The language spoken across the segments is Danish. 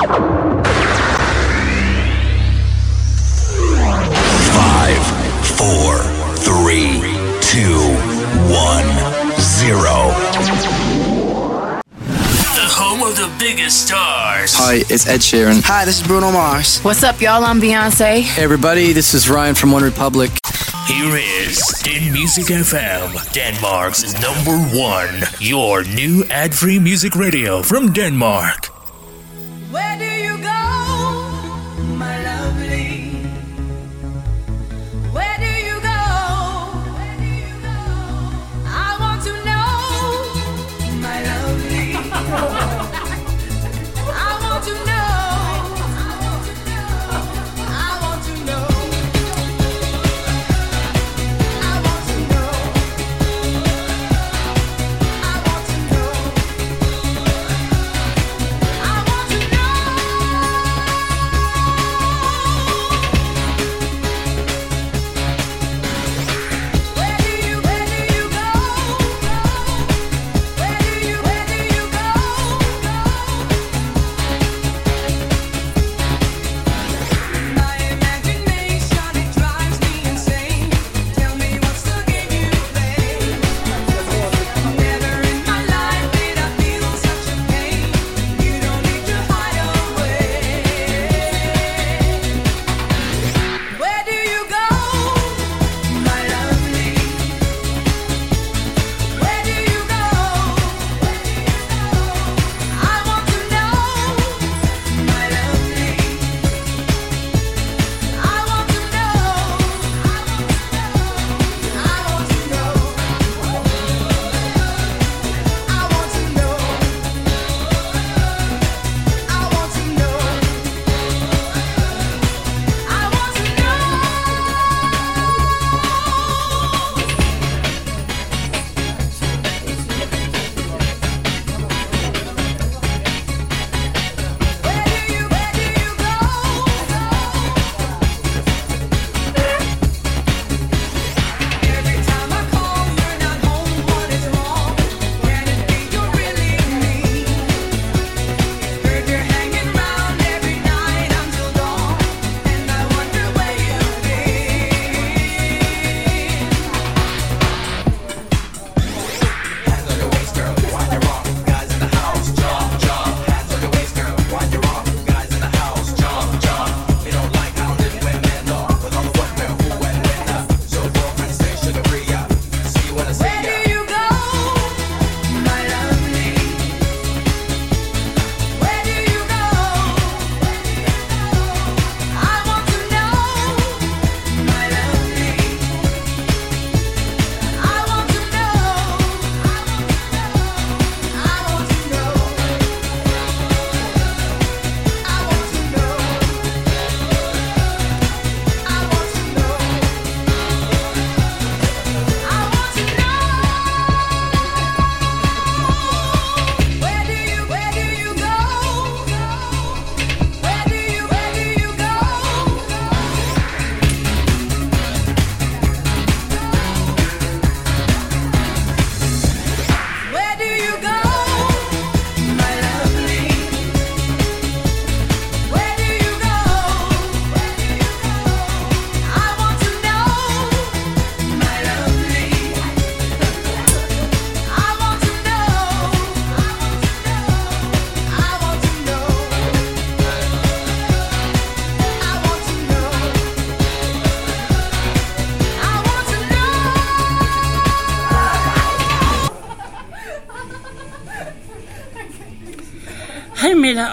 Five, four, three, two, one, zero. The home of the biggest stars. Hi, it's Ed Sheeran. Hi, this is Bruno Mars. What's up, y'all? I'm Beyonce. Hey, everybody, this is Ryan from One Republic. Here is Den Music FM, Denmark's number one, your new ad free music radio from Denmark. Where do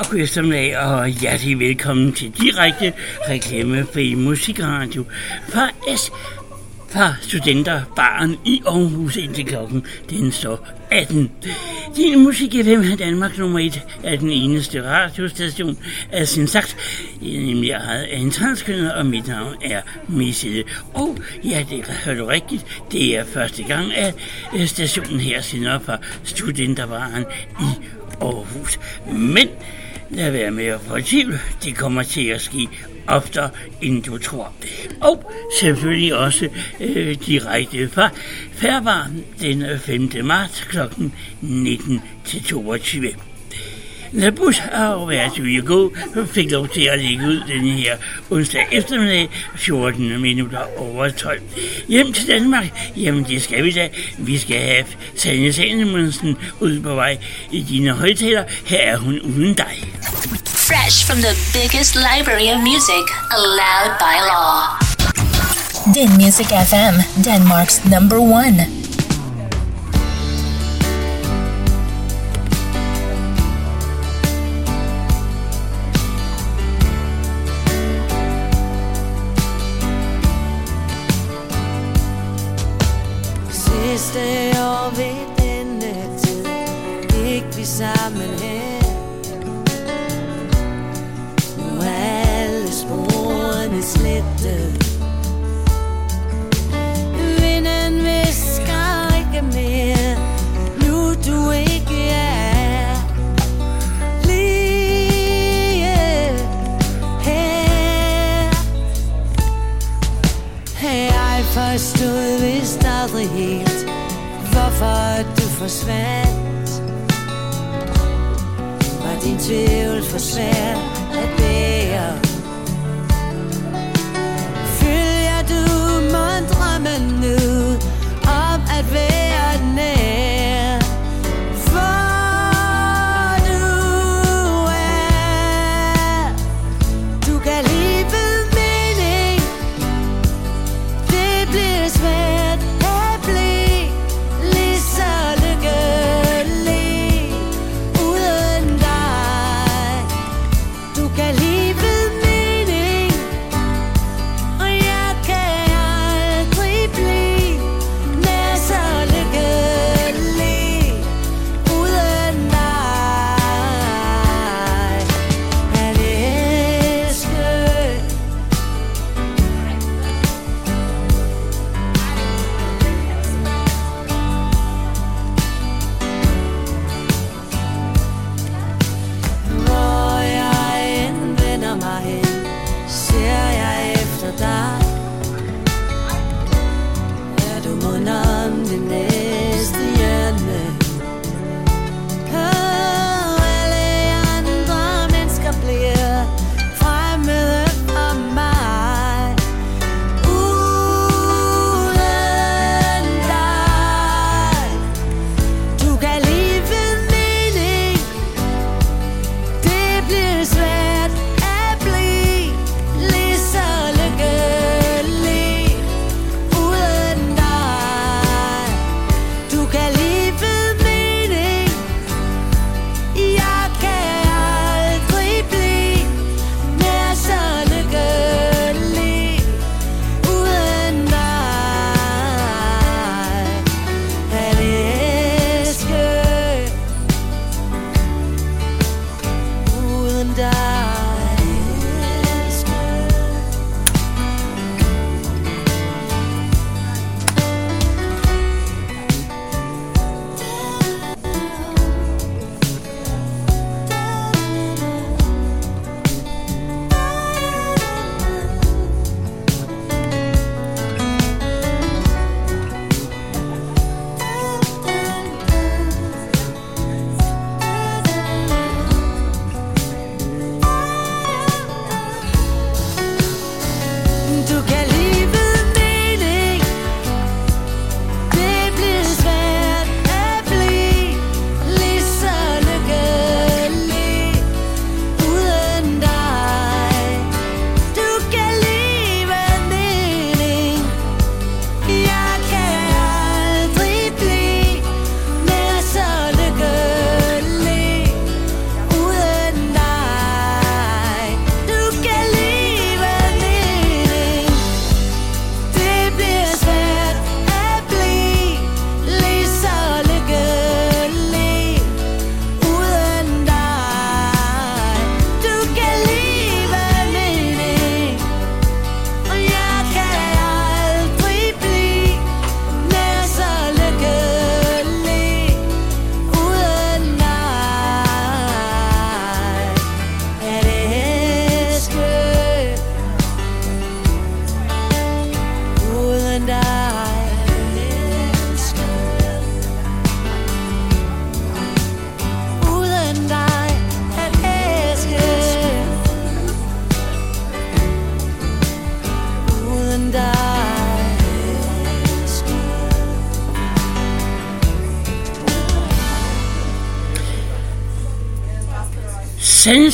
god eftermiddag, og hjertelig velkommen til direkte reklamefri musikradio fra S fra Studenterbaren i Aarhus indtil klokken den står 18. Din musik FM Danmark nummer 1 er den eneste radiostation af sin sagt, nemlig ejet af en transkønner, og mit navn er Missede. Og ja, det har du rigtigt, det er første gang, at øh, stationen her sender op fra Studenterbaren i Aarhus. Men lad være med at få det kommer til at ske oftere, end du tror. Og selvfølgelig også øh, direkte fra Færbar den 5. marts kl. 19 til 22. La Bus og Where Do You Go fik lov til at lægge ud denne her onsdag eftermiddag 14 minutter over 12. Hjem til Danmark? Jamen det skal vi da. Vi skal have Sanje Sanemonsen ud på vej i dine højtaler. Her er hun uden dig. Fresh from the biggest library of music allowed by law. Din Music FM, Denmark's number one. Sidste år ved denne tid Gik vi sammen her Nu er alle sporene slettet. Vinden visker ikke mere Nu du ikke er. Lige her jeg forstod vist aldrig helt Hvorfor du forsvandt. Var din tvivl for svær at bære? Følger du mon drømmen nu Om at være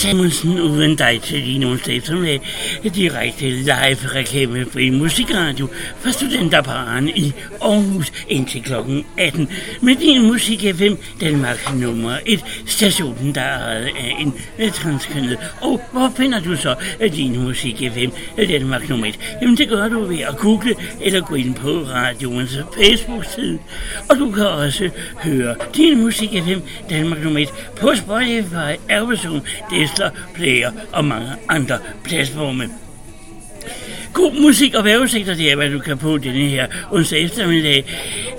Sanne Samuelsen uden dig til din onsdag eftermiddag. Direkte live reklame fri musikradio fra Studenterparen i Aarhus indtil kl. 18. Med din Musik FM Danmark nummer 1. Stationen, der er ejet af en øh, transkønnet. Og hvor finder du så øh, din Musik FM øh, Danmark nummer 1? Jamen det gør du ved at google eller gå ind på radioens Facebook-side. Og du kan også høre din Musik FM Danmark nummer 1 på Spotify, Amazon, Tesla, Player og mange andre platforme. God musik og vejrudsigter, det er, hvad du kan på denne her onsdag eftermiddag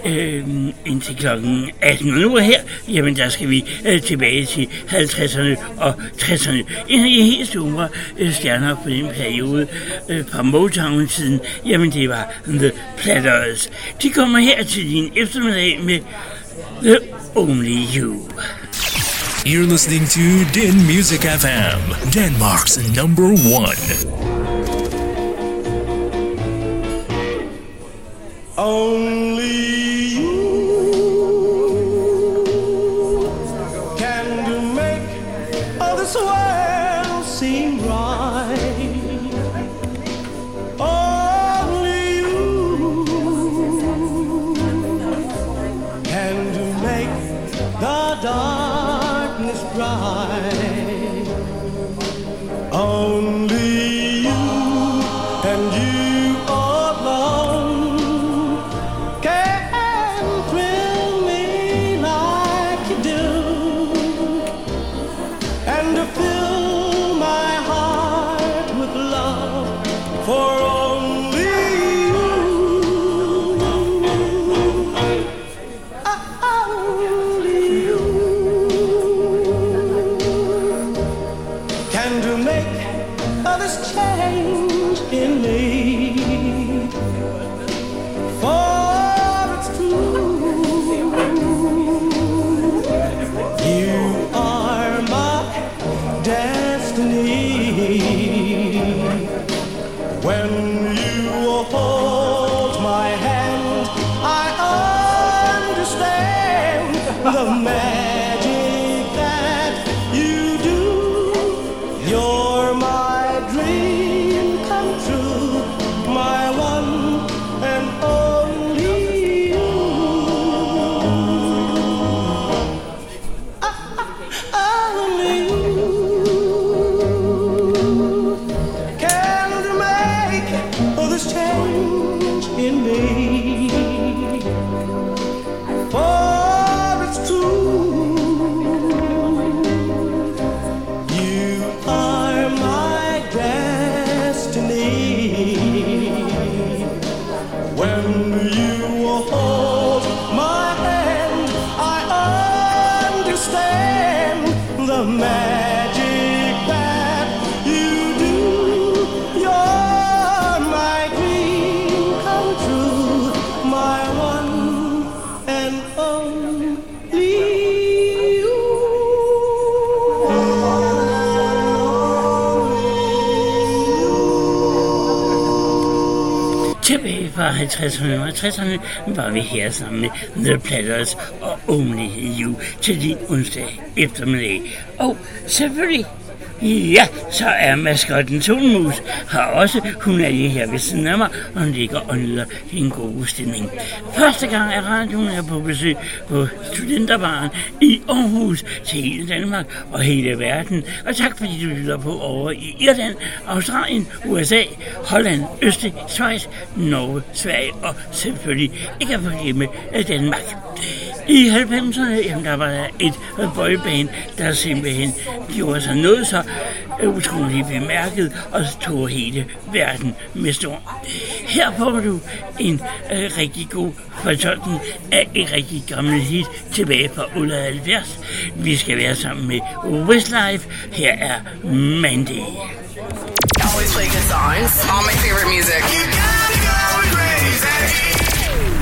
øh, indtil klokken 18. Og nu er her, jamen der skal vi øh, tilbage til 50'erne og 60'erne. En af de helt store øh, stjerner på den periode øh, fra Motown-tiden, jamen det var The Platters. De kommer her til din eftermiddag med The Only You. You're listening to Den Music FM, Denmark's number one. Only 50'erne og 60'erne var vi her sammen med The Platters og Only You til din onsdag eftermiddag. Og selvfølgelig, ja, så er maskotten Solmus har også, hun er lige her ved siden af mig, og hun ligger og nyder en god stemning. Første gang er radioen er på besøg på Studenterbaren i Aarhus til hele Danmark og hele verden. Og tak fordi du lytter på over i Irland, Australien, USA, Holland, Østrig, Schweiz, Norge, Sverige og selvfølgelig ikke at forglemme Danmark. I 90'erne, jamen, der var der et øh, boyband, der simpelthen gjorde sig noget så utroligt bemærket og tog hele verden med storm. Her får du en øh, rigtig god fortolkning af et rigtig gammelt hit tilbage fra 78. Vi skal være sammen med Westlife. Her er Mandy. Always play good songs. All my favorite music.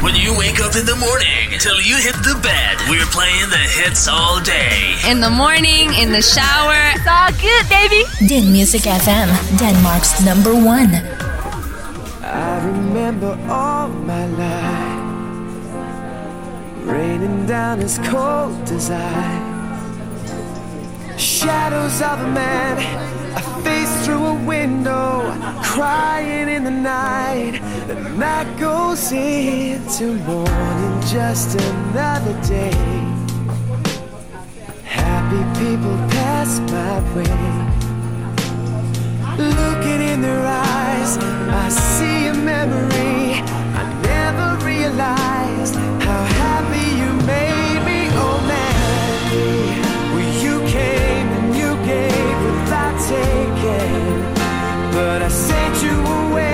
When you wake up in the morning till you hit the bed, we're playing the hits all day. In the morning, in the shower. It's all good, baby. Din Music FM, Denmark's number one. I remember all my life raining down as cold as ice, shadows of a man, a face through a window, crying in the night. The night goes into morning, just another day. Happy people pass my way. Looking in their eyes, I see a memory. I never realized how happy you made me, oh Mandy. Well, you came and you gave without taking, but I sent you away,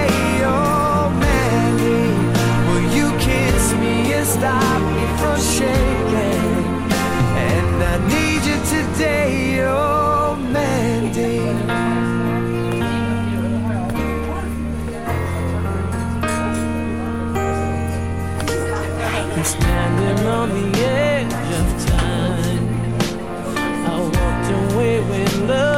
stop me from shaking? And I need you today, oh Mandy. I'm standing on the edge of time. I walked away when love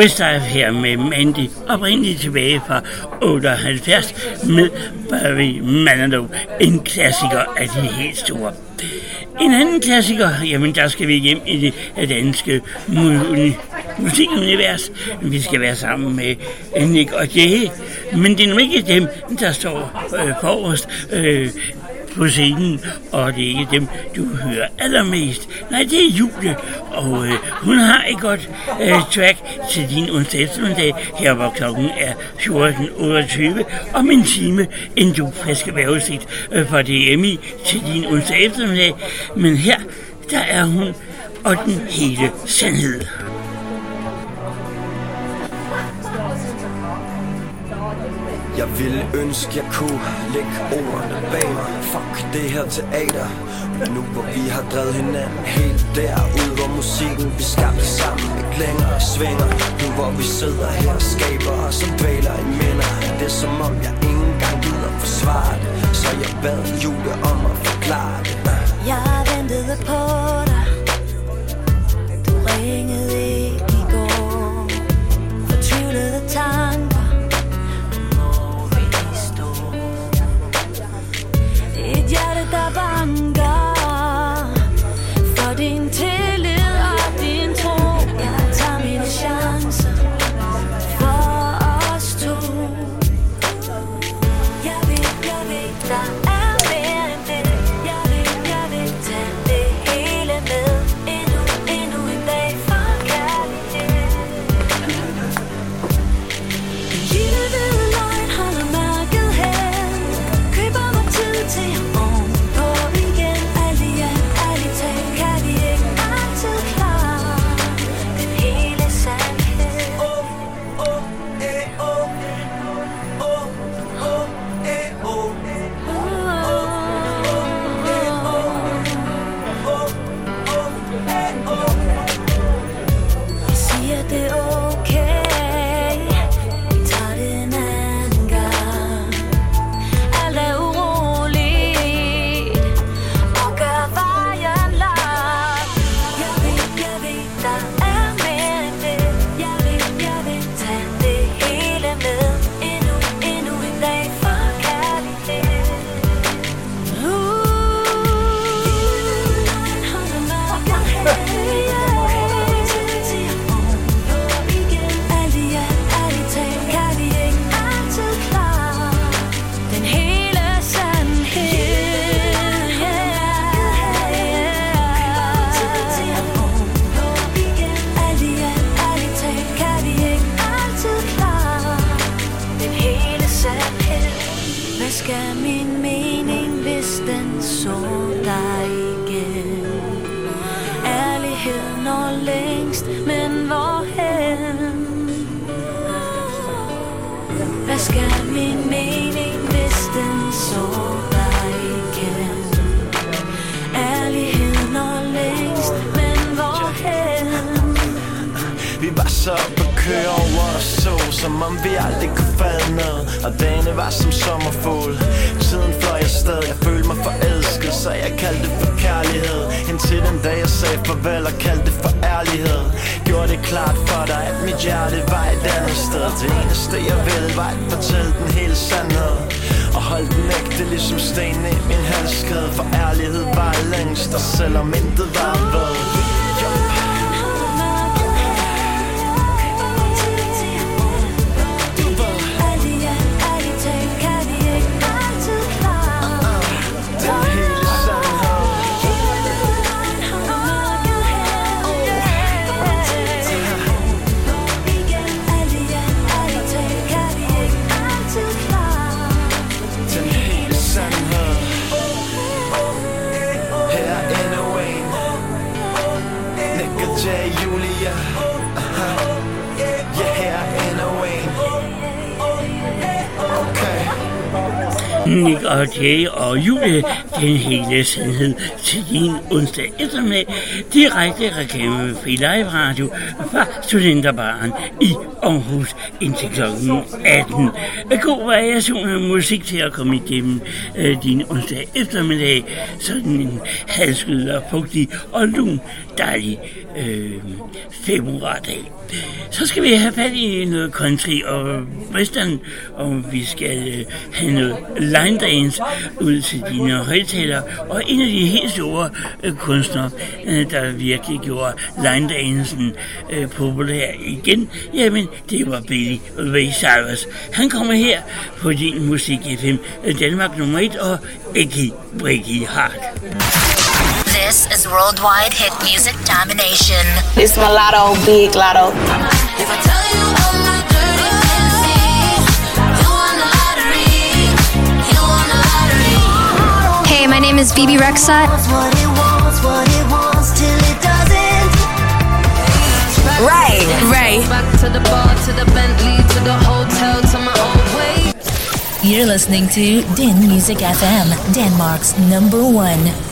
Westlife her med Mandy, oprindeligt tilbage fra 78 med Barry Manilow, en klassiker af de helt store. En anden klassiker, jamen der skal vi hjem i det danske musikunivers. Vi skal være sammen med Nick og Jay, men det er nu ikke dem, der står øh, forrest. Øh, på scenen, og det er ikke dem, du hører allermest. Nej, det er Julie, og øh, hun har et godt øh, track til din onsdag eftermiddag, her hvor klokken er 14.28, om en time, inden du friske vejrudsigt øh, fra DMI til din onsdag eftermiddag. Men her, der er hun, og den hele sandhed. Jeg ville ønske, jeg kunne lægge ordene bag mig. Fuck det her teater. Men Nu hvor vi har drevet hinanden helt derud Hvor musikken vi skabte sammen ikke længere svinger. Nu hvor vi sidder her og skaber os og dvæler i minder. Det er som om jeg ikke engang gider forsvare det. Så jeg bad Julie om at forklare det. Jeg ventede på dig. Du ringede ikke i går. Fortvivlede tanker. Som om vi aldrig kunne falde ned. Og dagene var som sommerfugl Tiden fløj afsted Jeg følte mig forelsket Så jeg kaldte det for kærlighed. Indtil den dag jeg sagde farvel Og kaldte det for ærlighed. Gjorde det klart for dig At mit hjerte var et andet sted. Det eneste jeg ville var at fortælle den hele sandhed. Og hold den ægte ligesom sten i min halskæde. For ærlighed var længst Og selvom intet var ved. Nick og Jay og Julie, den hele sandhed til din onsdag eftermiddag. Direkte reklame med Live Radio fra Studenterbaren i Aarhus indtil kl. 18. God variation af musik til at komme igennem øh, din onsdag eftermiddag. Sådan en halskyld og fugtig og lun, dejlig øh, februardag. Så skal vi have fat i noget country og western, og vi skal øh, have noget line dance ud til dine højtalere. Og en af de helt store øh, kunstnere, øh, der virkelig gjorde line dancen populær igen, jamen det var Billy Ray Cyrus. Han kommer her på din musik FM Danmark nummer 1 og Ekki Briggy Hart. This is worldwide hit music domination. It's Mulatto, Big Lotto. Hey, my name is Bibi Rexa. Ray. Ray. Back to the bar, to the Bentley, to the hotel, to my old way. You're listening to Din Music FM, Denmark's number one.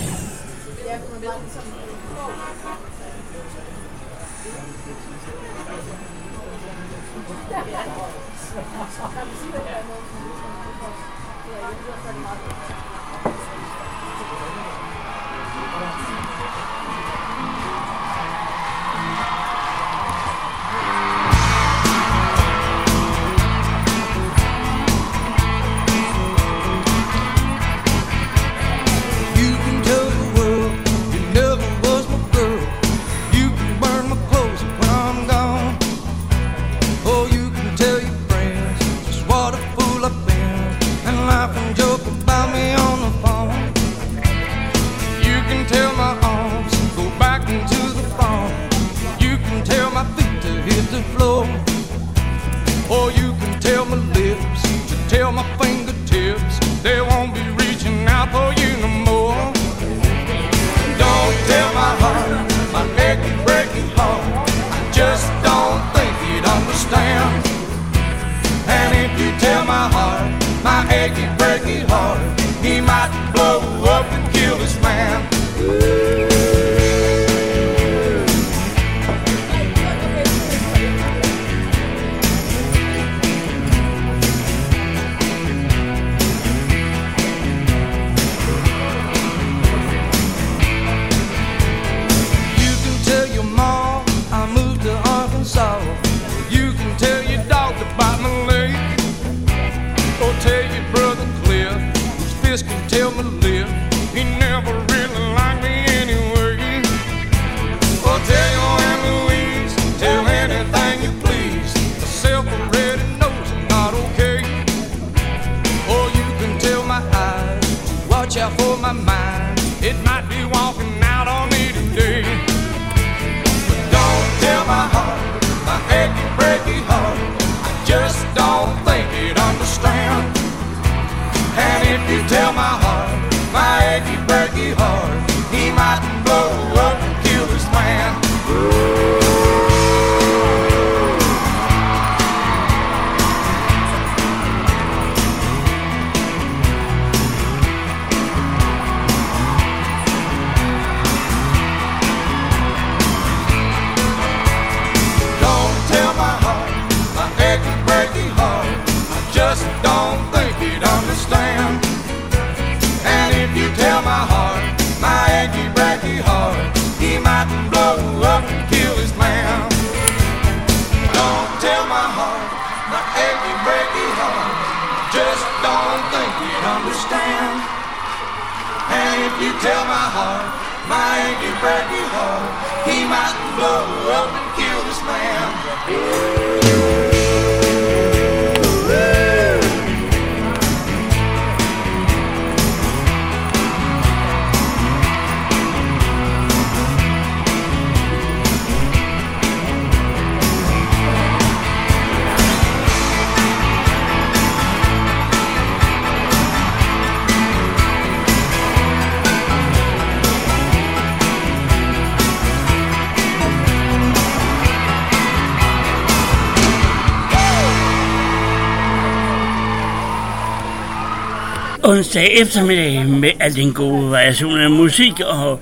Onsdag eftermiddag med al den gode variation af musik og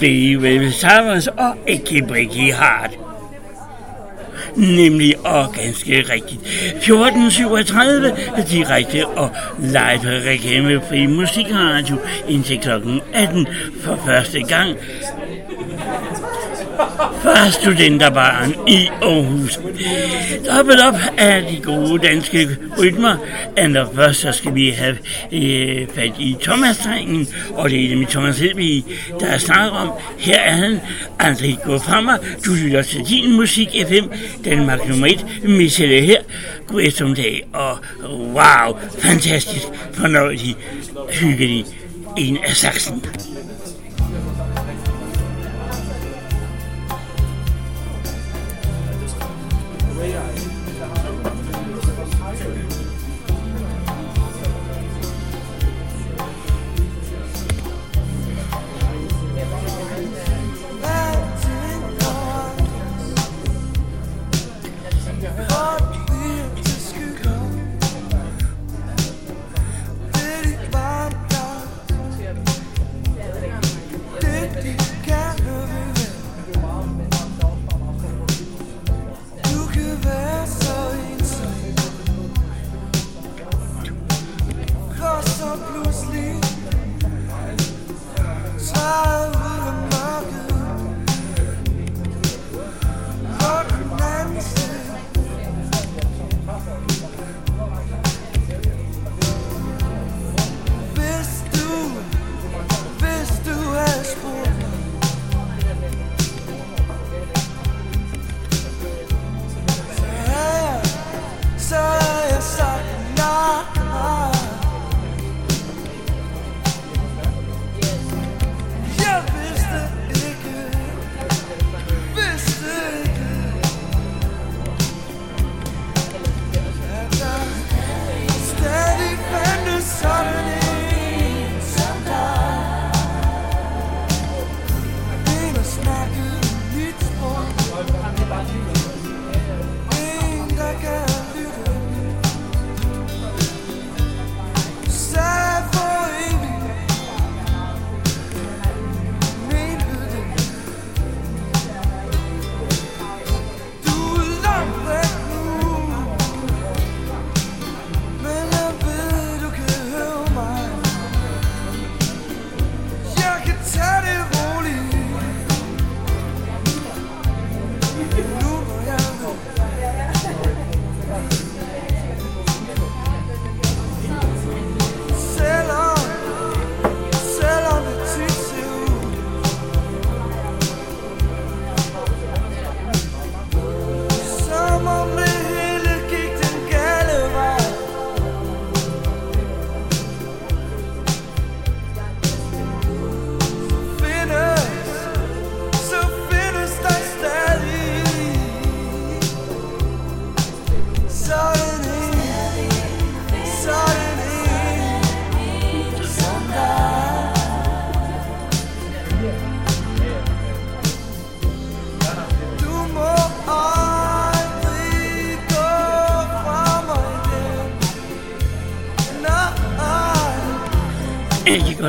Baby Savers og Ikke Bricky Hart. Nemlig og ganske rigtigt. 14.37 direkte og live reklamefri musikradio indtil kl. 18 for første gang fra Studenterbarn i Aarhus. Dobbelt op af de gode danske rytmer. Allerførst så skal vi have øh, fat i Thomas-drengen, og det er nemlig Thomas Helvig, der er snakker om. Her er han André gået fra mig. Du lytter til din musik FM, Danmark nummer 1. Michelle her. God eftermiddag, og wow, fantastisk, fornøjelig, hyggelig. En af saksen.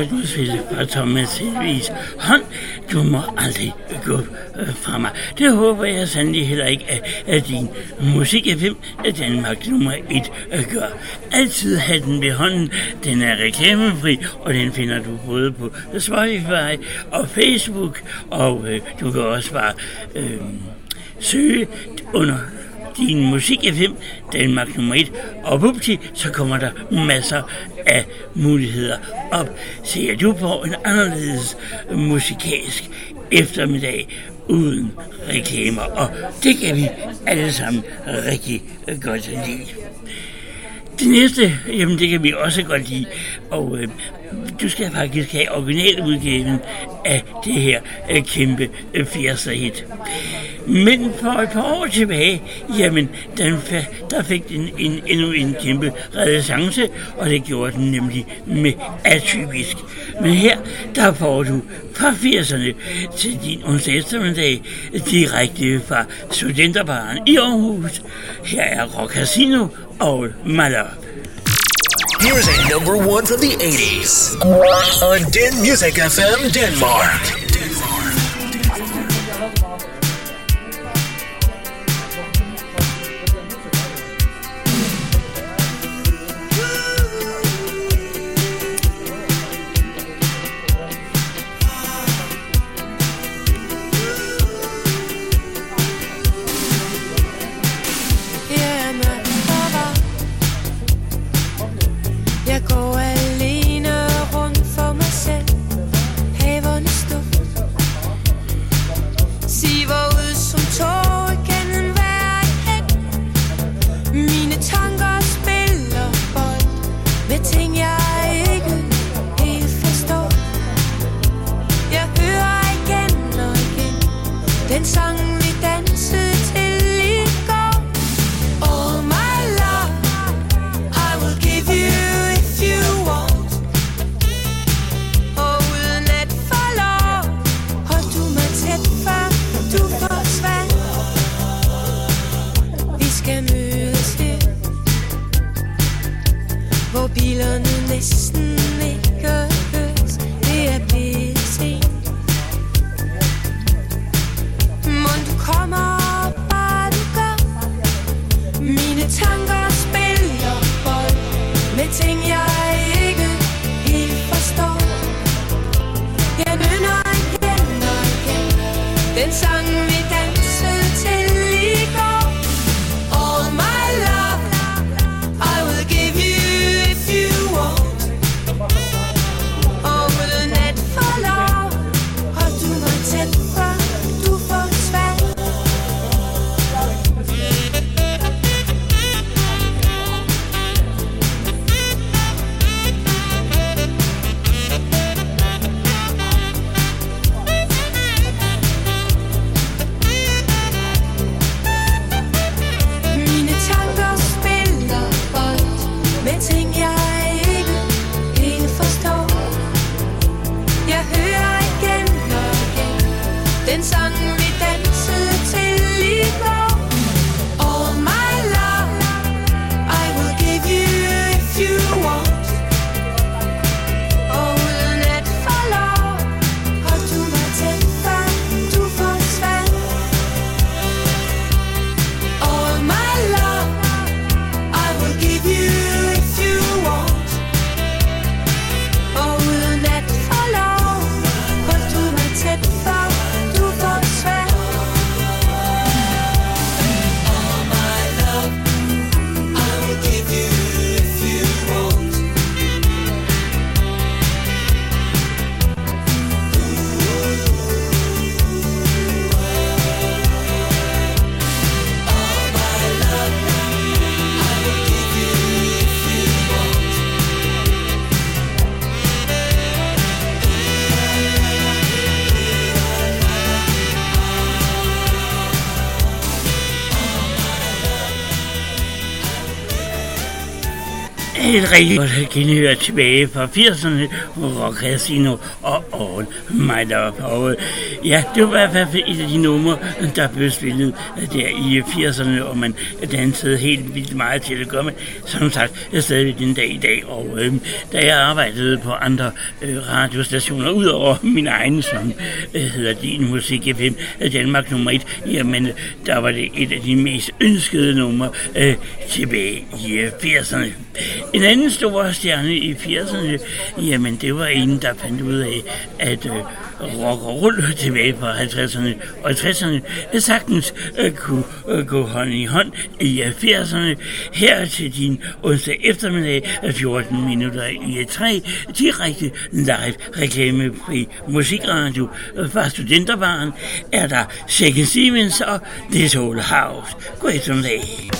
Jeg kan godt fra Thomas Hedvigs hånd, du må aldrig gå øh, fra mig. Det håber jeg sandelig heller ikke, at, at din musik FM er Danmark nummer et øh, gør. Altid have den ved hånden. Den er reklamefri, og den finder du både på Spotify og Facebook, og øh, du kan også bare øh, søge under din musik FM, Danmark nummer 1, og bupti, så kommer der masser af muligheder op. Ser du på en anderledes musikalsk eftermiddag uden reklamer, og det kan vi alle sammen rigtig godt lide. Det næste, jamen det kan vi også godt lide, og øh, du skal faktisk have originaludgaven af det her øh, kæmpe øh, 80'er hit. Men for et par år tilbage, jamen, den, der fik den en, endnu en kæmpe renaissance, og det gjorde den nemlig med atypisk. Men her, der får du fra 80'erne til din onsdag eftermiddag direkte fra Studenterbaren i Aarhus. Her er Rock Casino og Malop. Here's a number one from the 80s on Den Music FM Denmark. Hjemme et rigtig godt genhør tilbage fra 80'erne, Rock Casino og All My Love. Og ja, det var i hvert fald et af de numre, der blev spillet der i 80'erne, og man dansede helt vildt meget til det gør man, som sagt, stadig den dag i dag. Og øh, da jeg arbejdede på andre øh, radiostationer, udover min egen, som øh, hedder Din Musik FM, Danmark nummer 1, jamen, der var det et af de mest ønskede numre øh, tilbage i øh, 80'erne. En anden stor stjerne i 80'erne, jamen det var en, der fandt ud af, at øh, rock og roll tilbage fra 50'erne og 60'erne sagtens øh, kunne øh, gå hånd i hånd i 80'erne. Her til din onsdag eftermiddag, øh, 14 minutter i 3, direkte live reklamefri musikradio fra Studenterbaren, er der Second Stevens og This Soul House. God eftermiddag.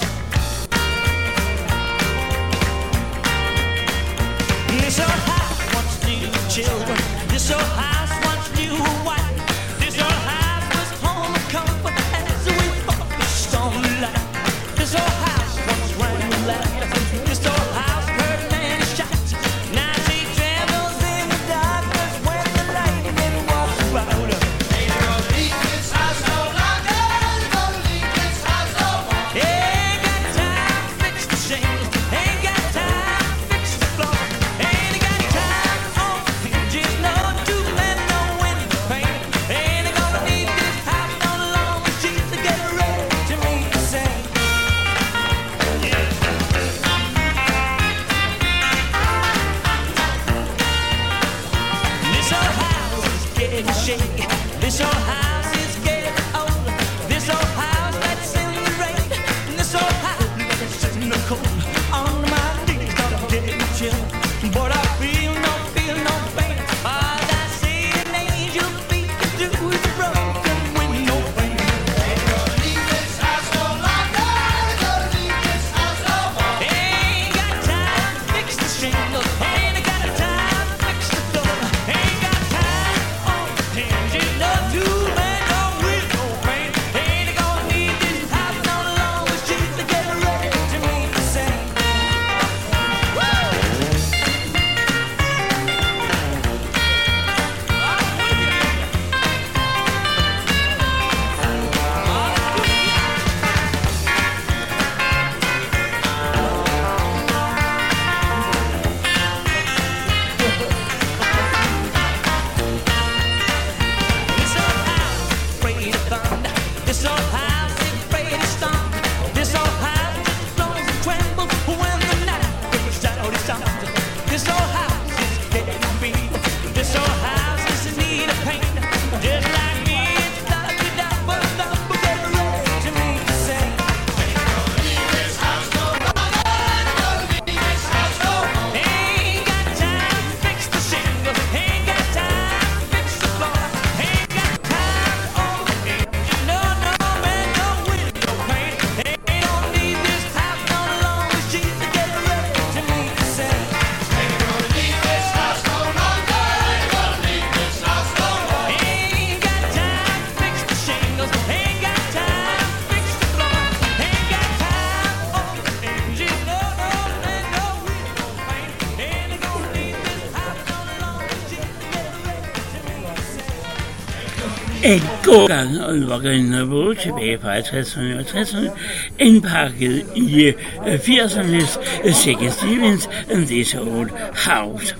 Same. En god gang og rock'n'roll roll tilbage fra 50'erne og 60'erne, indpakket i øh, 80'ernes Second øh, Stevens and This Old House.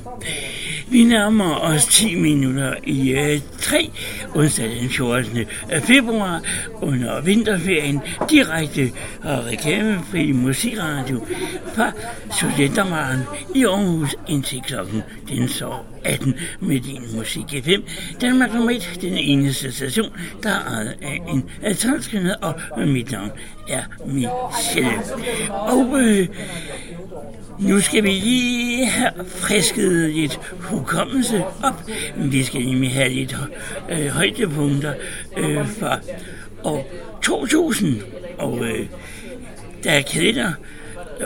Vi nærmer os 10 minutter i øh, 3, onsdag den 14. Øh, februar, under vinterferien, direkte og reklamefri musikradio fra Studentermaren i Aarhus indtil klokken den så 18 med din musik FM. Danmark nummer 1, den eneste station, der er ejet af en transkønnet, og mit navn er Michelle. Og øh, nu skal vi lige have frisket lidt hukommelse op. Vi skal nemlig have lidt øh, højdepunkter øh, fra år 2000. Og øh, da kalender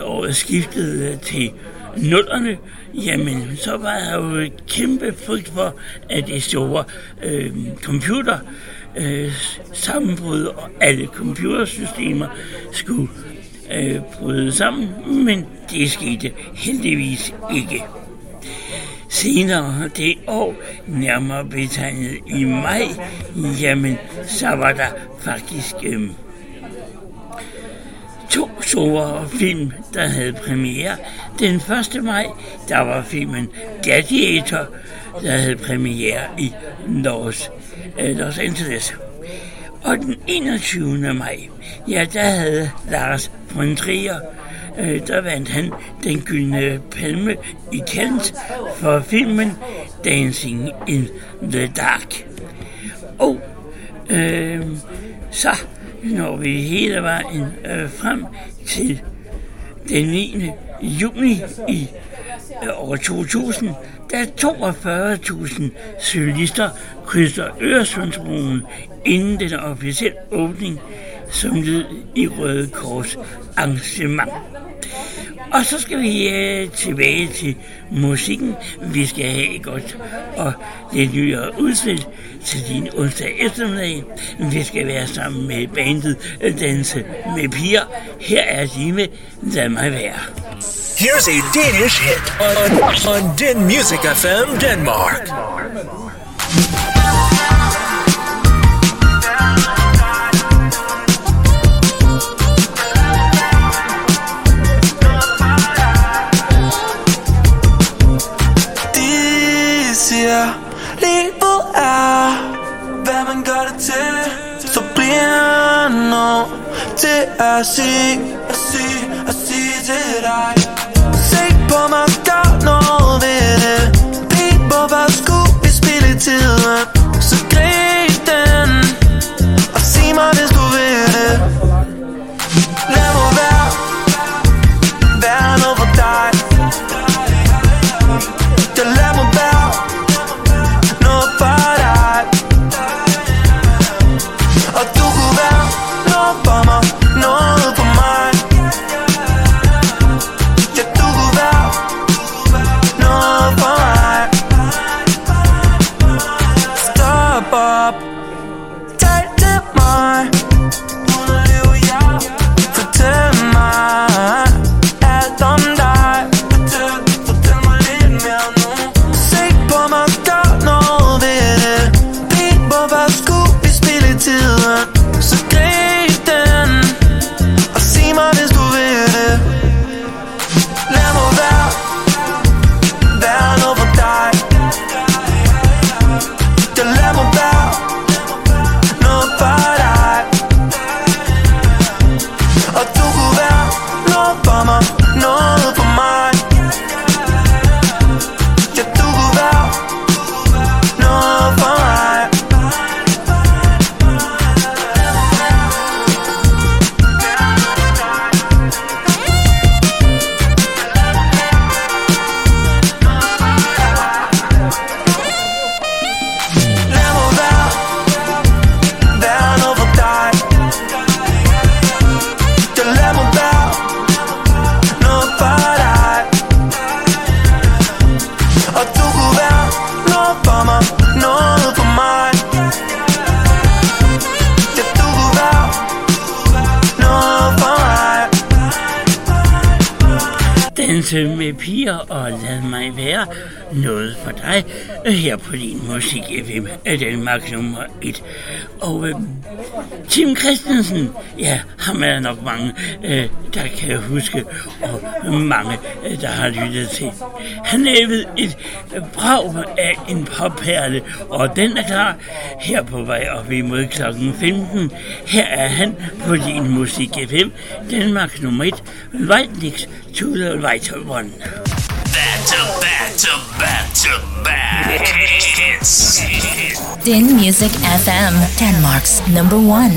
året skiftede til nullerne, jamen så var der jo et kæmpe frygt for, at det store øh, computer øh, sammenbrud og alle computersystemer skulle øh, bryde sammen, men det skete heldigvis ikke. Senere det år, nærmere betegnet i maj, jamen, så var der faktisk øh, to store film, der havde premiere. Den 1. maj, der var filmen Gladiator, der havde premiere i Los, øh, Los Angeles. Og den 21. maj, ja, der havde Lars von Trier, øh, der vandt han den gyldne palme i Cannes for filmen Dancing in the Dark. Og øh, så når vi hele vejen øh, frem til den 9. juni i øh, år 2000, da 42.000 cyklister krydser Øresundsbroen inden den officielle åbning som led i Røde Kors arrangement. Og så skal vi øh, tilbage til musikken. Vi skal have et godt og lidt nyere udspil til din onsdag eftermiddag. Vi skal være sammen med bandet øh, Danse med Piger. Her er de med Lad mig være. Here's a Danish hit on, on Din Music FM Denmark. Denmark. Siger, livet er, hvad man gør det til. Så bliver nu til at sige, at sige, at sige til dig Se på mig, gør noget ved det. Pig, hvad skulle vi spille tiden. Så grib den Og sig mig, hvis du vil det. Af nummer 1. Og øh, Tim Christensen, ja, ham er nok mange, øh, der kan huske, og mange, øh, der har lyttet til. Han lavede et brag af en popperle, og den er klar her på vej op imod klokken 15. Her er han på din musik FM, Danmark nummer 1, Right to the right one. Back to back to back to back. Hits. Din Music FM, Denmark's number one.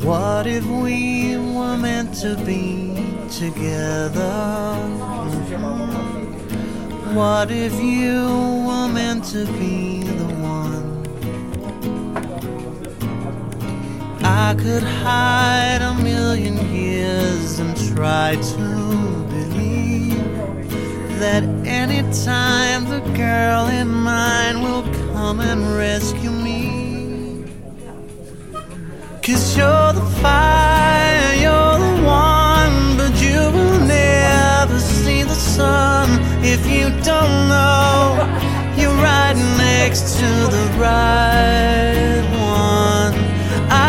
What if we were meant to be together? What if you were meant to be the one? I could hide a million years and try to believe that anytime the girl in mind will come and rescue me. Cause you're the fire, you're the one, but you will never see the sun if you don't know you're right next to the right one.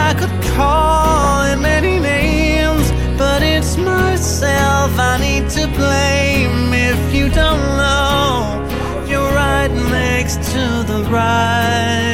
I could call in many names, but it's myself I need to blame if you don't know. Right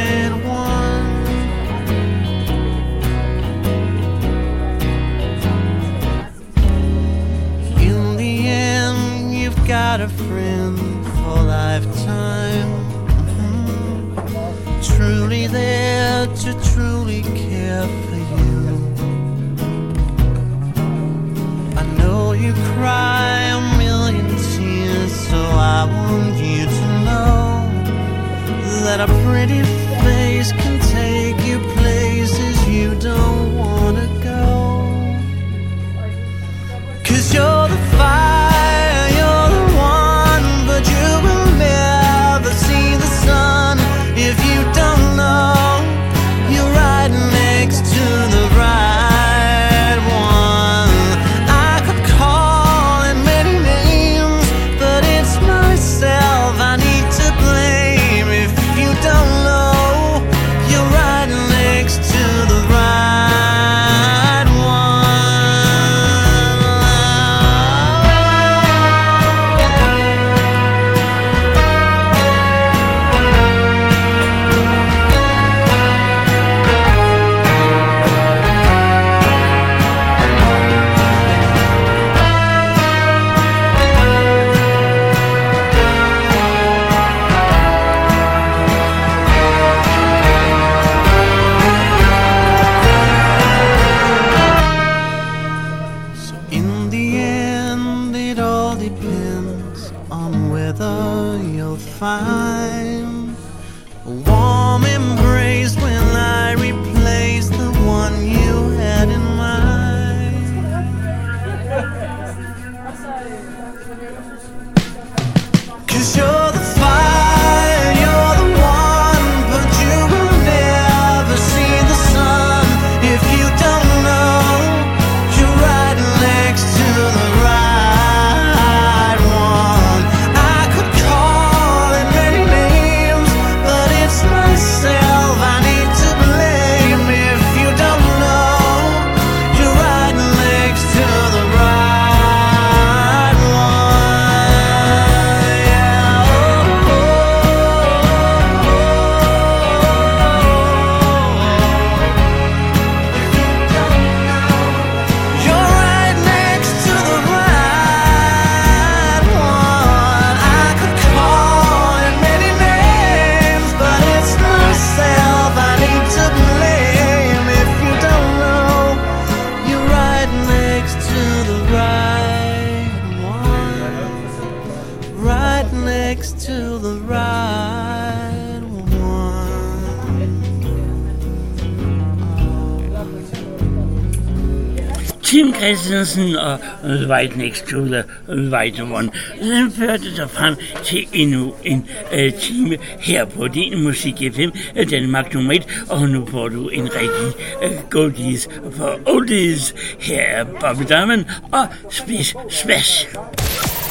Right Next to the Right One. Den førte dig frem til endnu en uh, time her på din Musik FM, Danmark nummer 1, og nu får du en rigtig goldies for oldies. Her er Bobby Diamond og Spids Smash.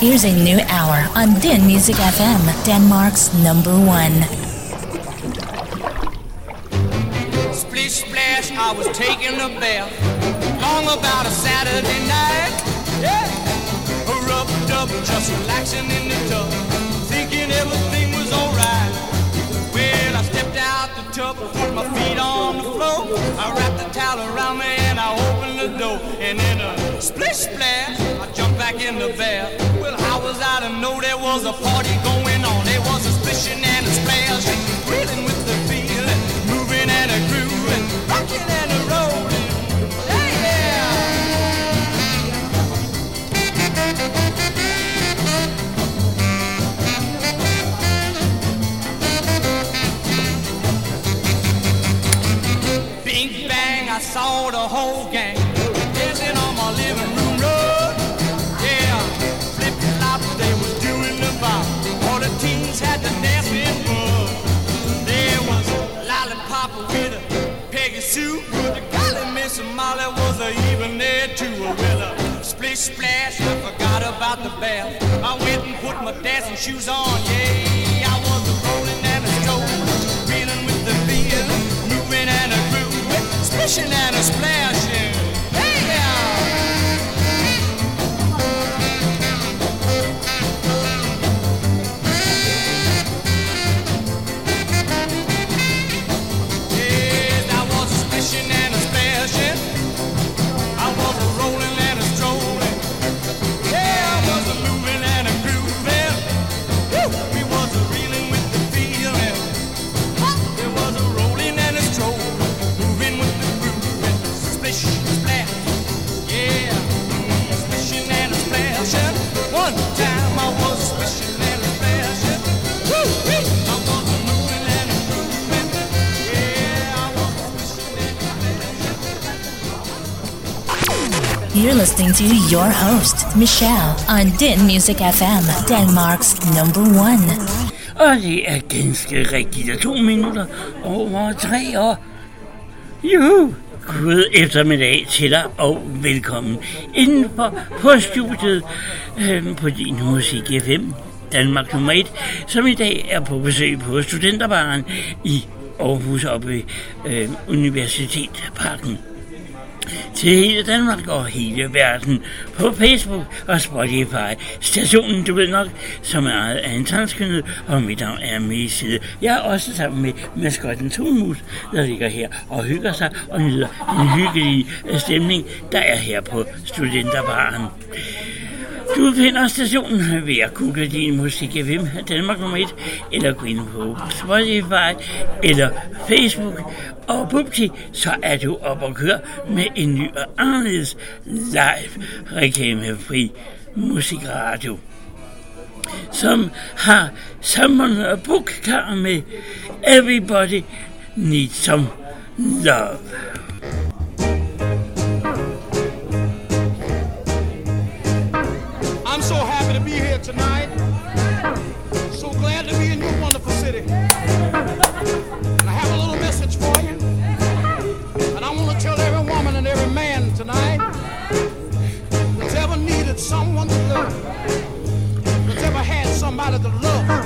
Here's a new hour on Din Music FM, Denmark's number one. Splish splash, I was taking a bath long about a Saturday night. Yeah, rub dub, just relaxing in the tub, thinking everything was alright. Well, I stepped out the tub, put my feet on the floor, I wrapped the towel around me and I opened the door, and in a splish splash, I jumped back in the bath. Well, how was I to know there was a party going on? There was a splishing and a splash, reeling with the feeling, moving and a grooving, rocking and a saw the whole gang shoes on, yeah. I was a rolling and a strolling, reeling with the feel, moving and a grooving, splishing and a splashing. You're listening to your host, Michelle, on Din Music FM, Denmark's number one. Og det er ganske rigtigt to minutter over tre år. Juhu! God eftermiddag til dig, og velkommen indenfor på studiet øh, på din musik FM, Danmark nummer 1, som i dag er på besøg på Studenterbaren i Aarhus oppe ved øh, Universitetsparken til hele Danmark og hele verden på Facebook og Spotify. Stationen, du ved nok, som er ejet af en transkønnet, og mit navn er med. Jeg er også sammen med maskotten Tonmus, der ligger her og hygger sig og nyder den hyggelige stemning, der er her på Studenterbaren. Du finder stationen ved at google din musik i Vim, Danmark nummer 1, eller gå ind på Spotify eller Facebook. Og bupti, så er du op og køre med en ny og anderledes live reklamefri musikradio som har Someone og Book med Everybody Needs Some Love. So happy to be here tonight. So glad to be in your wonderful city. And I have a little message for you. And I want to tell every woman and every man tonight that's ever needed someone to love, that's ever had somebody to love,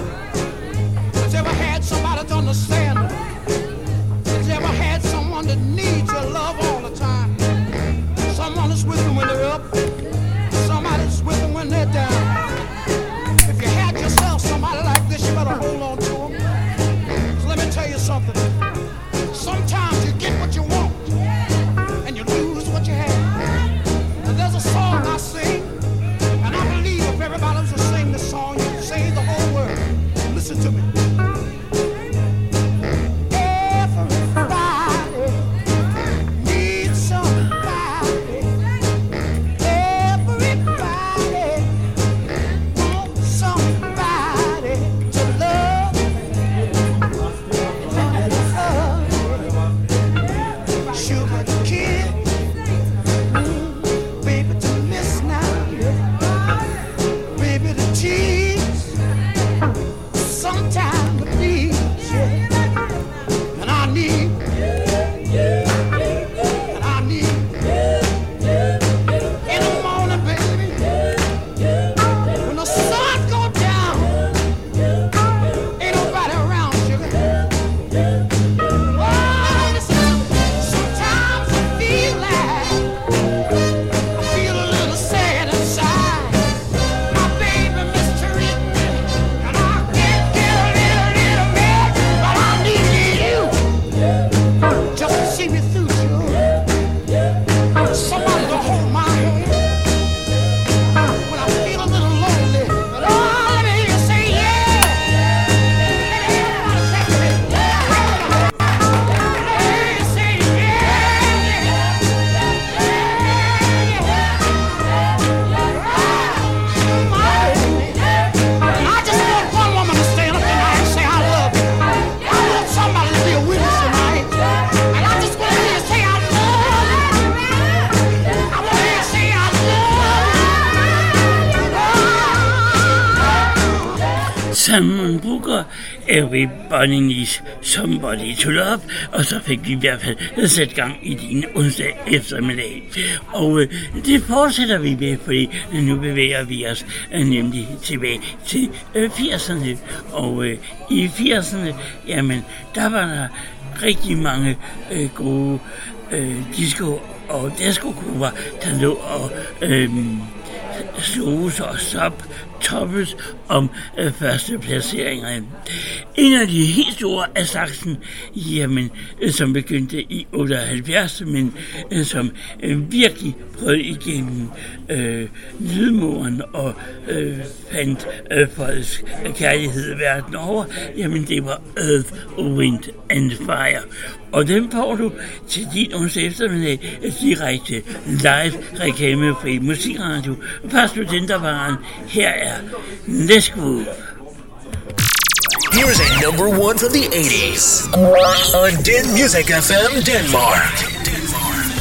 love you. Everybody needs Somebody to Love, og så fik vi i hvert fald sat gang i din onsdag eftermiddag. Og øh, det fortsætter vi med, fordi nu bevæger vi os øh, nemlig tilbage til øh, 80'erne. Og øh, i 80'erne, jamen, der var der rigtig mange øh, gode øh, disco og disco-grupper, der lå og øh, sloges og sop, toppes om øh, første placeringerne. En af de helt store af slagsen, jamen, øh, som begyndte i 78, men øh, som øh, virkelig brød igennem øh, lydmuren og øh, fandt øh, folks kærlighed verden over, jamen det var Earth, Wind and Fire. Og den får du til din onsdag eftermiddag øh, direkte live reklamefri e musikradio Pas du den, der var Her er Let's Groove. Here's a number one from the 80s on Den Music FM Denmark. Gonna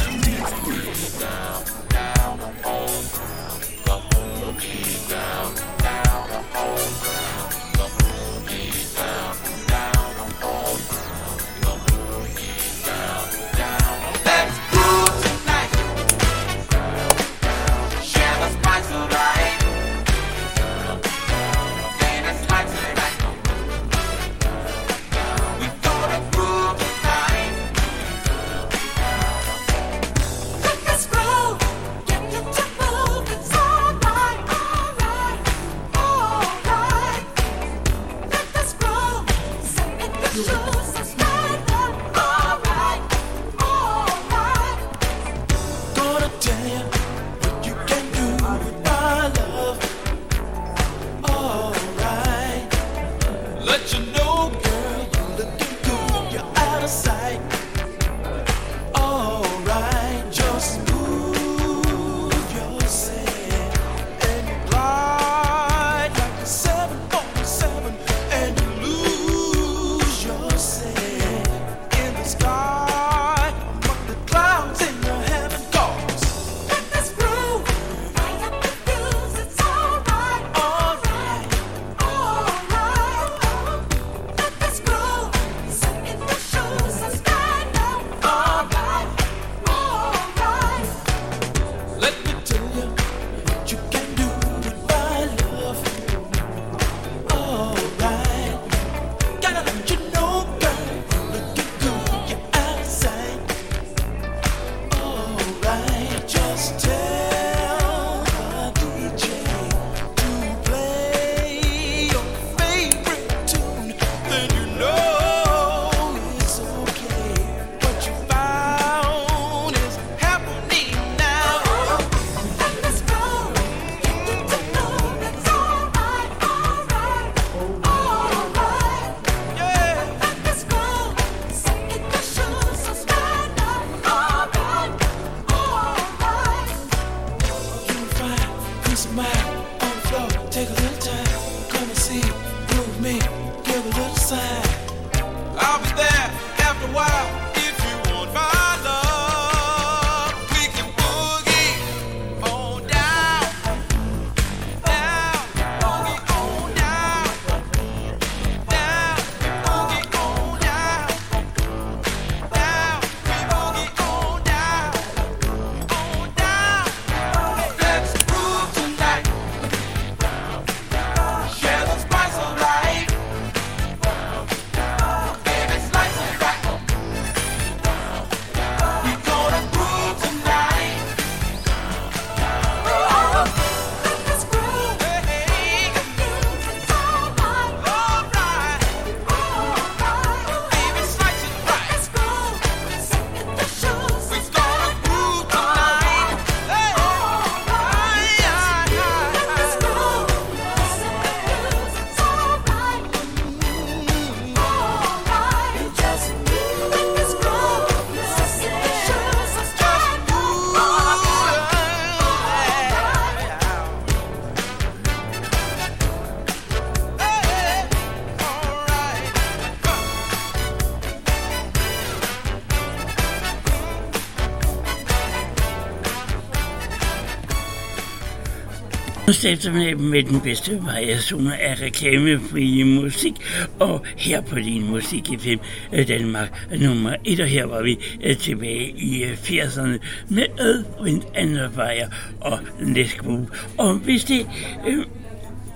eftermiddag med den bedste variation af reklamefri musik, og her på din musik i film øh, Danmark nummer 1, og her var vi øh, tilbage i øh, 80'erne med Edwin Anderfejer og Lesbo. Og hvis det øh,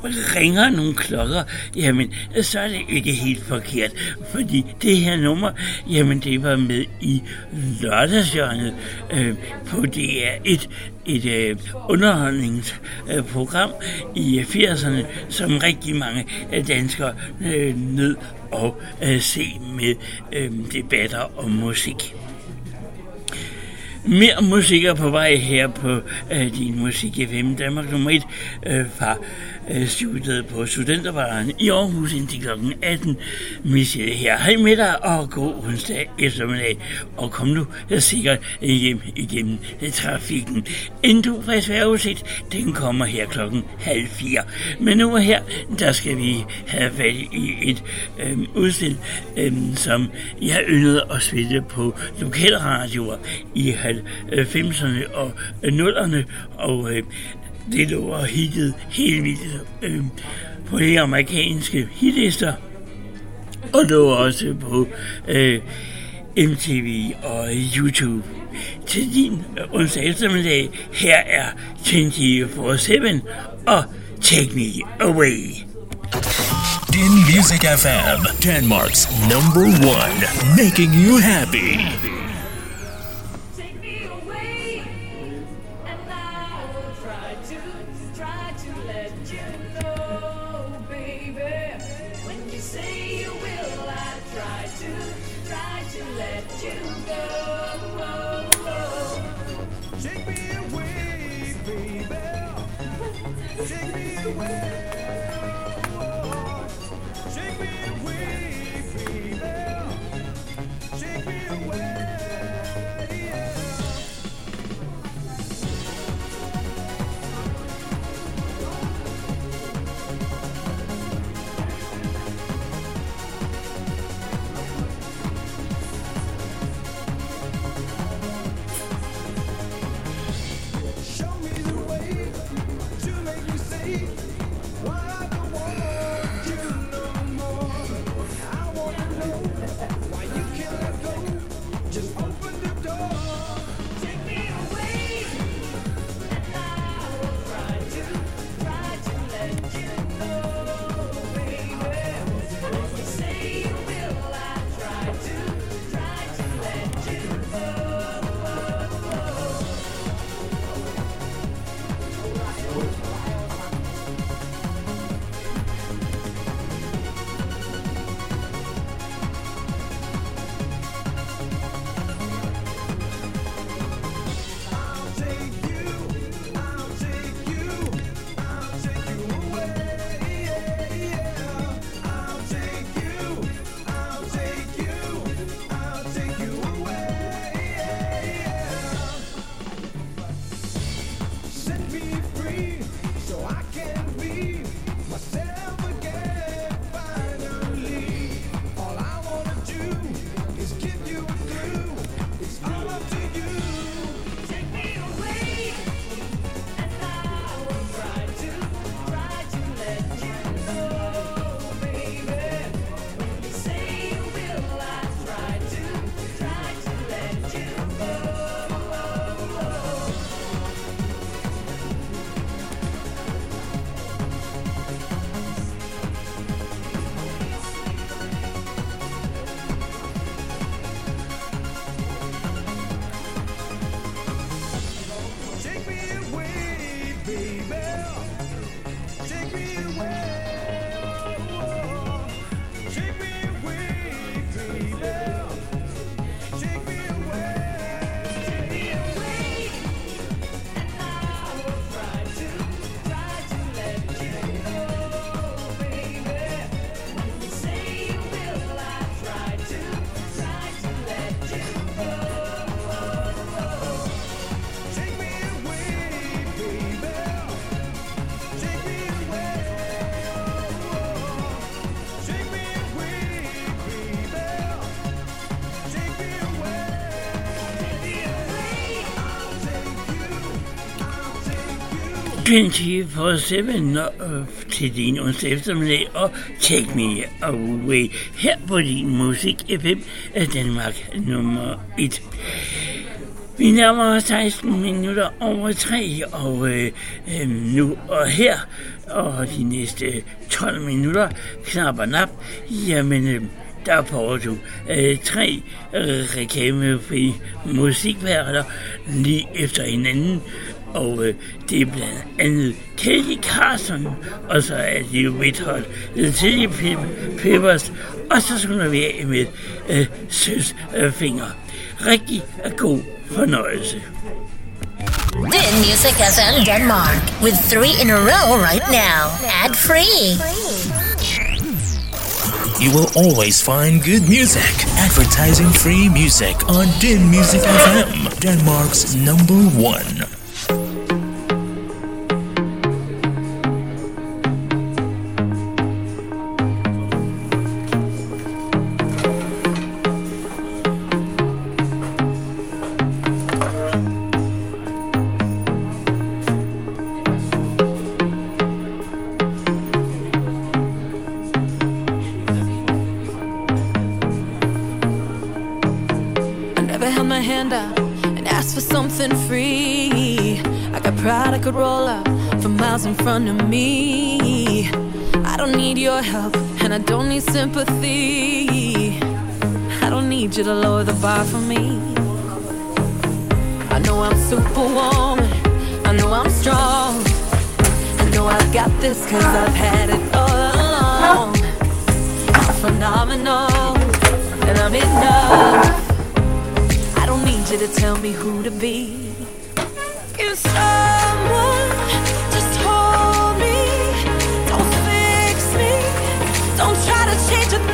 ringer nogle klokker, jamen, så er det ikke helt forkert, fordi det her nummer, jamen, det var med i lørdagshjørnet øh, på DR1, et øh, Øh, program i 80'erne, som rigtig mange øh, danskere øh, nød at øh, se med øh, debatter om musik. Mere musik er på vej her på øh, din musik FM Danmark nummer 1 øh, fra Øh, studiet på Studentervaren i Aarhus indtil kl. 18. Michelle her. Hej med dig og god onsdag eftermiddag. Og kom nu sikkert hjem igennem øh, trafikken. Endnu du frisk den kommer her klokken halv fire. Men nu og her, der skal vi have fat i et øh, udstil, øh, som jeg yndede at spille på lokalradioer i 90'erne og 0'erne. Og øh, det lå hittet helt vildt øh, på de amerikanske hitlister. Og lå også på øh, MTV og YouTube. Til din onsdag eftermiddag, her er 24-7 og Take Me Away. Din Music FM, Denmark's number one, making you happy. 24-7 og øh, til din onsdag eftermiddag og Take Me Away her på din musik FM af øh, Danmark nummer 1. Vi nærmer os 16 minutter over 3, og øh, øh, nu og her, og de næste 12 minutter, knap og nap, jamen, øh, der får du øh, tre øh, reklamefri musikværter lige efter hinanden, og øh, det er blandt andet Kelly Carson, og så er det jo Red Hot The Chili Pep- Peppers, og så slutter vi af med øh, Søs øh, Finger. Rigtig god fornøjelse. Din Music FM Denmark with three in a row right now. Ad free. You will always find good music, advertising free music on Din Music FM, Denmark's number one. Miles in front of me. I don't need your help and I don't need sympathy. I don't need you to lower the bar for me. I know I'm superwoman. I know I'm strong. I know I've got this cause I've had it all along. I'm phenomenal and I'm enough. I don't need you to tell me who to be. Can someone try to change a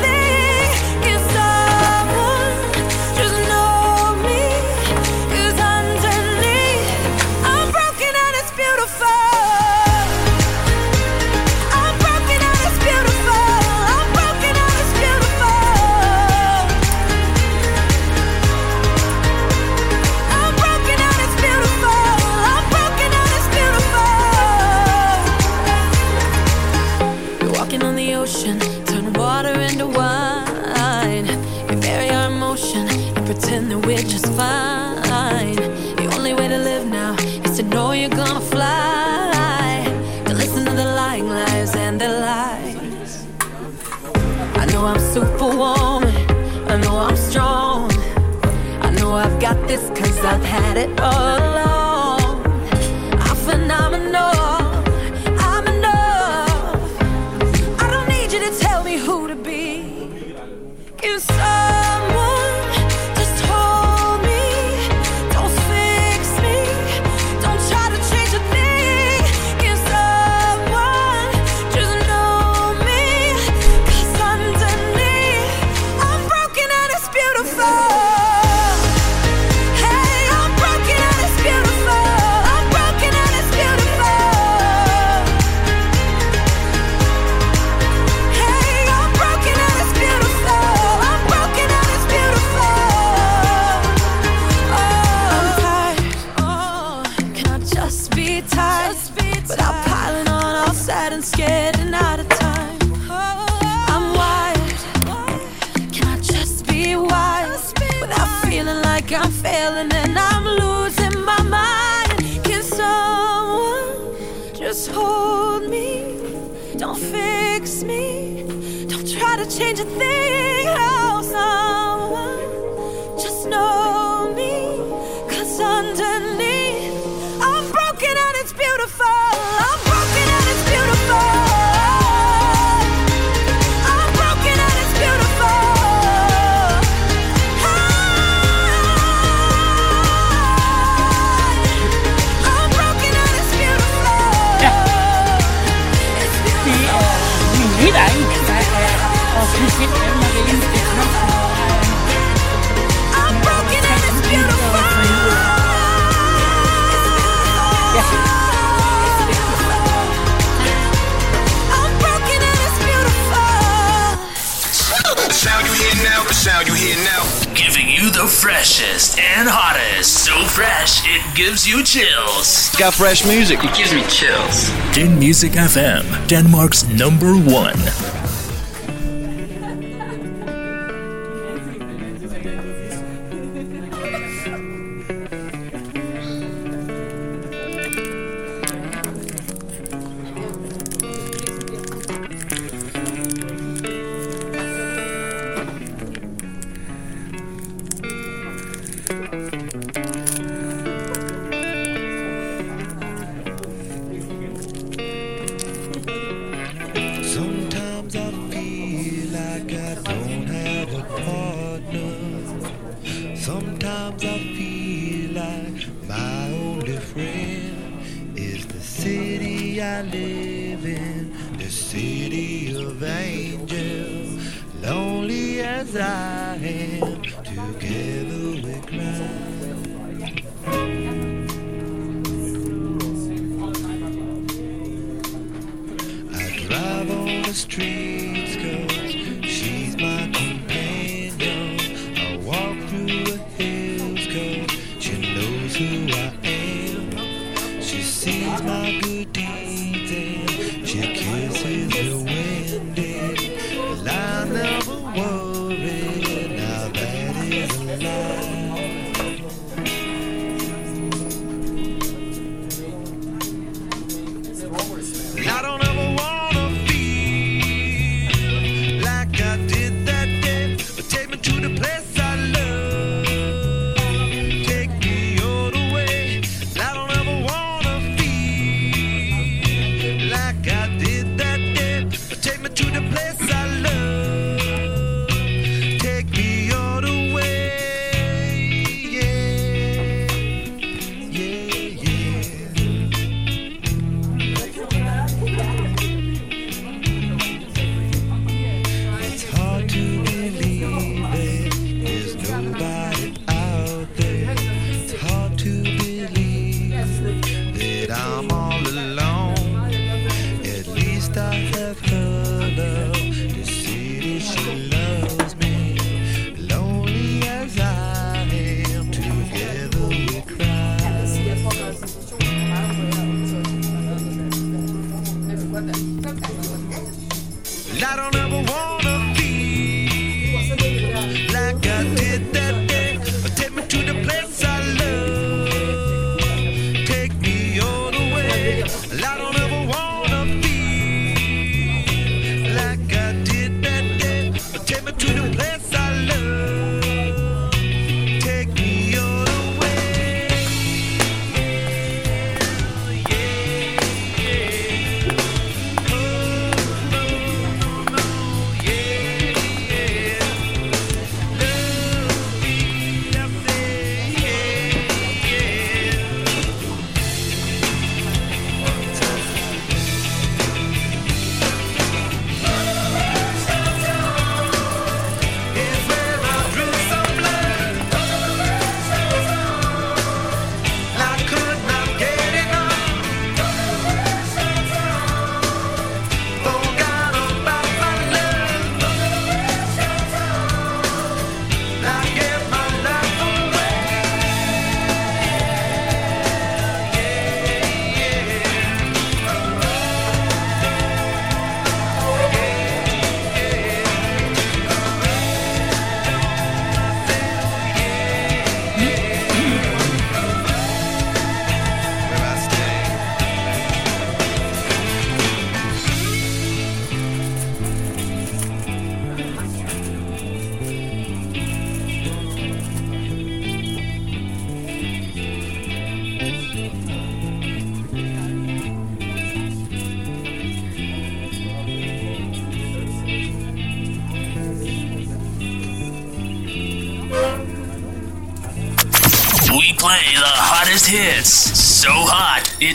gives you chills. It's got fresh music. It gives me chills. Den Music FM, Denmark's number one.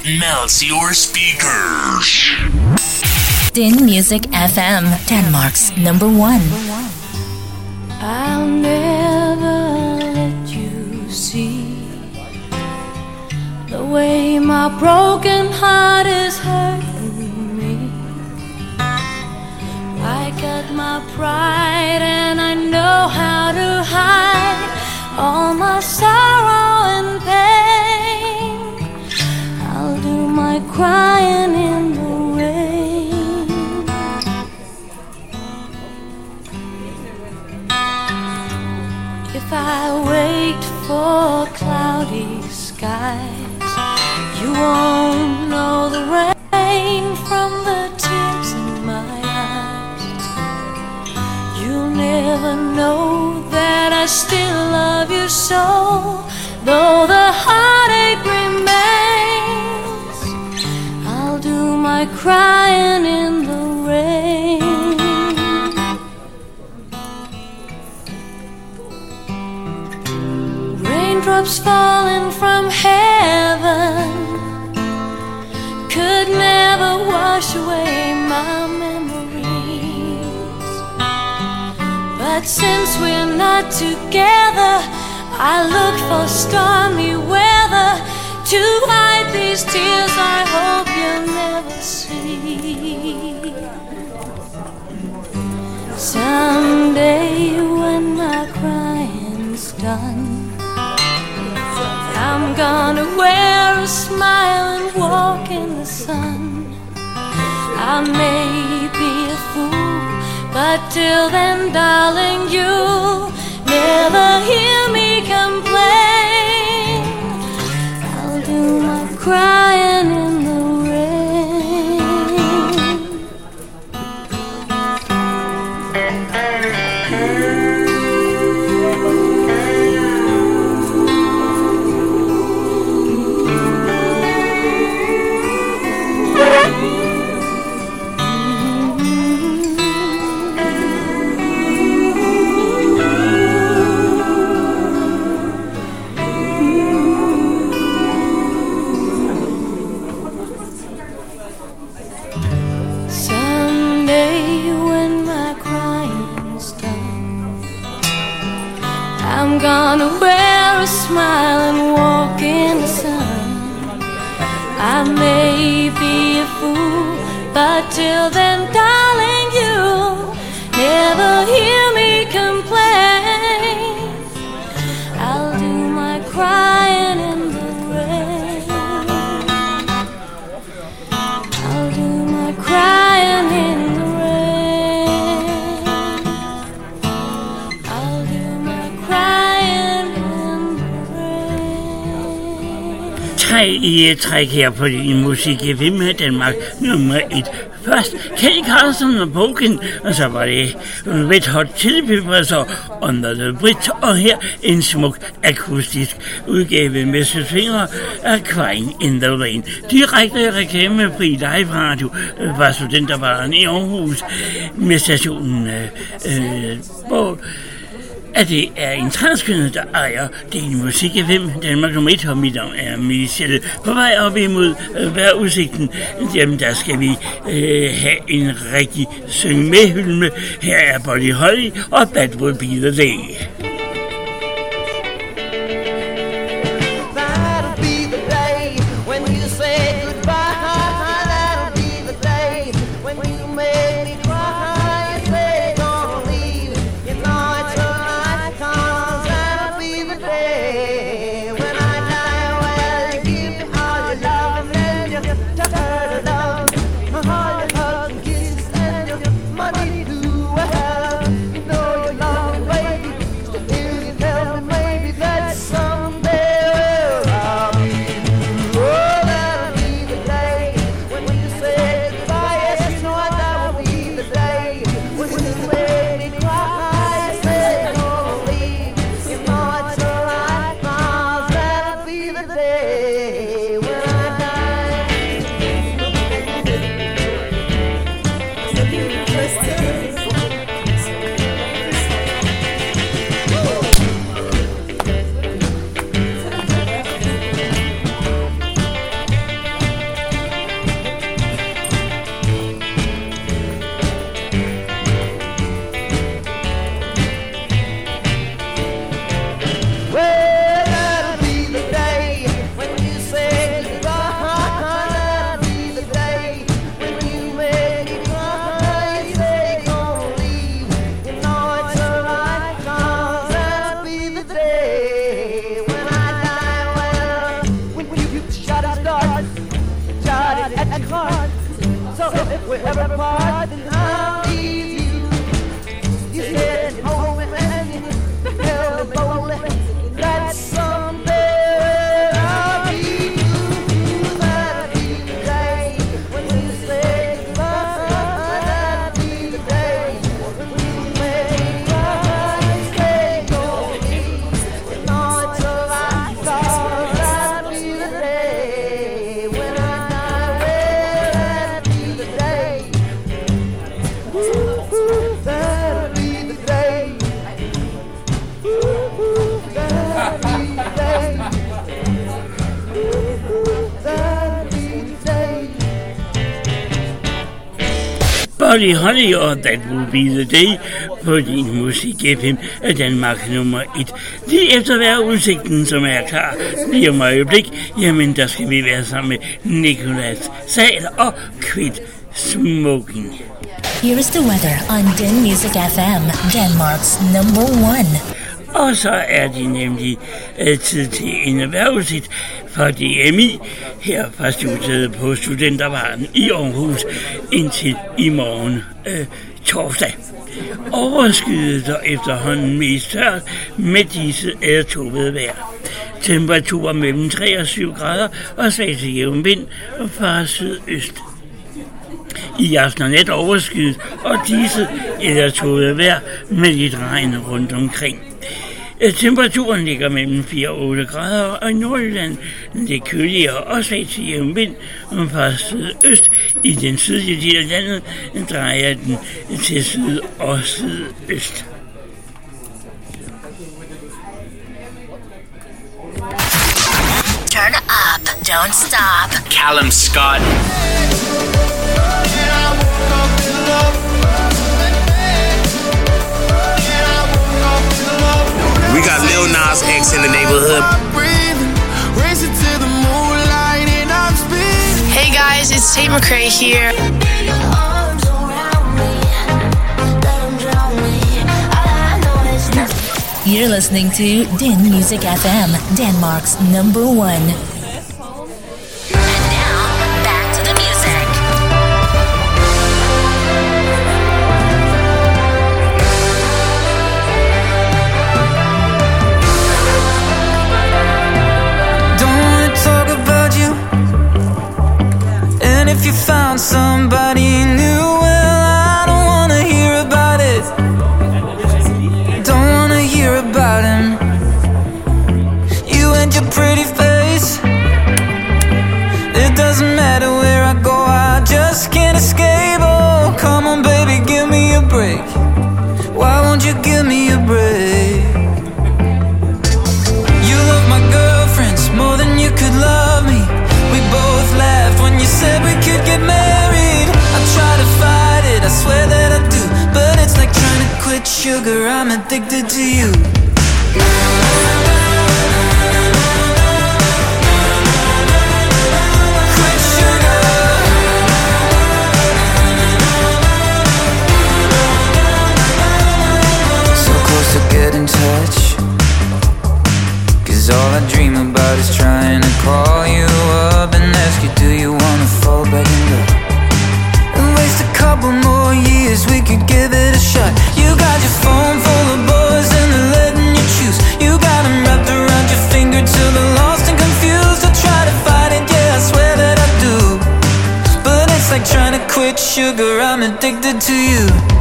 it melts your speakers. Din Music FM, Denmark's number one. Patrick her på din musik i Vim med Danmark nummer 1. Først Kelly Carlson og Bogen, og så var det Red Hot Chili Peppers og Under the Bridge, og her en smuk akustisk udgave med søsvinger af Crying in the Rain. Direkte reklamefri live radio var studenterbaren i Aarhus med stationen øh, øh er en transkønnet, der ejer din musik af hvem Danmark nummer 1, og mit navn er Michelle. På vej op imod øh, vejrudsigten, jamen der skal vi øh, have en rigtig syng med hylme. Her er Bonnie Holly og Bad Will Be The Day. Buddy Holly og That Will Be The Day på din musik FM er Danmark nummer 1. Lige efter hver udsigten, som er klar lige om øjeblik, jamen der skal vi være sammen med Nicolas Sal og Quit Smoking. Here is the weather on Den Music FM, Denmark's number one. Og så er det nemlig øh, tid til en erhvervsigt fra DMI her fra studiet på Studentervaren i Aarhus indtil i morgen øh, torsdag. Overskyet og efterhånden mest tørt med disse er tåbede vejr. Temperaturer mellem 3 og 7 grader og svag til jævn vind og fra sydøst. I aften og nat overskyet og disse eller tåget vejr med lidt regn rundt omkring. Øh, Temperaturen ligger mellem 4 og 8 grader, og i Nordjylland lidt køligere og svag til jævn vind og fra sydøst. I den sydlige del af landet drejer den til syd og sydøst. Turn up, don't stop. Callum Scott. We got Lil Nas X in the neighborhood. Hey guys, it's Tate McRae here. You're listening to Den Music FM, Denmark's number one. Somebody sugar, I'm addicted to you. Quit sugar. So close to get in touch. Cause all I dream about is trying to call you up and ask you, do you wanna fall back in love? Sugar, I'm addicted to you.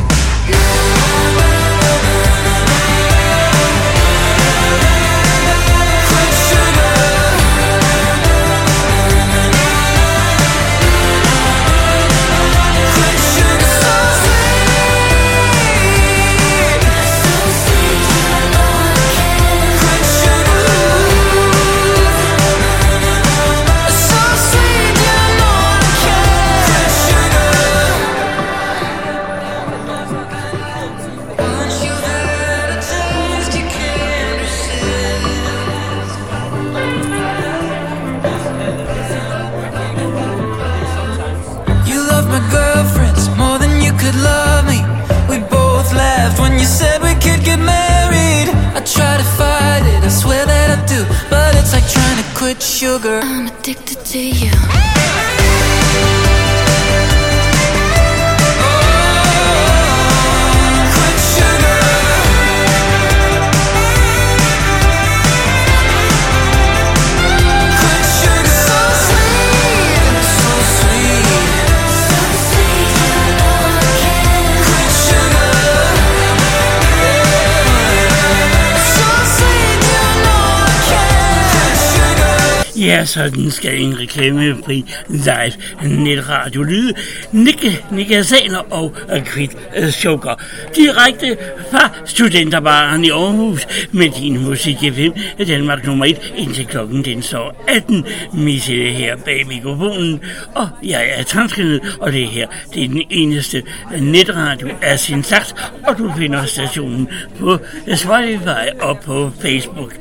Sugar. I'm addicted to you. Ja, sådan skal en reklamefri live netradio lyde. Nikke, Nikke Saner og Kvit øh, Sukker. Direkte fra Studenterbaren i Aarhus med din musik i 5 Danmark nummer 1 indtil klokken den står 18. Misse her bag mikrofonen. Og jeg er transkønnet, og det her det er den eneste netradio af sin slags. Og du finder stationen på Spotify og på Facebook.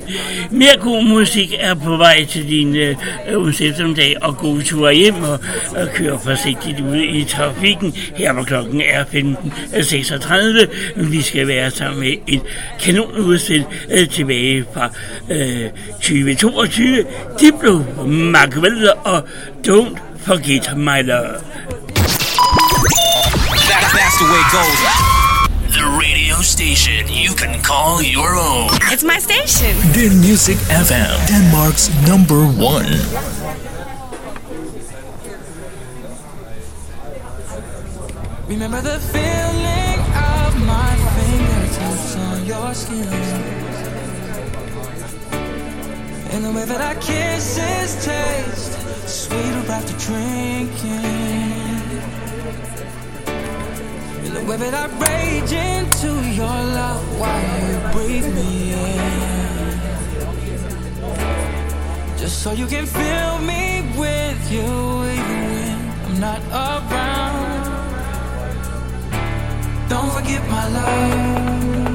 Mere god musik er på vej til din øh, øh eftermiddag og gode ture hjem og, og køre forsigtigt ud i trafikken. Her hvor klokken er 15.36. Øh, vi skal være sammen med et kanonudstil øh, tilbage fra øh, 2022. Diplo, Machiavelli og Don't Forget My Love. That, that's the way it goes. The radio station you can call your own. It's my station. Den Music FM, Denmark's number one. Remember the feeling of my fingertips on your skin And the way that our kisses taste Sweeter after drinking The I rage into your love While you breathe me in? Just so you can fill me with you Even when I'm not around. Don't forget my love.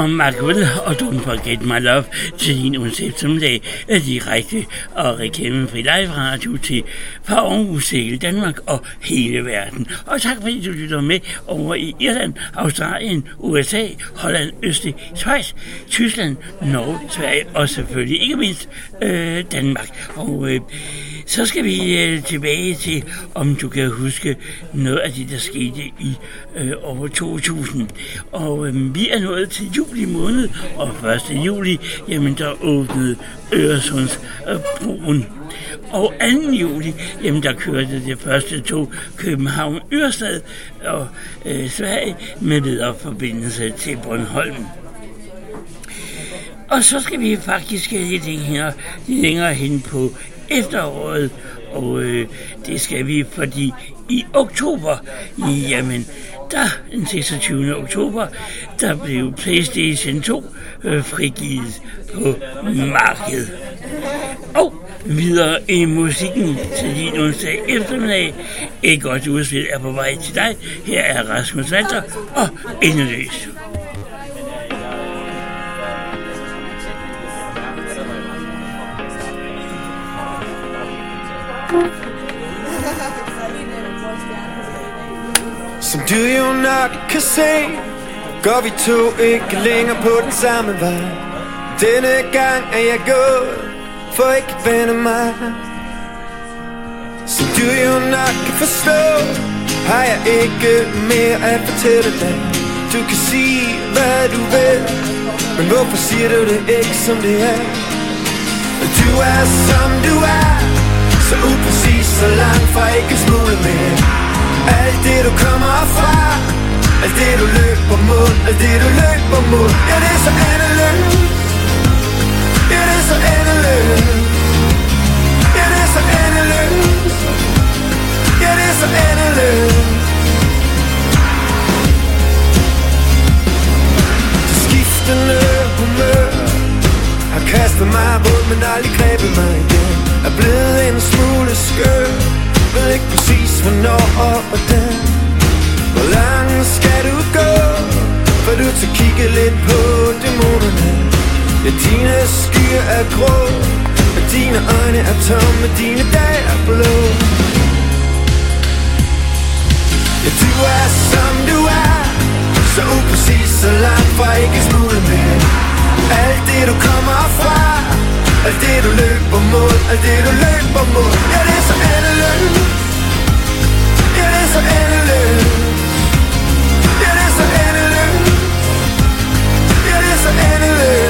Og Machiavelli og Don't Forget My Love til din eftermiddag er direkte og reklamefri live radio til fra Aarhus til Danmark og hele verden. Og tak fordi du lytter med over i Irland, Australien, USA, Holland, Østrig, Schweiz, Tyskland, Norge, Sverige og selvfølgelig ikke mindst øh, Danmark. Og øh, så skal vi øh, tilbage til, om du kan huske noget af det, der skete i øh, over 2000. Og øh, vi er nået til juli måned, og 1. juli, jamen der åbnede Øresundsbroen. Og 2. juli, jamen der kørte det første tog København Ørestad og øh, Sverige med videre forbindelse til Bornholm. Og så skal vi faktisk lidt længere, længere hen på efteråret, og øh, det skal vi, fordi i oktober, jamen, der den 26. oktober, der blev PlayStation 2 øh, frigivet på markedet. Og videre i musikken til din onsdag eftermiddag. Et godt udspil er på vej til dig. Her er Rasmus Walter og Endeløs. you Do you nok kan se Går vi to ikke længere på den samme vej. Denne gang er jeg gået For ikke at vende mig. Så du jo nok kan forstå Har jeg ikke mere at fortælle dig. Du kan sige hvad du vil Men hvorfor siger du det ikke som det er? Du er som du er Så upræcis, så langt fra ikke smule mere alt det du kommer fra. Alt det du løber mod. Alt det du løber mod. Ja det er så endeløst Ja det er så endeløst Ja det er så endeløst Ja det er så endeløst skiftende humør Har kastet mig rundt Men aldrig grebet mig igen. Er blevet en smule skør ved ikke præcis hvornår og hvordan. Hvor langt skal du gå For du tager kigge lidt på dæmonerne? Ja, dine skyer er grå Og dine øjne er tomme Dine dage er blå. Ja, du er som du er Så upræcis, så langt fra ikke smule mere Alt det du kommer fra alt det du løber mod, alt det du løber mod. Ja, det er så endeløst Ja, det er så endeløst Ja, det er så endeløst Ja, det er så endeløst Du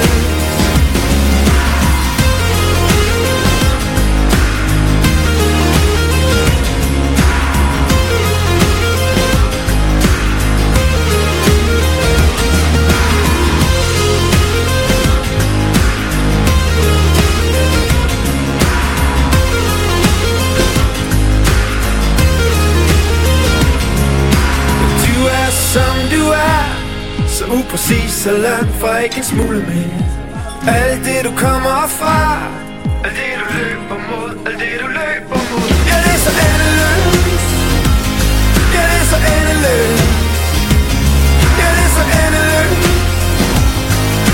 upræcis så langt fra ikke en smule mere. Alt det du kommer fra. Alt det du løber mod. Alt det du løber mod. Ja det er så endeløst. Ja det er så endeløst. Ja det er så endeløst.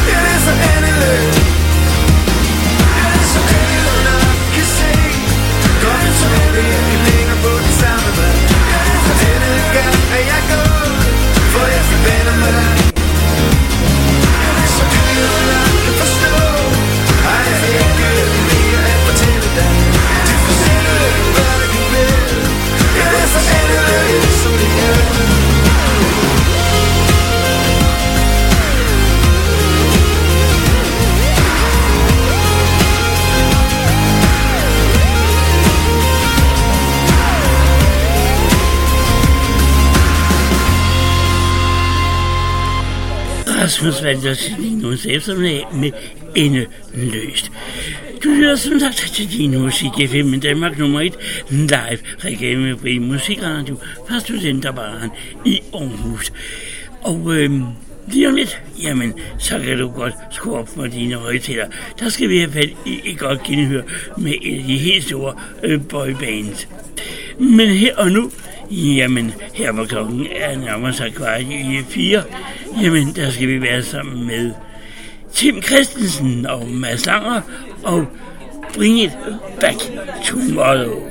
Ja det er så endeløst. Ja det er så endeløst kan se Rasmus valgte til din eftermiddag med endeløst. Du lytter som sagt til din musik FM Danmark nummer 1 live reklamefri musikradio fra Studenterbaren i Aarhus. Og øhm, lige om lidt, jamen, så kan du godt skrue op for dine højtaler. Der skal vi have fat i et godt genhør med et af de helt store øh, boybands. Men her og nu, jamen, her hvor klokken er nærmere sig kvart i fire, jamen, der skal vi være sammen med Tim Christensen og Mads Langer og Bring It Back Tomorrow.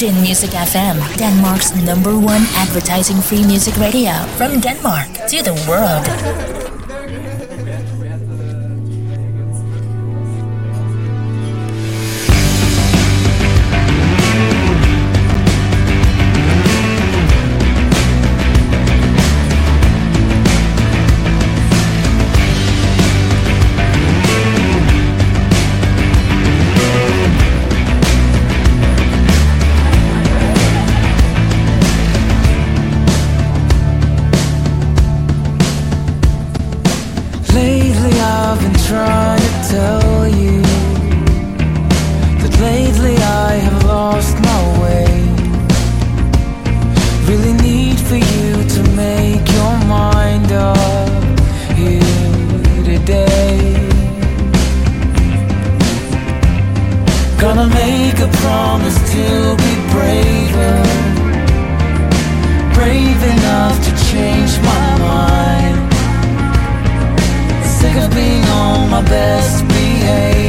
Den Music FM, Denmark's number one advertising free music radio. From Denmark to the world. To be braver, brave enough to change my mind. Sick of being on my best behavior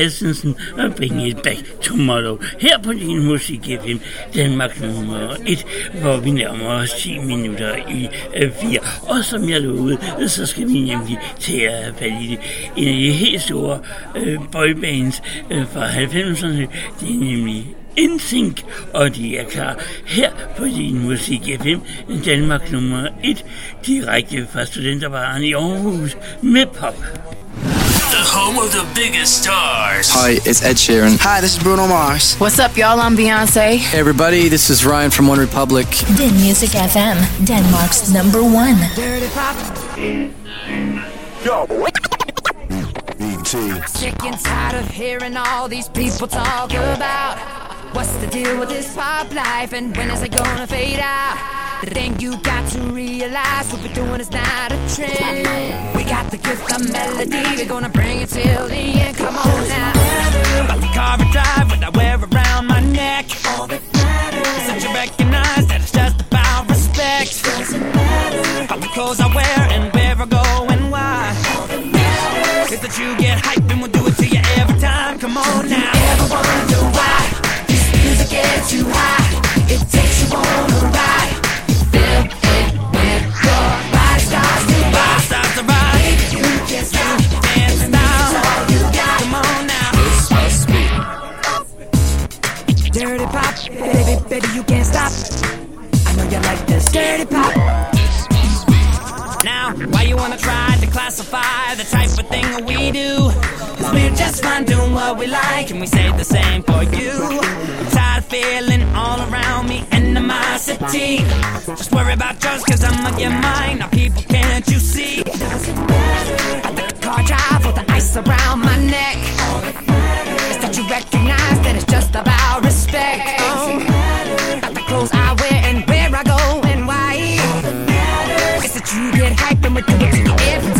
Christensen og Bring It Back Tomorrow. Her på din musik FM, Danmark nummer 1, hvor vi nærmer os 10 minutter i øh, 4. Og som jeg lovede, så skal vi nemlig til at have fat i det. En af de helt store øh, boybands øh, fra 90'erne, det er nemlig InSync, og de er klar her på din musik FM, Danmark nummer 1, direkte fra Studenterbaren i Aarhus med pop. The home of the biggest stars. Hi, it's Ed Sheeran. Hi, this is Bruno Mars. What's up, y'all? I'm Beyonce. Hey, everybody, this is Ryan from One Republic. Den Music FM, Denmark's number one. Dirty Sick and tired of hearing all these people talk about what's the deal with this pop life and when is it gonna fade out? The thing you got to realize what we're doing is not a trend. We got the gift of melody, we're gonna bring it till the end. Come on now. About the car I drive, what I wear around my neck. All that matters. Since you recognize that it's just about respect. Doesn't matter. About the clothes I wear and where I go and why. All that matters. Is that you get hype and we'll do it to you every time. Come on now. Ever wonder why this music gets you high? Baby, you can't stop. I know you like this dirty pop. Now, why you wanna try to classify the type of thing that we do. Cause we're just fine doing what we like, and we say the same for you. I'm tired of feeling all around me animosity. Just worry about yours, cause I'm of your mind. Now, people, can't you see? I took a car drive with the ice around my neck. Is that you recognize that it's just about respect. Oh, everything is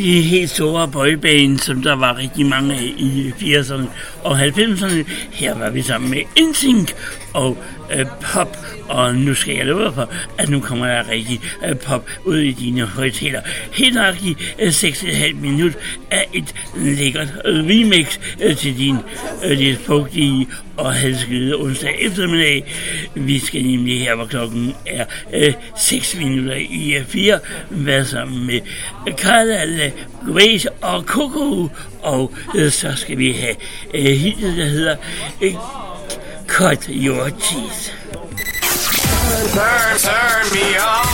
de helt store boybane, som der var rigtig mange af i 80'erne og 90'erne. Her var vi sammen med NSYNC og øh, pop, og nu skal jeg love for, at nu kommer der rigtig øh, pop ud i dine højtaler. Helt nøjagtigt øh, 6,5 minut af et lækkert øh, remix øh, til din øh, lidt fugtige og halskede onsdag eftermiddag. Vi skal nemlig her, hvor klokken er øh, 6 minutter i 4, være sammen med Carla, Grace og Coco, og øh, så skal vi have øh, hittet, der hedder øh, Cut Your Teeth. Turn, turn me on.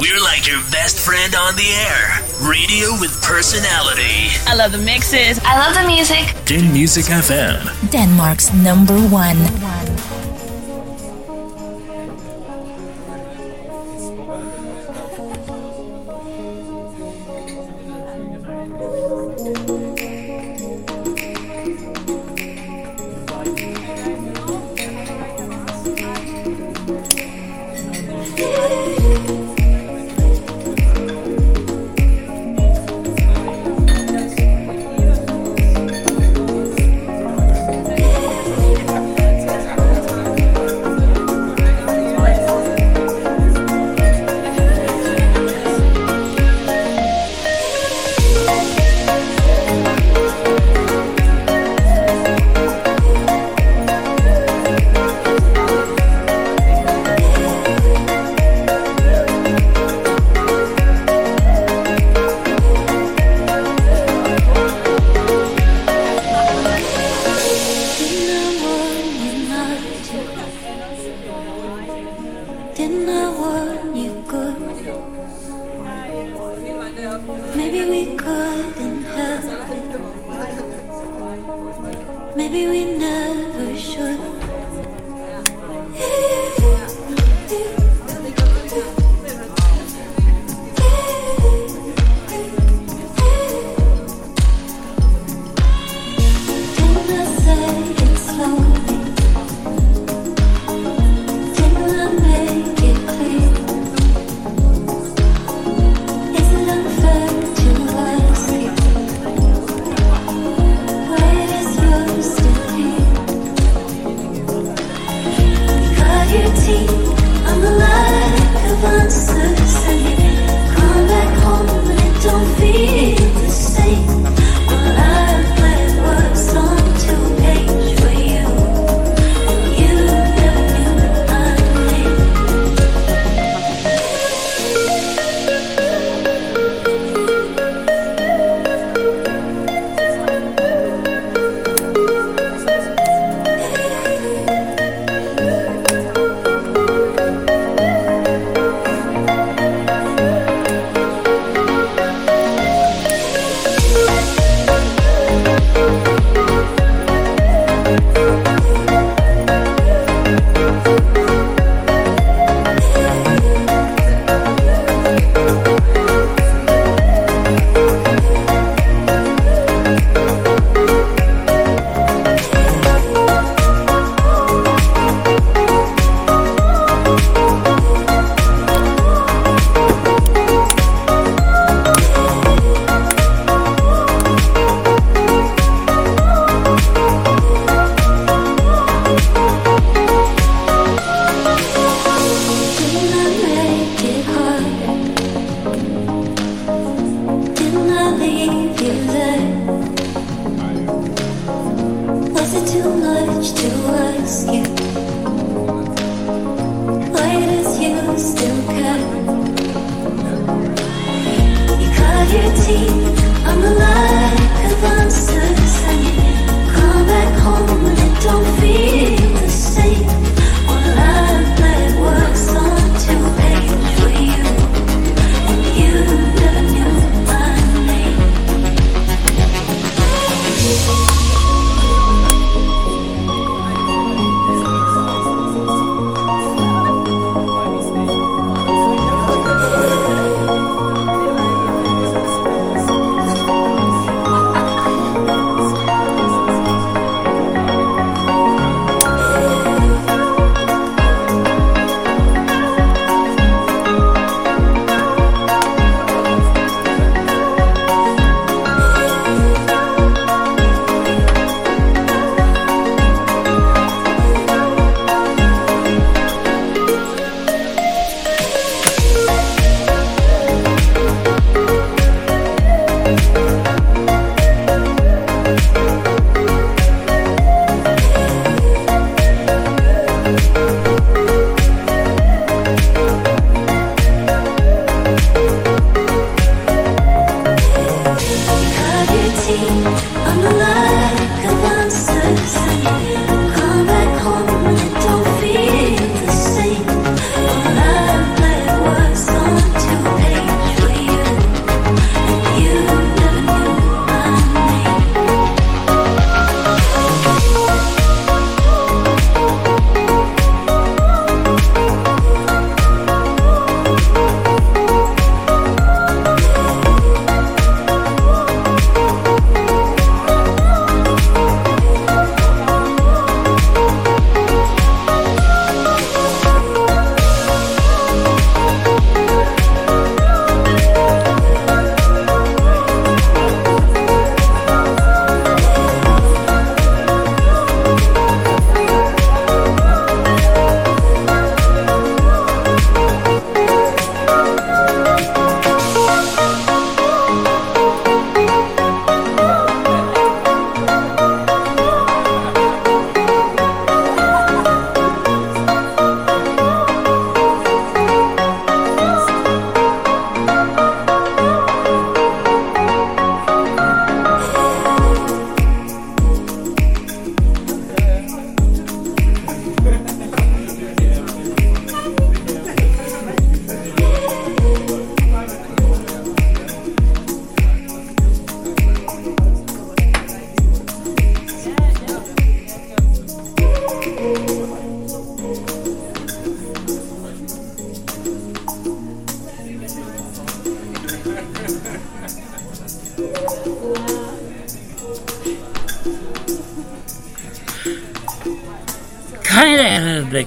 We're like your best friend on the air. Radio with personality. I love the mixes. I love the music. Den Music FM. Denmark's number one.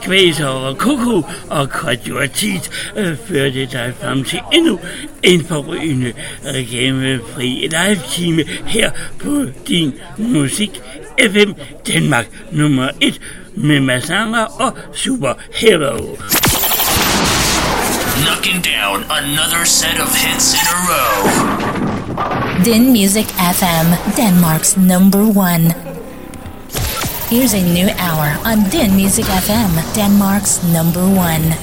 Kyla, Black uh, Quasar uh, og Coco og Quadrotit øh, førte dig frem til endnu en forrygende uh, reklamefri live-time her på din musik FM Danmark nummer 1 med Mads Langer og Super Hero. Knocking down another set of hits in a row. Din Music FM, Denmark's number one. Here's a new hour on Din Music FM, Denmark's number one.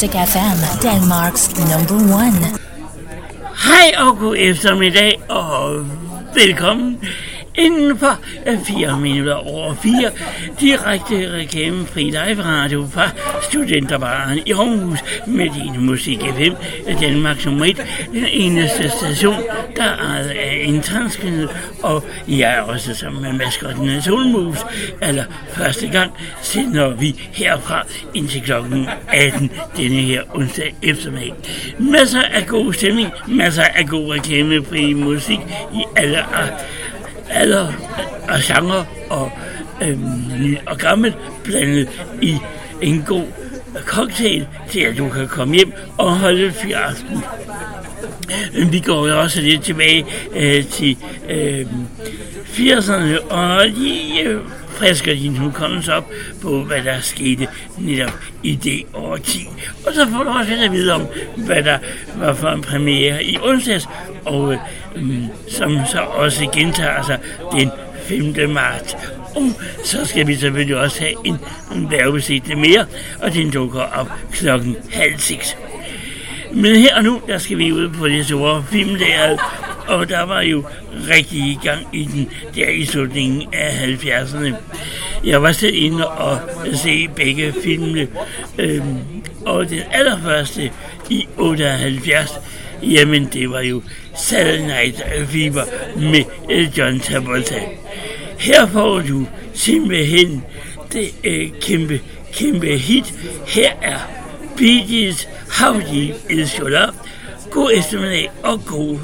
Music FM, Denmark's number one. Hej og god eftermiddag og velkommen inden for øh, 4 minutter over 4 direkte reklamefri live radio fra Studenterbaren i Aarhus med din musik FM Danmarks nummer 1, den eneste station, der er af en transkønnet og jeg er også sammen med maskotten af Solmus, eller første gang sender vi herfra indtil klokken 18 denne her onsdag eftermiddag. Masser af god stemning, masser af god reklamefri musik i alle alder og genre og øhm, og gammel blandet i en god cocktail til at du kan komme hjem og holde fyraften. Men vi går jo også lidt tilbage øh, til øh, 80'erne og lige øh, frisker din hukommelse op på, hvad der skete netop i det årti. Og så får du også lidt at vide om, hvad der var for en premiere i onsdags, og øh, mm, som så også gentager sig den 5. marts. Og så skal vi selvfølgelig også have en, en mere, og den dukker op klokken halv seks. Men her og nu, der skal vi ud på det store filmlæret, og der var jo rigtig i gang i den der i slutningen af 70'erne. Jeg var selv inde og se begge filmene, øhm, og den allerførste i 78, jamen det var jo Saturday Night Fever med øh, John Travolta. Her får du simpelthen det øh, kæmpe, kæmpe hit. Her er Bee Gees, How Deep Is Your Love. God eftermiddag og god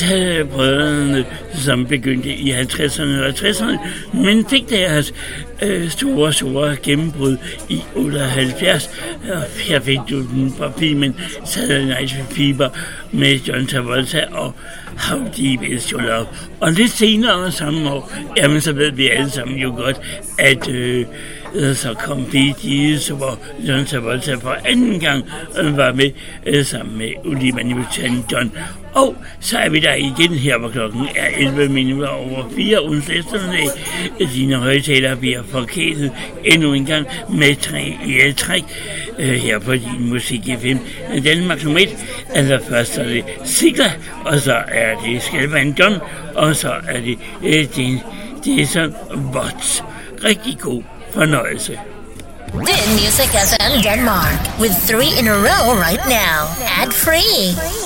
havde brødrene, som begyndte i 50'erne og 60'erne, men fik deres øh, store, store gennembrud i 78. Og her fik du den fra filmen Saturday Night Fever med John Travolta og How Deep Is Your Love. Og lidt senere samme år, jamen så ved vi alle sammen jo godt, at øh, så kom Bee Gees, hvor John Travolta for anden gang øh, var med øh, sammen med Olivia Newton-John. Så er vi der igen her, hvor klokken er 11 minutter over 4. Ugens eftermiddag. Dine højtaler bliver forkælet endnu en gang med tre i træk øh, her på din musik i FM. Danmark nummer 1. Altså først er det Sigler, og så er det Skalvan John, og så er det øh, din Jason Watts. Rigtig god fornøjelse. Din Music FM Denmark with three in a row right now. Ad free.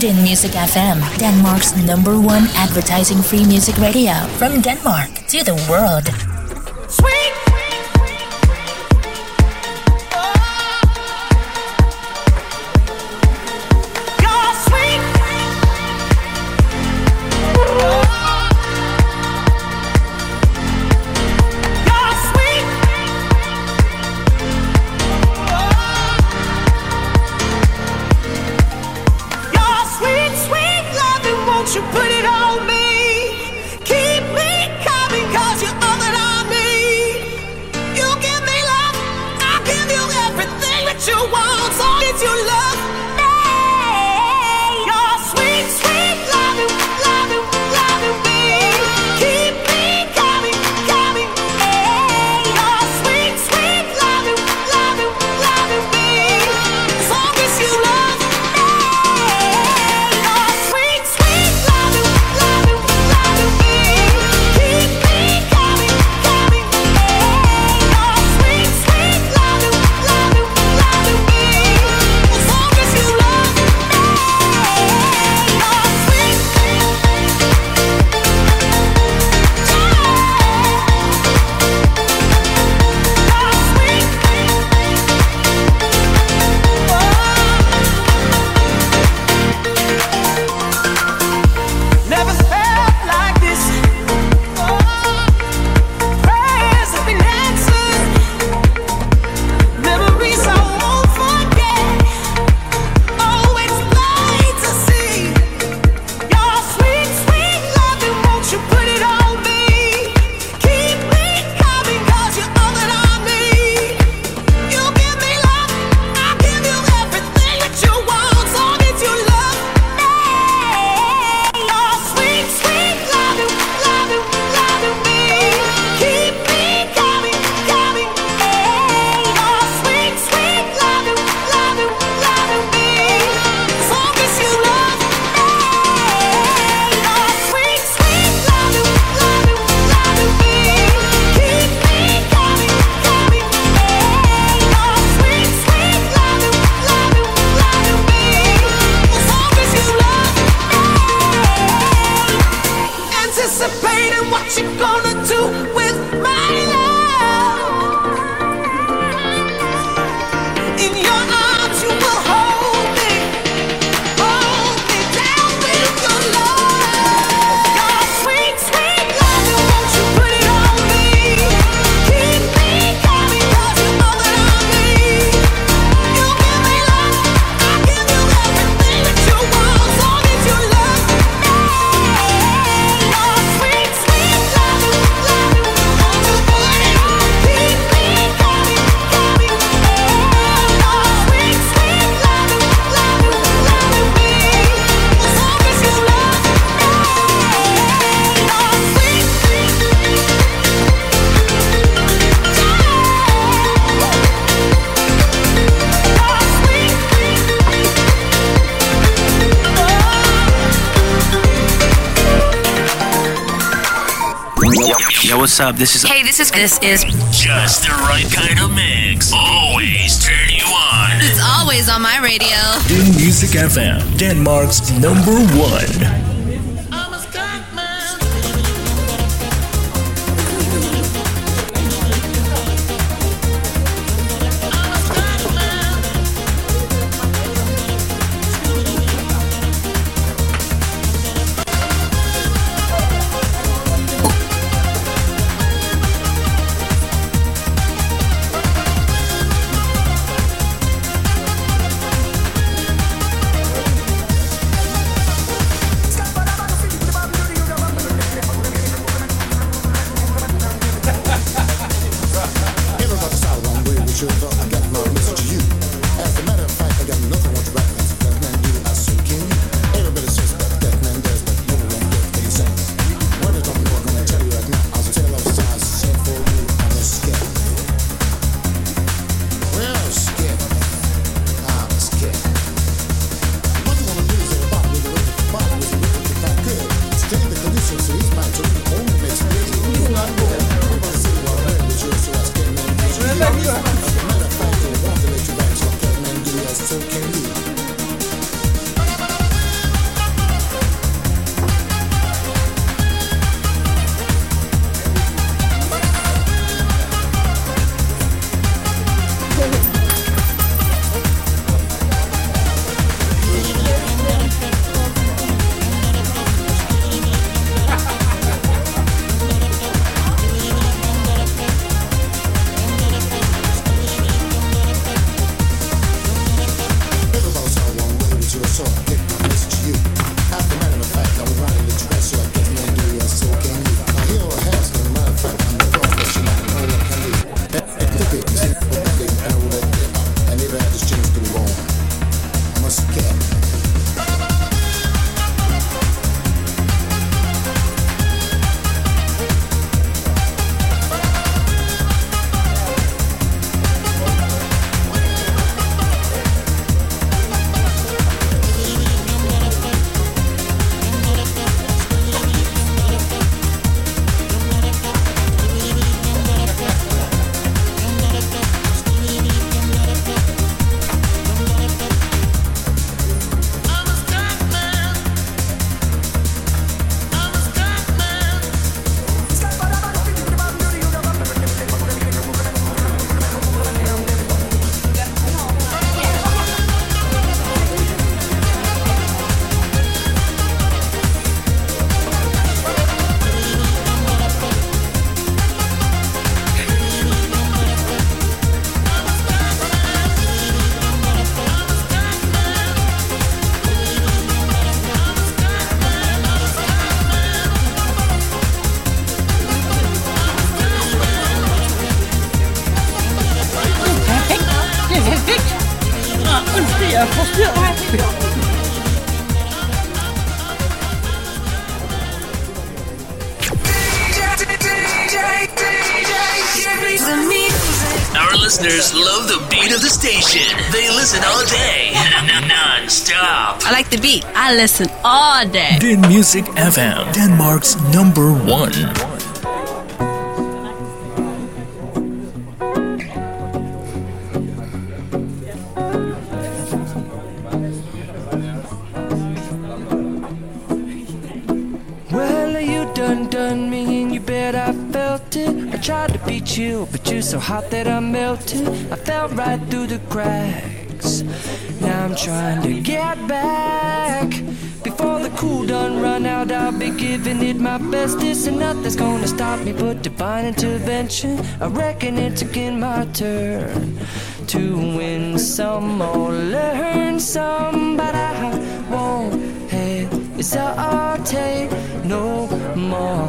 Den Music FM, Denmark's number one advertising free music radio from Denmark to the world. up. This is Hey, this is this is just the right kind of mix. Always turn you on. It's always on my radio. In Music FM, Denmark's number one. Listen all day. Den Music FM, Denmark's number one. Well, you done done me and you bet I felt it. I tried to beat you, but you're so hot that I it. This and nothing's gonna stop me but divine intervention. I reckon it's again my turn to win some or learn some, but I won't hesitate no more,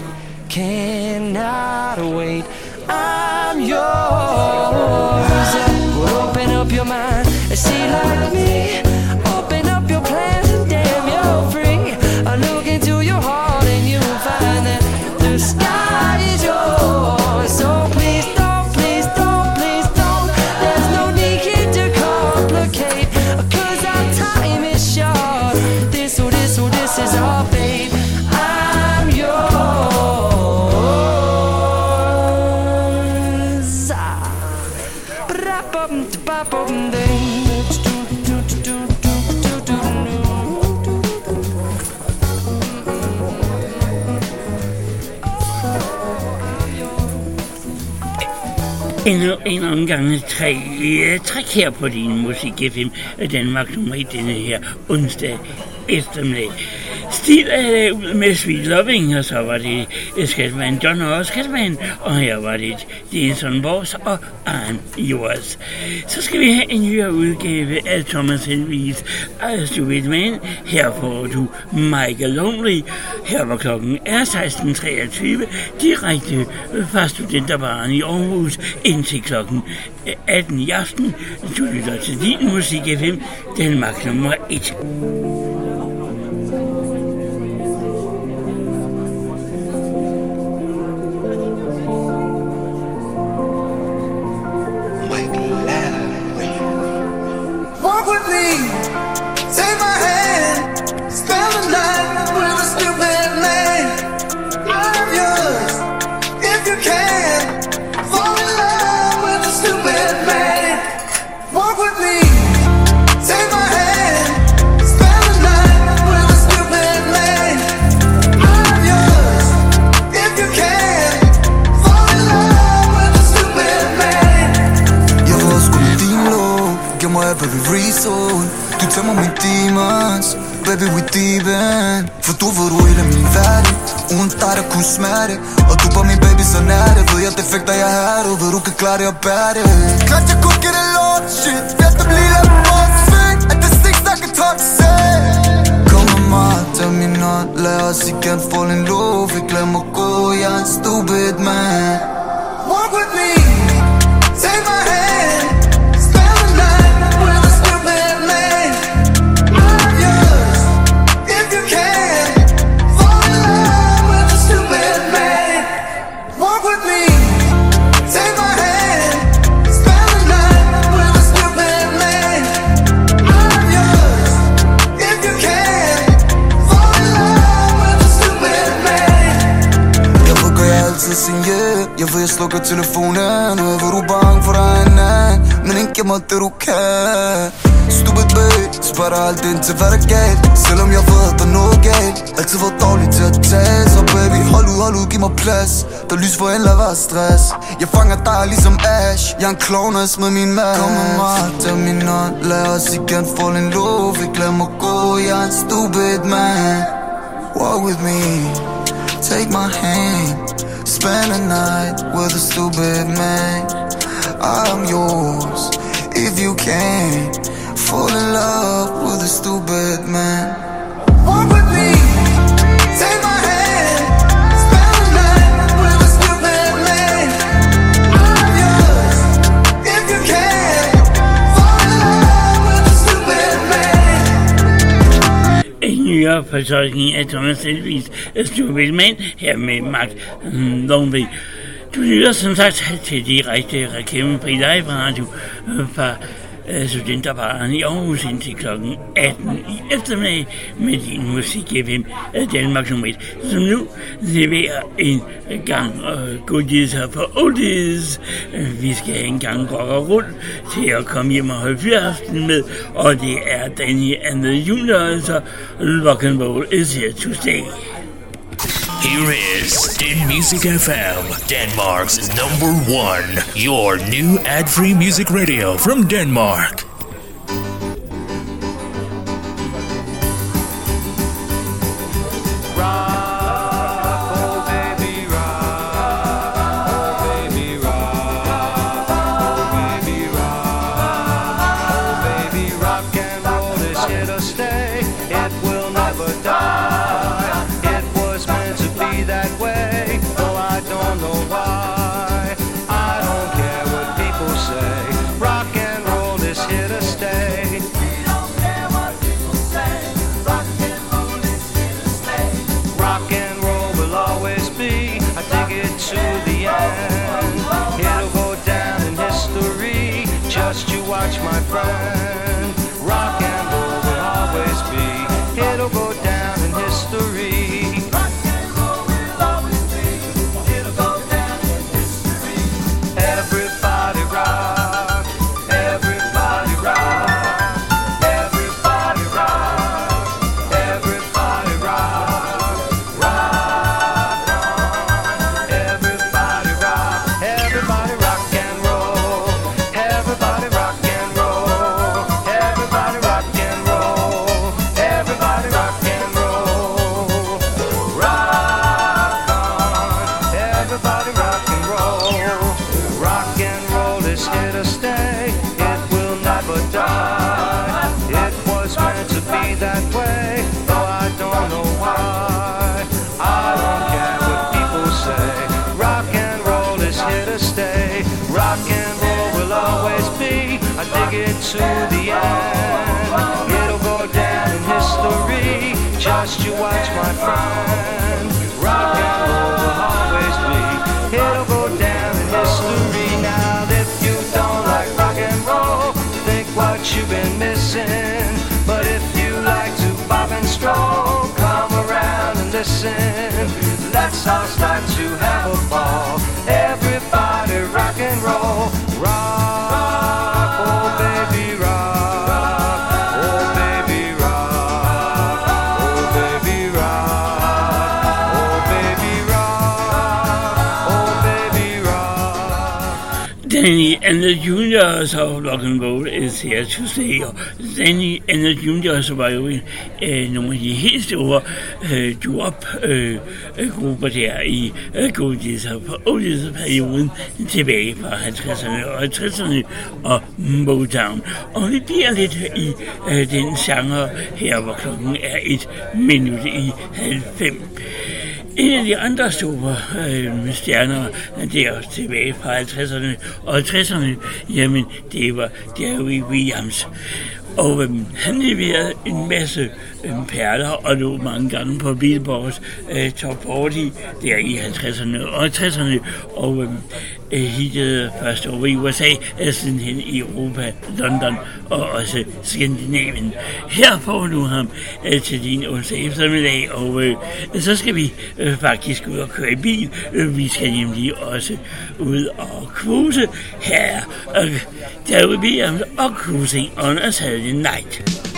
cannot wait. I'm yours. Open up your mind and see like me. Endnu en omgang tre øh, træk her på din musik FM øh, Danmark nummer i denne her onsdag eftermiddag tid øh, ud med Sweet Loving, og så var det øh, Skatman John og Skatman, og her var det Jason Boss og Arne Yours. Så skal vi have en nyere udgave af Thomas Helvis I Stupid Man. Her får du Michael Lonely. Her var klokken er 16.23 direkte fra Studenterbaren i Aarhus indtil klokken øh, 18 i aften. Du lytter til din musik FM, Danmark nummer 1. baby rezone Du tæmmer mine demons Baby we deep in. For du ved du er hele min verden Uden dig der kun smerte Og oh, du var min baby så nær det Ved jeg det fik dig jeg har du Ved du kan klare det og bære det Klart jeg kunne give det lort shit Vet dem lige lad mig At det stik snakker toxic Kom med mig, tag min hånd Lad os igen få en lov Ikke lad mig gå, jeg er en stupid man. Walk with me. Take my hand. Jeg slukker telefonen Og jeg ved, du er bange for dig en anden Men ikke giv mig det, du kan. Stupid babe spørger dig aldrig ind til, hvad der galt. Selvom jeg ved, at der er noget galt. Altid været dårlig til at tage Så baby, hold ud, hold ud, giv mig plads. Der lys for en, lad være stress. Jeg fanger dig ligesom Ash. Jeg er en clown, og smed min mad Kom med mig, tag min hånd. Lad os igen få en lov Ikke lad mig gå, jeg er en stupid man. Walk with me. Take my hand, spend a night with a stupid man. I'm yours if you can. Fall in love with a stupid man. Nyere fortolkning af Thomas Elvis Stupid Man her med Mark mm, Du lytter som sagt til de rigtige reklame på live radio øh, fra Øh, Studenterbaren i Aarhus indtil kl. 18 i eftermiddag med din musik FM af øh, Danmark nummer 1, som nu leverer en gang øh, uh, goodies her for Oldies. Vi skal have en gang rock og roll til at komme hjem og holde fyraften med, og det er Danny and the Juniors, altså og rock and roll is here to stay. Here is Din Music FM, Denmark's number one. Your new ad free music radio from Denmark. Just you watch, my friend. Dig it to the end. It'll go down in history. Just you watch, my friend. Rock and roll will always be. It'll go down in history. Now, if you don't like rock and roll, think what you've been missing. But if you like to bob and stroll, come around and listen. Let's all start to have a ball. Everybody rock and roll. Rock, Danny and the Juniors of Rock and Roll øh, is here to stay. Og Danny and the Juniors var jo en, øh, nogle af de helt store øh, doo-wop-grupper øh, øh, der i øh, perioden tilbage fra 50'erne og 60'erne og Motown. Og vi bliver lidt i øh, den genre her, hvor klokken er et minut i halv fem. En af de andre store øh, stjerner, der tilbage fra 50'erne og 60'erne, jamen det var Jerry Williams. Og øh, han leverede en masse Øh, perler og lå mange gange på Billboards øh, top 40 der i 50'erne og 60'erne. Og øhm, øh, hittede først over i USA, øh, siden hen i Europa, London og også Skandinavien. Her får du ham øh, til din onsdag eftermiddag, og øh, så skal vi øh, faktisk ud og køre i bil. Øh, vi skal nemlig også ud og cruise her. Og der vil vi og cruising on a Saturday night.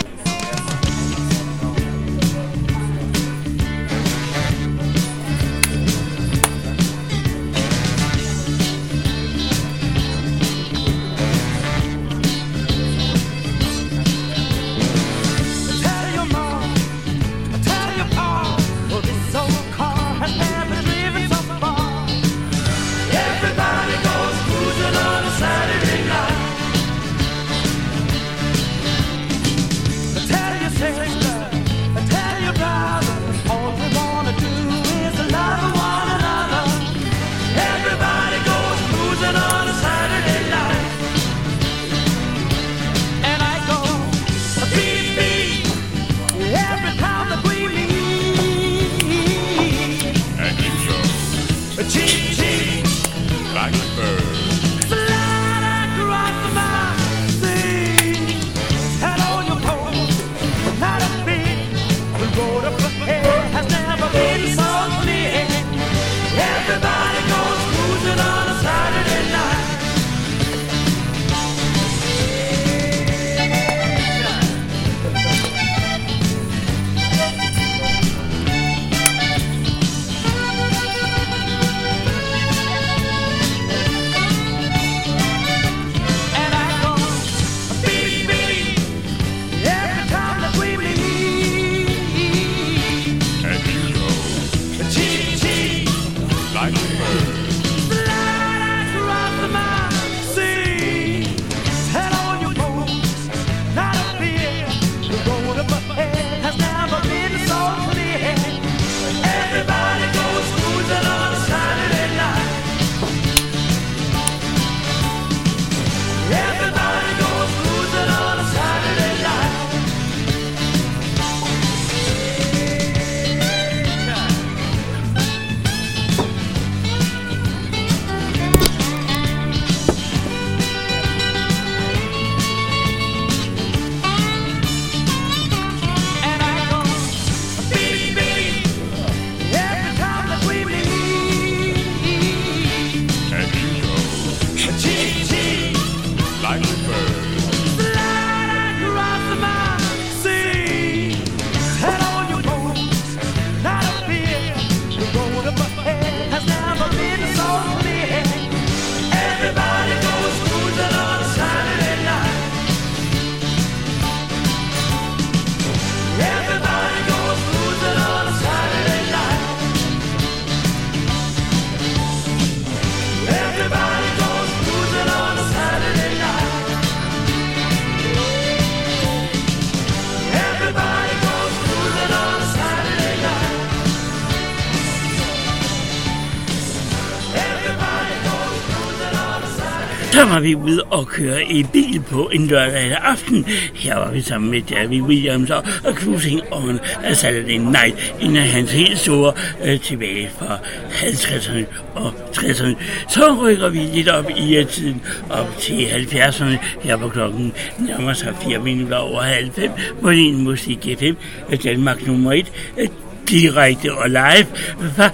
Var vi ude og køre i bil på en lørdag aften. Her var vi sammen med Jerry Williams og Cruising on a Saturday Night. En af hans helt store øh, tilbage fra 50'erne og 60'erne. Så rykker vi lidt op i øh, tiden op til 70'erne. Her på klokken nærmer sig 4 minutter over halv fem på din musik FM. Øh, Danmark nummer 1. Øh, direkte og live fra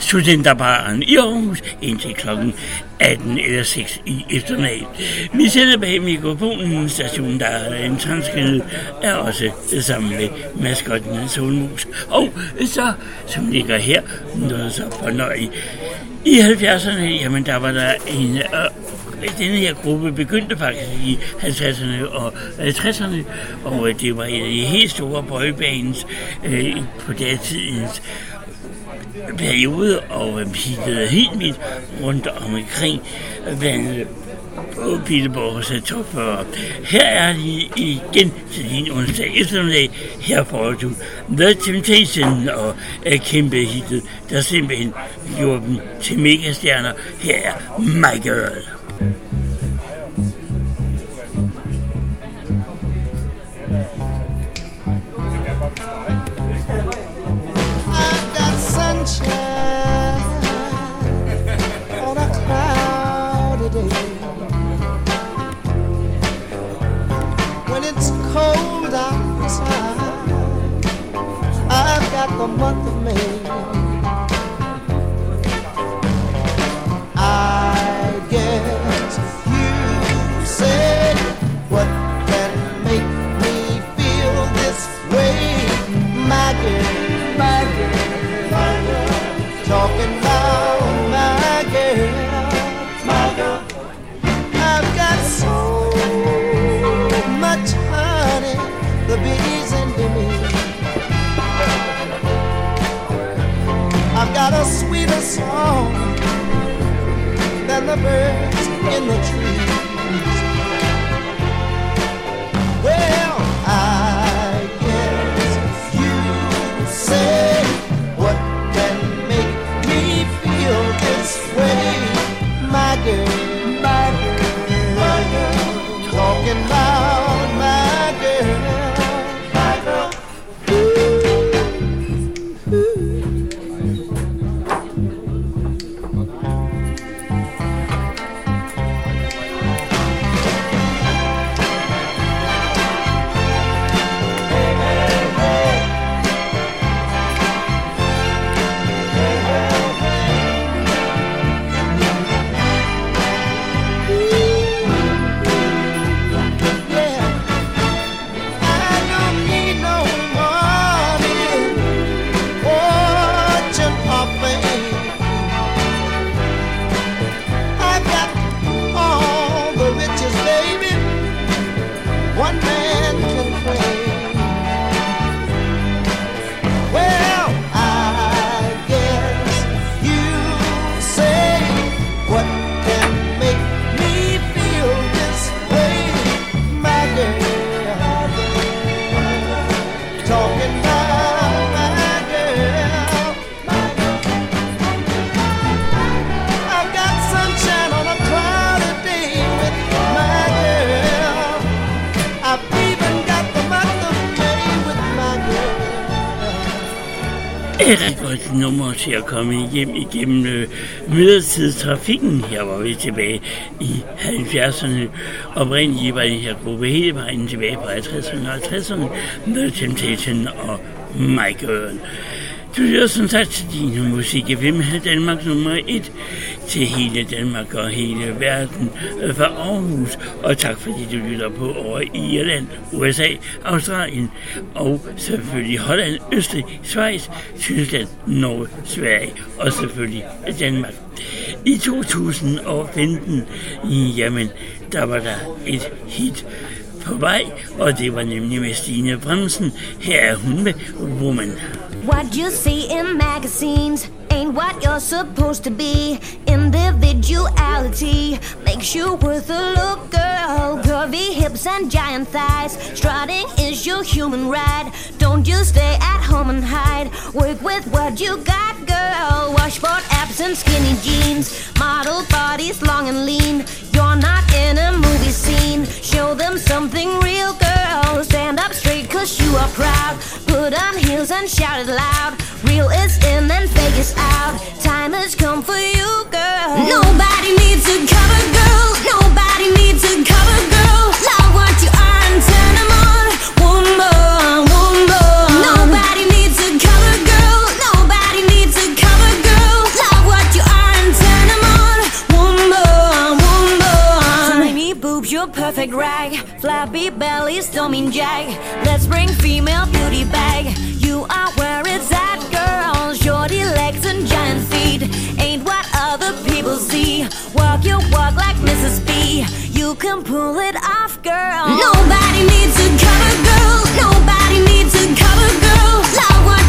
Studenterbaren i Aarhus indtil klokken 18 eller 6 i eftermiddag. Vi sender bag mikrofonen stationen, der er en transkende, er også sammen med maskotten Solmus. Og så, som ligger her, noget så fornøjeligt, I 70'erne, jamen der var der en... Denne her gruppe begyndte faktisk i 50'erne og øh, 60'erne, og det var en af de helt store boybands øh, på datidens periode, og øh, helt vildt rundt omkring, øh, blandt andet på Pilleborgs topfører. Her er de igen til din onsdag eftermiddag. Her får du The Temptation og er kæmpe hittet, der simpelthen gjorde dem til megastjerner. Her er My Girl. The birds in the trees. Til at komme hjem igennem øh, midlertidstrafikken. Her var vi tilbage i 70'erne. Oprindeligt var det her gruppe hele vejen tilbage på 50'erne og 50'erne. The Temptation og My Girl. Du lytter som sagt til din musik FM, Danmark nummer 1 til hele Danmark og hele verden øh, fra Aarhus. Og tak fordi du lytter på over i Irland, USA, Australien og selvfølgelig Holland, Østrig, Schweiz, Tyskland, Norge, Sverige og selvfølgelig Danmark. I 2015, jamen, der var der et hit på vej, og det var nemlig med Stine Bremsen. Her er hun med Woman. What you see in magazines ain't what you're supposed to be. Individuality makes you worth a look, girl. Curvy hips and giant thighs. Strutting is your human right. Don't you stay at home and hide. Work with what you got, girl. Washboard abs and skinny jeans. Model bodies long and lean. You're not in a movie scene. Show them something real, girl. Stand up straight cause you are proud. Put on heels and shout it loud. Real is in and fake is out. Time has come for you, girl. Nobody needs a cover girl. Nobody needs a cover girl. Love what you are Flappy belly, storming jag. Let's bring female beauty back. You are where it's at, girl. Shorty legs and giant feet. Ain't what other people see. Walk your walk like Mrs. B. You can pull it off, girl. Nobody needs a cover girl. Nobody needs a cover girl. Love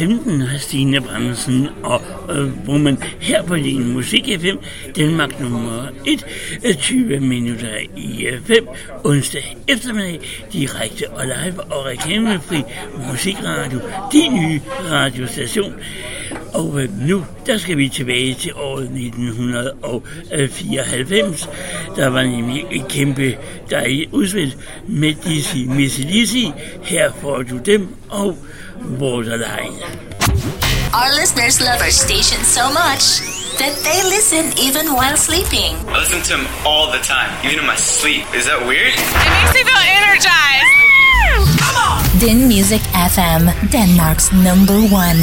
15 har Stine Bremsen, og øh, Woman her på din Musik FM, Danmark nummer 1, 20 øh, minutter i øh, 5, onsdag eftermiddag, direkte og live og reklamefri musikradio, din nye radiostation. Og øh, nu, der skal vi tilbage til året 1994. Der var nemlig et kæmpe dejligt udspil med Dizzy Missy Lizzy. Her får du dem og Borderline. Our listeners love our station so much that they listen even while sleeping. I listen to him all the time, even in my sleep. Is that weird? It makes me feel energized. Come on! Din Music FM, Denmark's number one.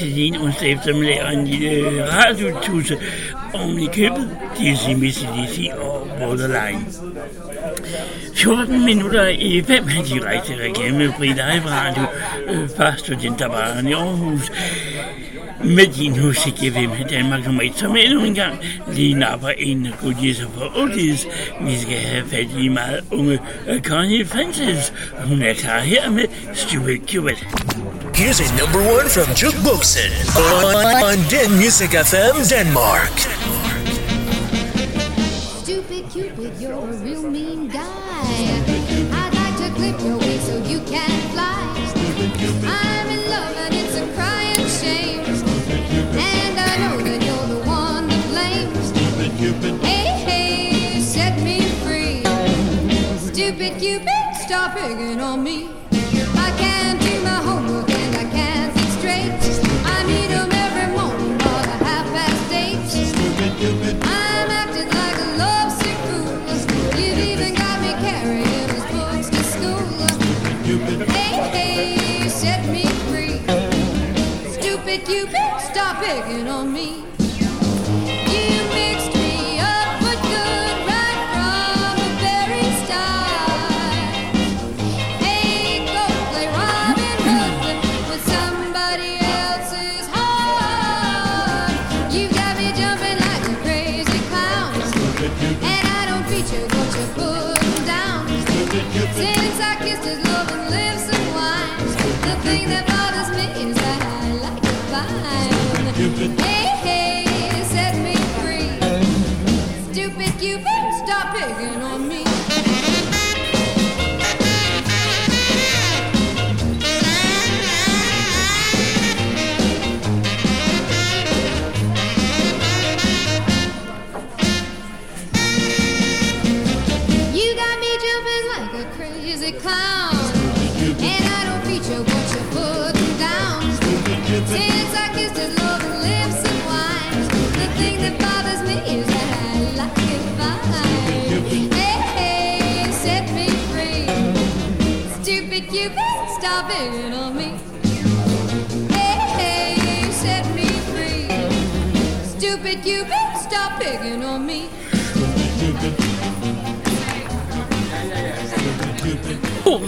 Til din onsdag eftermiddag og en lille radiotusse oven i købet. DC Missy DC og Borderline. 14 minutter i 5 er direkte reklame reklamefri live radio øh, fra Studenterbaren i Aarhus. Med din musik i Hvem er Danmark nummer 1, som endnu en gang lige napper en godisser for Odis. Vi skal have fat i meget unge øh, Connie Francis. Hun er klar her med Stuart Cupid. Here's a number one from Jukeboxen on, on Den Music FM Denmark.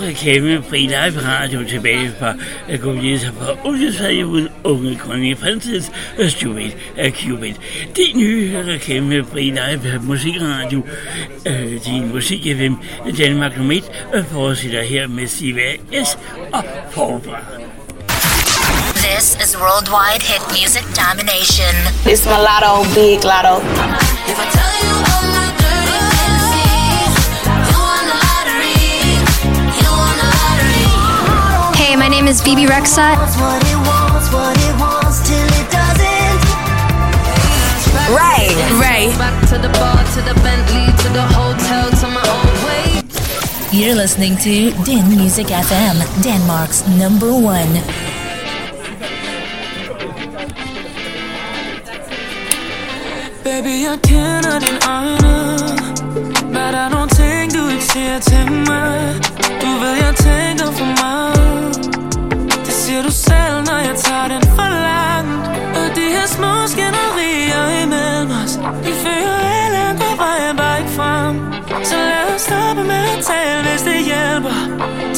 God reklamefri live radio tilbage fra Goliath fra olieperioden Unge Connie Francis og Stupid af Cupid. Din nye reklamefri live musikradio, øh, din musik FM Danmark nummer 1, og fortsætter her med Siva S og Forfra. This is worldwide hit music domination. It's Mulatto, Big Lotto. Hey, my name is BB Rexat. Right. Right. You're listening to Din Music FM, Denmark's number one. Baby, I cannot deny, but I don't siger til mig Du ved, jeg tænker for meget. Det siger du selv, når jeg tager den for langt. Og de her små skænderier imellem os. De fører alle andre vejen bare ikke frem. Så lad os stoppe med at tale, hvis det hjælper.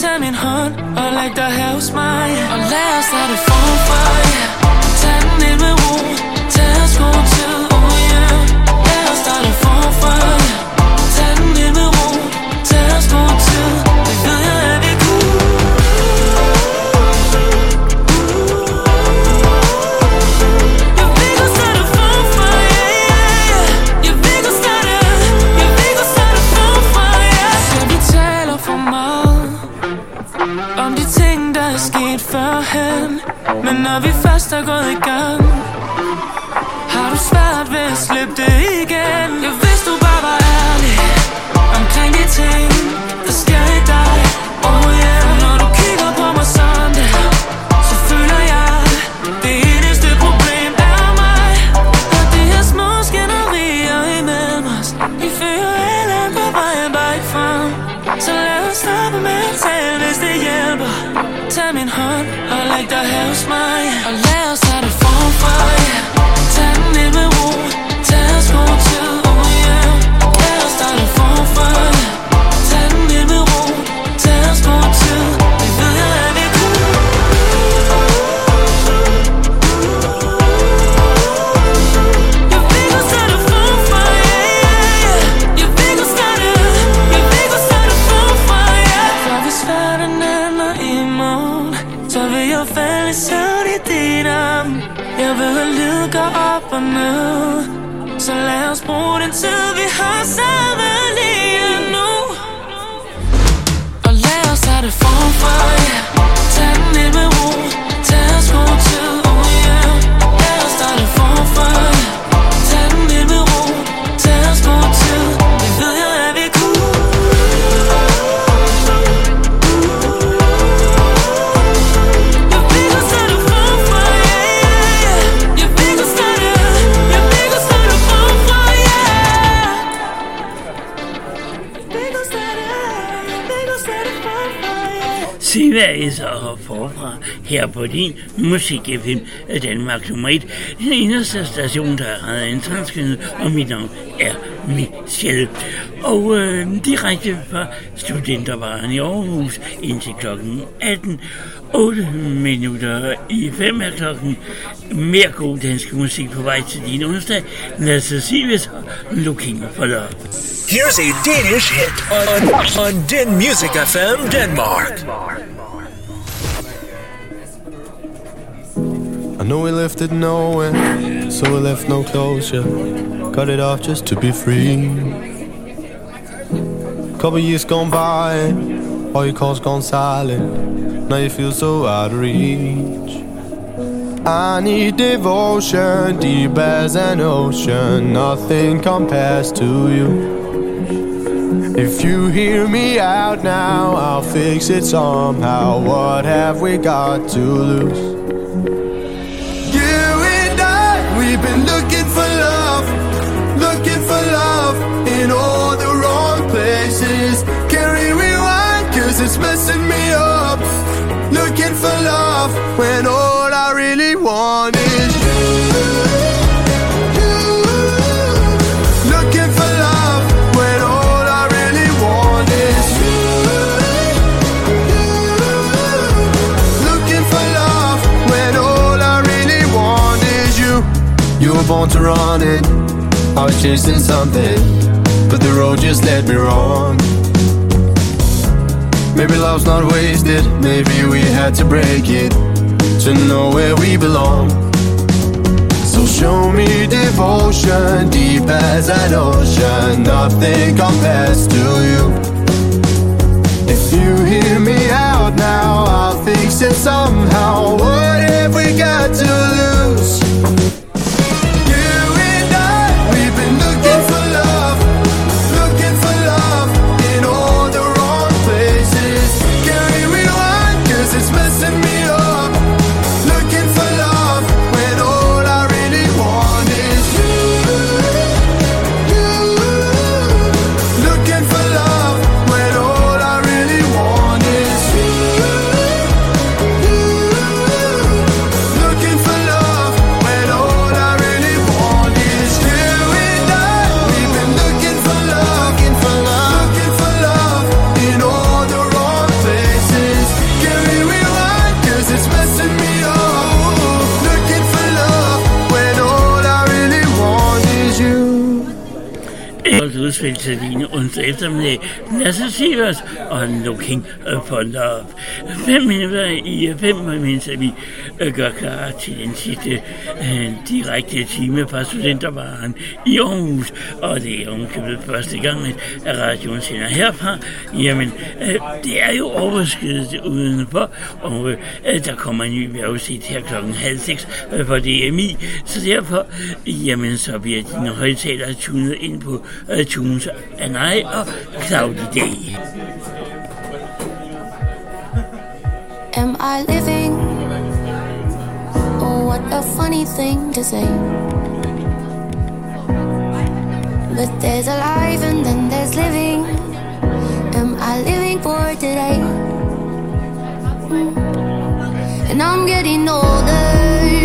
Tag min hånd og læg dig her hos mig. Og lad os starte forfra, yeah Tag den ind med ro. Tag os god tid, musik-FM af Danmark nummer 1. Den eneste station, der har en transkønnet, og mit navn er Michelle. Og øh, direkte fra Studenterbaren i Aarhus indtil klokken 18. 8 minutter i 5 af klokken. Mere god dansk musik på vej til din onsdag. Lad os sige, hvis Looking for Love. Here's a Danish hit on, on Den Music FM Denmark. Denmark. Know we left it nowhere, so we left no closure. Cut it off just to be free. Couple years gone by, all your calls gone silent. Now you feel so out of reach. I need devotion, deep as an ocean. Nothing compares to you. If you hear me out now, I'll fix it somehow. What have we got to lose? For love when all I really want is you. Looking for love when all I really want is you. Looking for love when all I really want is you. You were born to run it. I was chasing something, but the road just led me wrong. Maybe love's not wasted. Maybe we had to break it to know where we belong. So show me devotion, deep as an ocean. Nothing compares to you. If you hear me out now, I'll fix it somehow. What have we got to lose? Und eftermiddag. Lad os se os og Looking for Love. Fem minutter i fem, mens vi øh, gør klar til den sidste øh, direkte time fra Studentervaren i Aarhus. Og det er omkøbet første gang, at radioen sender herfra. Jamen, øh, det er jo overskydet udenfor, og øh, der kommer en ny vejrudsigt her klokken halv seks øh, for DMI. Så derfor, jamen, så bliver dine højtalere tunet ind på øh, Tunes and Cloudy Day. Am I living? Oh, what a funny thing to say. But there's alive and then there's living. Am I living for today? Mm. And I'm getting older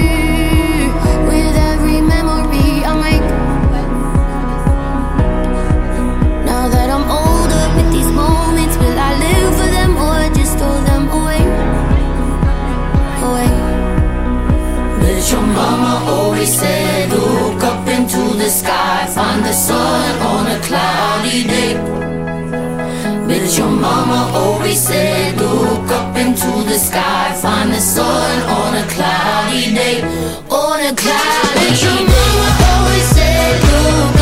But your mama always said, look up into the sky, find the sun on a cloudy day. But your mama always said, look up into the sky, find the sun on a cloudy day. On a cloudy day. Your mama always said, look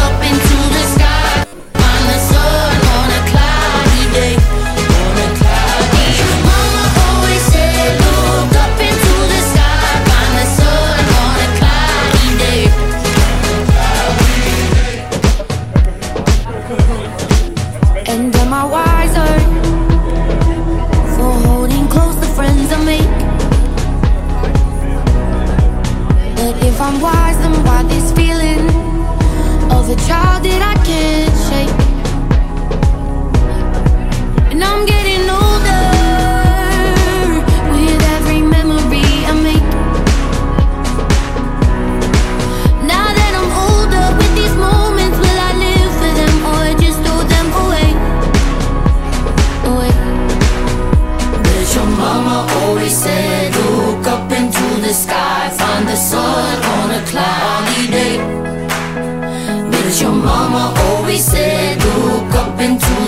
always said, look up into the sky, find the sun on a cloudy day. But your mama always said, look up into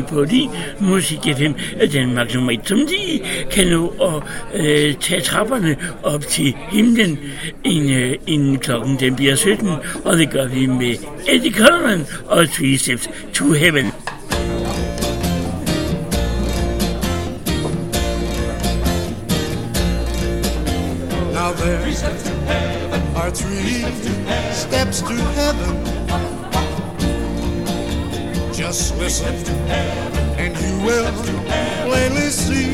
Claudia Day på Musik FM Danmark nummer 1, som de kan nå at øh, tage trapperne op til himlen, inden, øh, inden klokken den bliver 17, og det gør vi med Eddie Coleman og Three Steps to Heaven. Now there are three steps to listen, and you will plainly see.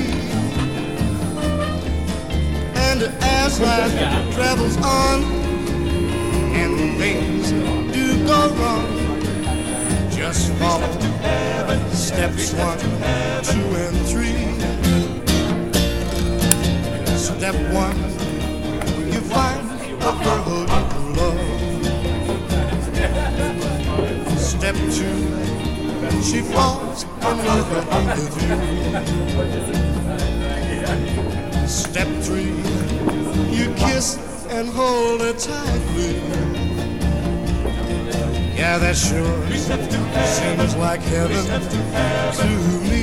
And as life travels on, and things do go wrong, just follow steps one, two, and three. Step one, you find a you love. Step two, she falls in you. Step three, you kiss and hold her tightly. Yeah, that sure seems like heaven to me.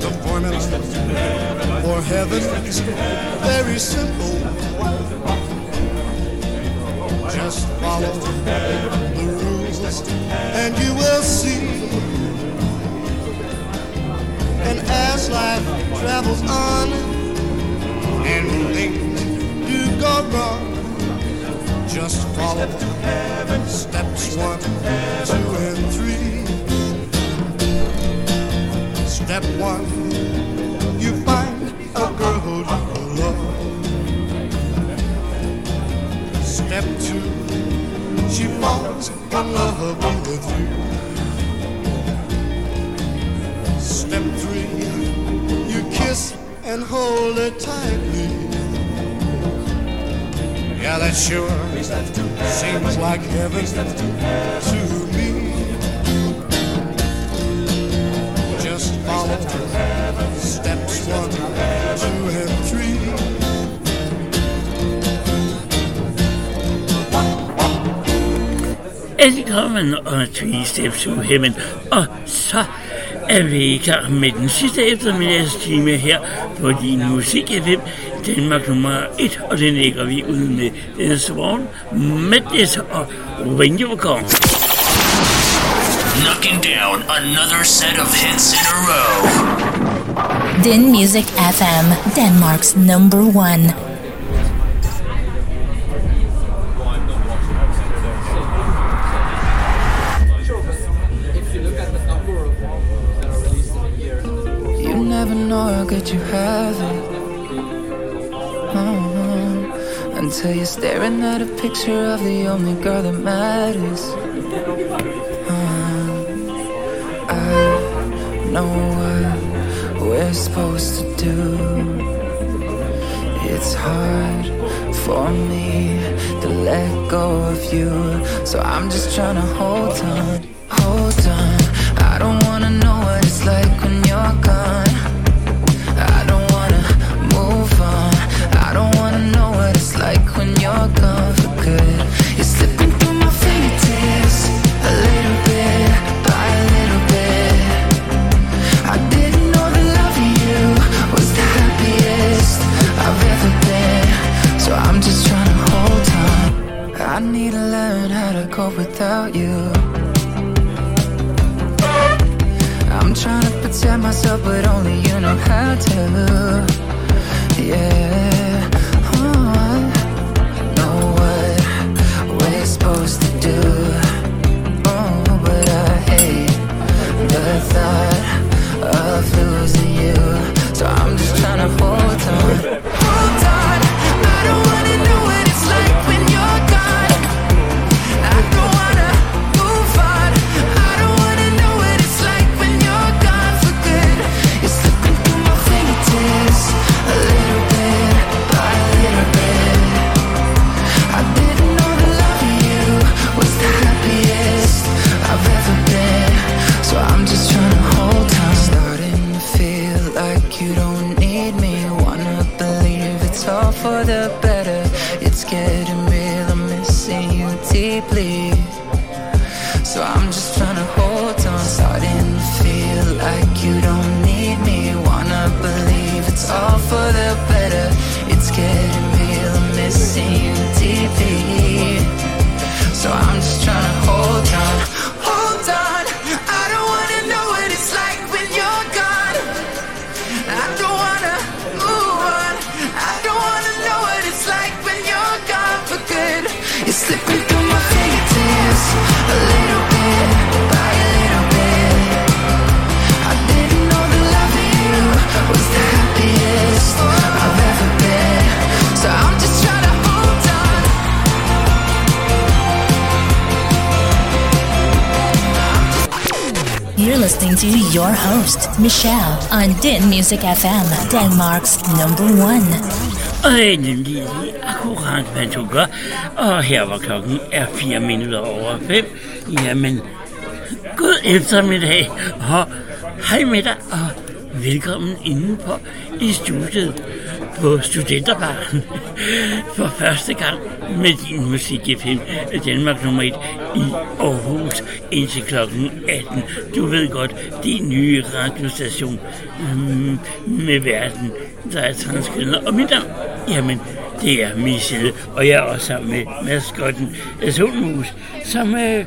The formula For heaven's very simple. Follow the rules and you will see. And as life travels on and things do go wrong, just follow steps one, two, and three. Step one, falls in love with you. Step three, you kiss and hold her tightly. Yeah, that sure seems like heaven to me. Just follow steps one, two, and three. Velkommen og Three Steps to Heaven. Og så er vi i gang med den sidste eftermiddagstime her på din musik FM. Danmark nummer 1, og den lægger vi ud med The Swan, Madness og When You Were Gone. Knocking down another set of hits in a row. Din Music FM, Denmark's number one. How good you have it. Oh, until you're staring at a picture of the only girl that matters. Uh, I know what we're supposed to do. It's hard for me to let go of you. So I'm just trying to hold on, hold on. I don't wanna know what it's like when Music FM, Denmark's number one. Og det er nemlig lige akkurat, hvad du gør. Og her var klokken er 4 minutter over 5. Jamen, god eftermiddag, og hej med dig, og velkommen indenfor i studiet på Studenterbarn for første gang med din musik FM Danmark nummer 1 i Aarhus indtil kl. 18. Du ved godt, din nye radiostation øhm, med verden, der er transkønnet. Og mit navn, jamen, det er Michelle, og jeg er også sammen med maskotten øh, Solmus, som øh,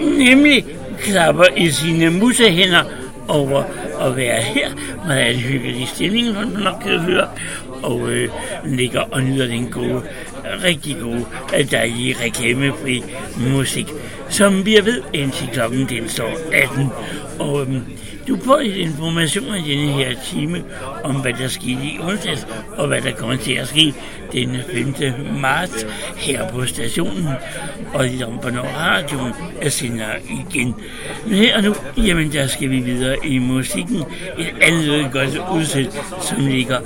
nemlig klapper i sine musehænder over at være her. Meget hyggelig stemning, som man nok kan høre. Og øh, ligger og nyder den gode, rigtig gode, øh, dejlige reklamefri musik, som vi ved, indtil klokken den står 18. Og øhm, du får lidt information i denne her time om, hvad der skete i onsdags, og hvad der kommer til at ske den 5. marts her på stationen, og lidt om, hvornår radioen er sender igen. Men her og nu, jamen der skal vi videre i musikken. Et andet godt udsæt, som ligger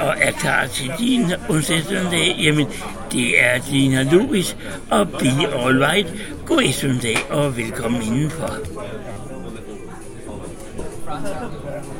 og er klar til din onsdagsdag, jamen det er Dina Louis og Be Alright. God eftermiddag og velkommen indenfor. front.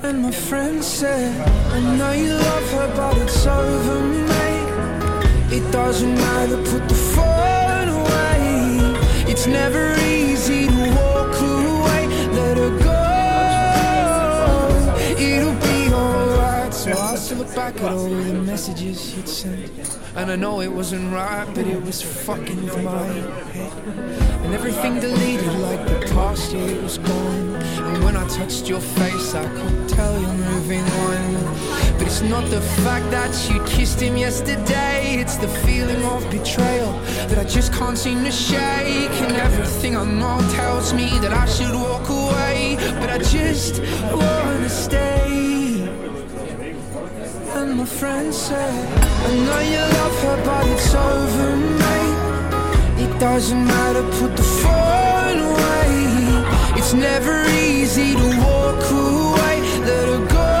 And my friend said, I know you love her, but it's over, mate. It doesn't matter, put the phone away. It's never easy back at all the messages you'd sent. And I know it wasn't right, but it was fucking with my head. And everything deleted like the past year was gone. And when I touched your face, I could tell you're moving on. But it's not the fact that you kissed him yesterday, it's the feeling of betrayal that I just can't seem to shake. And everything I know tells me that I should walk away, but I just wanna stay. My friend said, I know you love her, but it's over, mate. It doesn't matter, put the phone away. It's never easy to walk away. Let her go.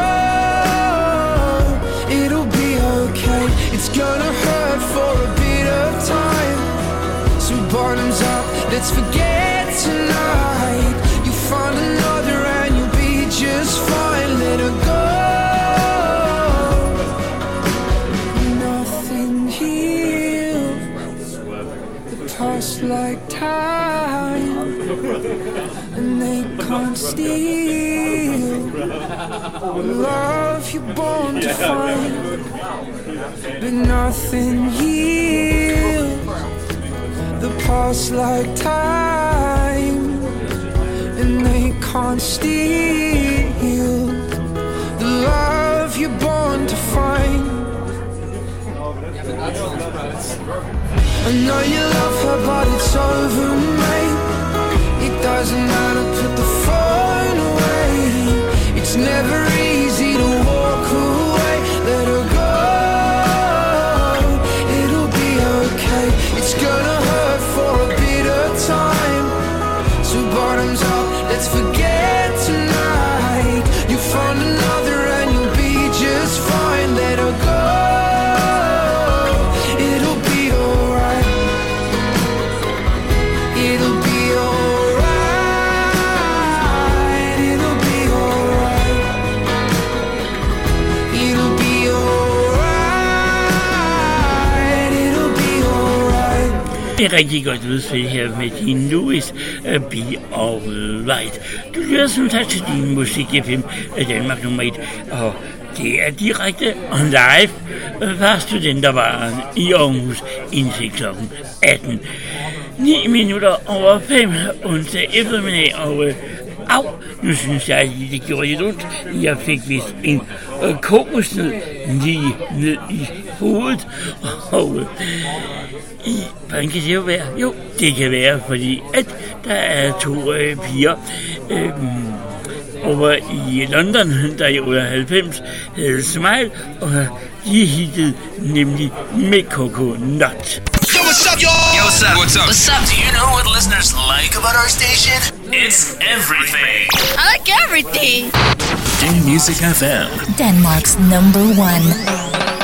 It'll be okay. It's gonna hurt for a bit of time. So bottoms up, let's forget tonight. Can't steal the love you're born to find. But nothing heals the past like time, and they can't steal the love you're born to find. I know you love her, but it's over, mate. Doesn't matter, put the phone away. It's never easy Det rigtig godt udsæt her med din Louis uh, Be Alright. Du lyder som tak til din musik FM af øh, Danmark nummer 1, og det er direkte on live øh, fra Studenterbaren i Aarhus indtil kl. 18. 9 minutter over 5 onsdag eftermiddag, og øh, Au, nu synes jeg lige, det gjorde lidt ondt. Jeg fik vist en øh, kokosnød lige ned i hovedet. Og øh, i, hvordan kan det jo være? Jo, det kan være, fordi at der er to øh, piger. Øh, over i London, der i 98 havde Smile, og de hittede nemlig med Coco Nut. Yo, what's up, y'all? Yo, what's up? What's up? What's up? Do you know what listeners like about our station? It's everything. I like everything. Den Music FM. Denmark's number one.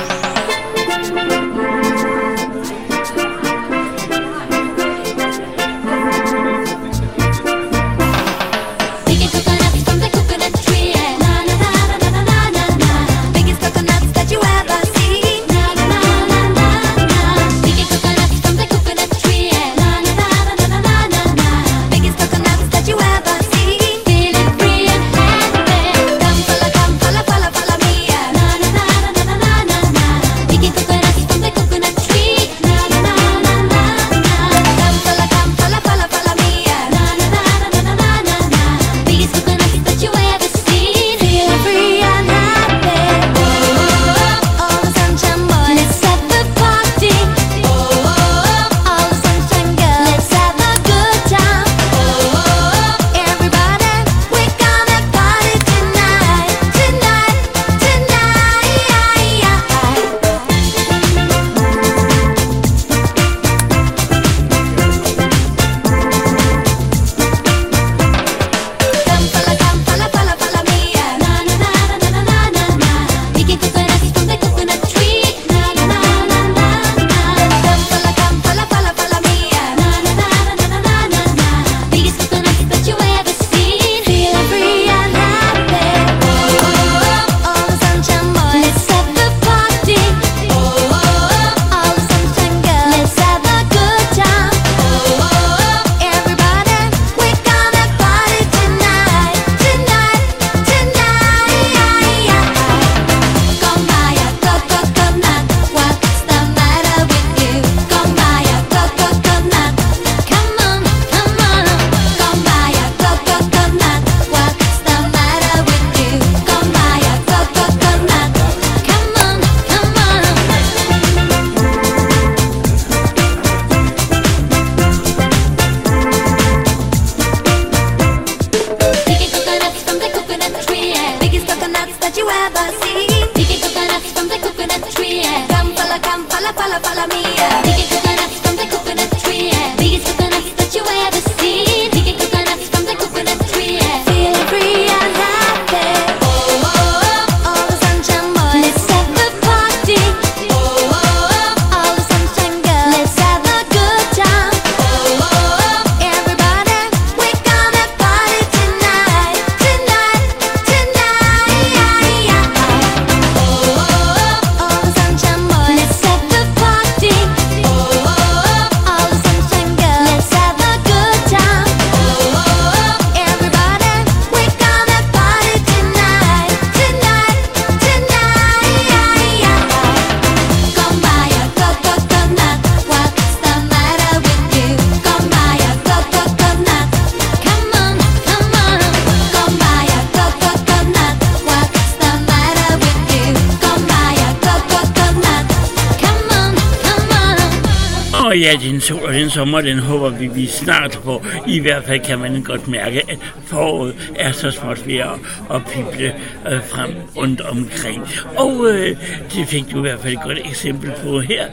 Sommer, den håber vi, vi snart på. I hvert fald kan man godt mærke, at foråret er så småt ved at, at pible øh, frem rundt omkring. Og øh, det fik du i hvert fald et godt eksempel på her.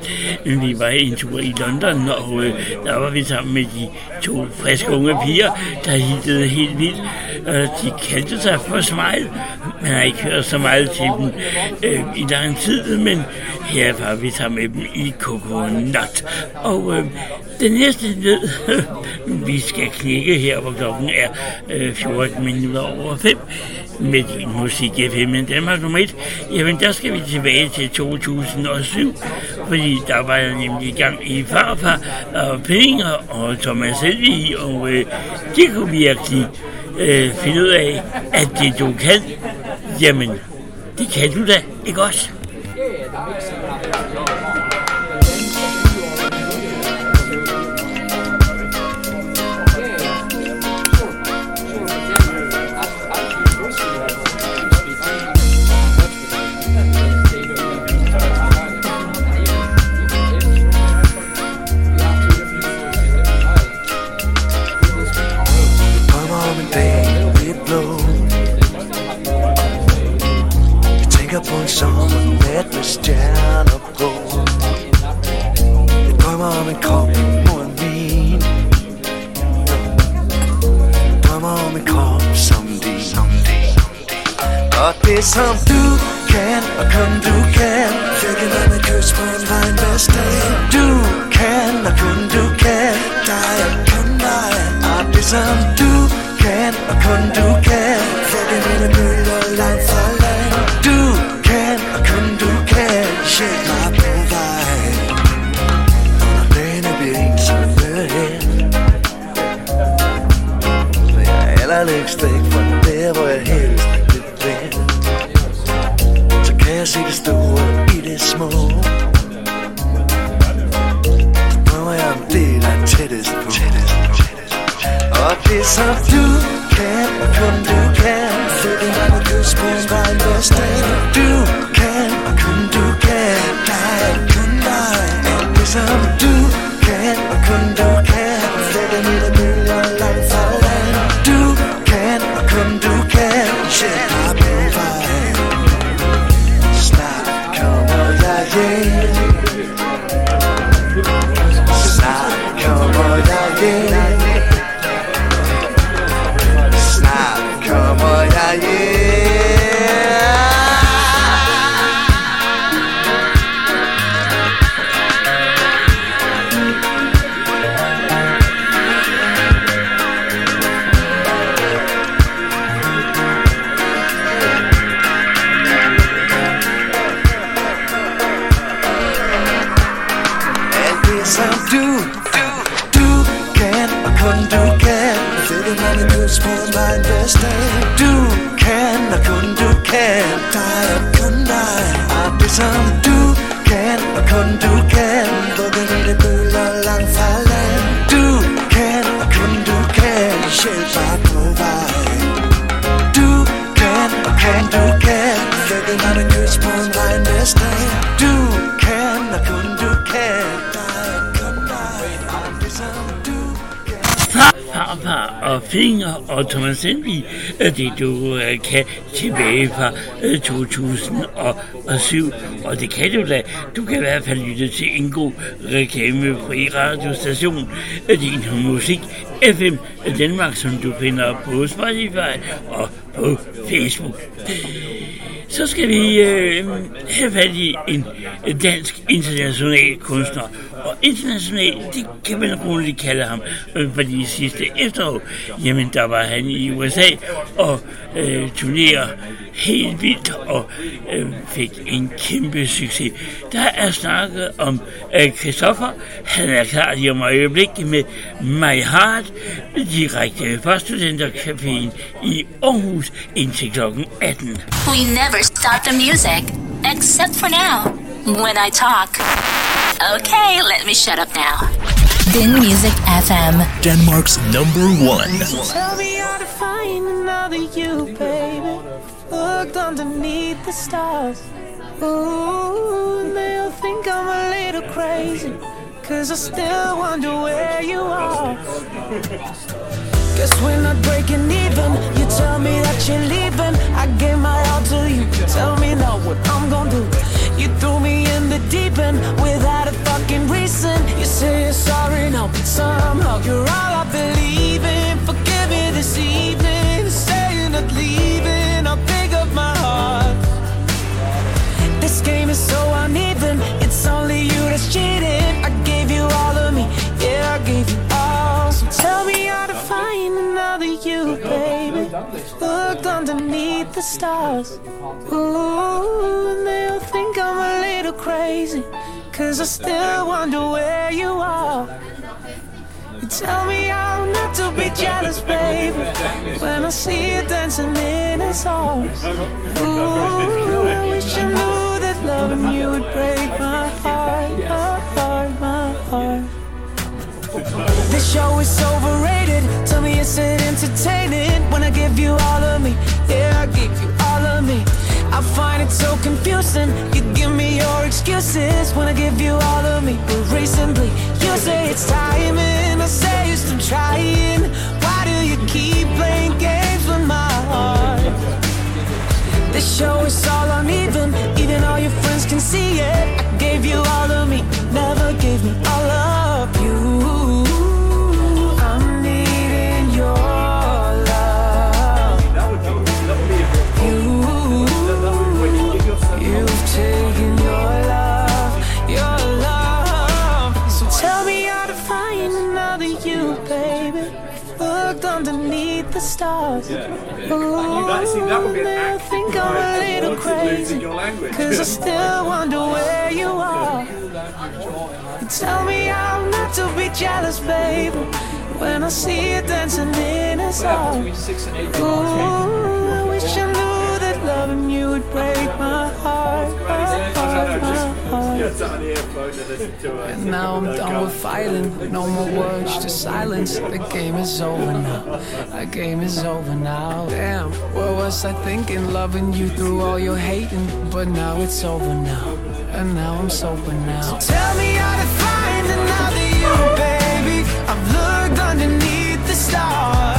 Vi var en tur i London, og øh, der var vi sammen med de to friske unge piger, der hittede helt vildt. Øh, de kaldte sig for Smile. Man har ikke hørt så meget til dem øh, i lang tid, men her var vi sammen med dem i Coconut. Og øh, den næste led, vi skal knække her, hvor klokken er øh, 14 minutter over 5, med din musik FM i Danmark nummer 1, jamen der skal vi tilbage til 2007, fordi der var jeg nemlig i gang i Farfar og Pinger og Thomas Helvig, og øh, det kunne virkelig øh, finde ud af, at det du kan, jamen det kan du da, ikke også? Yeah, that makes sense. Det som du kan, og kun du kan Fik en anden kys på en regnværsdag Du kan, og kun du Og det som du kan, og Thomas Henry, øh, det du øh, kan tilbage fra øh, 2007. Og det kan du da. Du kan i hvert fald lytte til en god reklamefri radiostation. Din musik FM Danmark, som du finder på Spotify og på Facebook. Så skal vi øh, have fat i en dansk international kunstner. Og international, det kan man roligt kalde ham, øh, fordi sidste efterår, jamen der var han i USA og øh, turnerer helt vildt og øh, fik en kæmpe succes. Der er snakket om øh, Christoffer, han er klar lige om øjeblikket med My Heart, direkte fra Studentercaféen i Aarhus indtil klokken 18. We never stop the music, except for now, when I talk. Okay, let me shut up now. Din Music FM. Denmark's number one. Tell me how to find another you, baby. Looked underneath the stars. Ooh, they'll think I'm a little crazy. Cause I still wonder where you are. Guess we're not breaking even. You tell me that you're leaving. I gave my all to you. Tell me now what I'm gonna do. You threw me in the deep end without a fucking reason. You say you're sorry now, but somehow you're all I believe in. Forgive me this evening. Say you're leaving. I'll pick up my heart. This game is so uneven. It's only you that's cheating. I gave you all of me. Yeah, I gave you all. So tell me how another you, baby. Looked underneath the stars. Ooh, and they'll think I'm a little crazy. Cause I still wonder where you are. You tell me how not to be jealous, baby. When I see you dancing in his arms. Ooh, I wish I knew that loving you would break my heart, my heart, my heart. This show is overrated. Tell me, is it entertaining when I give you all of me? Yeah, I give you all of me. I find it so confusing. You give me your excuses when I give you all of me. But recently, you say it's timing. I say stop trying. Why do you keep playing games with my heart? This show is all uneven. Even even all your friends can see it. I gave you all of me, never gave me all of you. Stars. Yeah. Ooh, That- see, that would be an I act think I'm a little crazy. your language. Cause I still wonder where you are. You tell me I'm not to be jealous, baby. When I see you dancing in his arms. Ooh, you would break my heart. My heart, now I'm done with fighting. No more words, just silence. The game is over now. The game is over now. Damn, what was I thinking? Loving you through all your hating. But now it's over now. And now I'm sober now. So tell me how to find another you, baby. I've looked underneath the stars.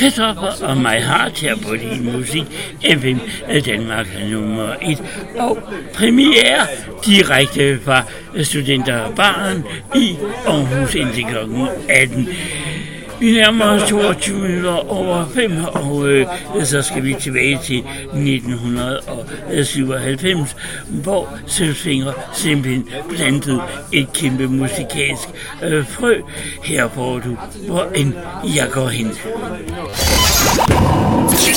Heart. Og mig har her på din musik FM Danmark nummer 1 og premiere direkte fra Studenterbaren i Aarhus indtil kl. 18. Vi nærmer os 22 minutter over 5, og øh, så skal vi tilbage til 1997, hvor Sølvfinger simpelthen plantede et kæmpe musikalsk øh, frø. Her får du, hvor end jeg går hen.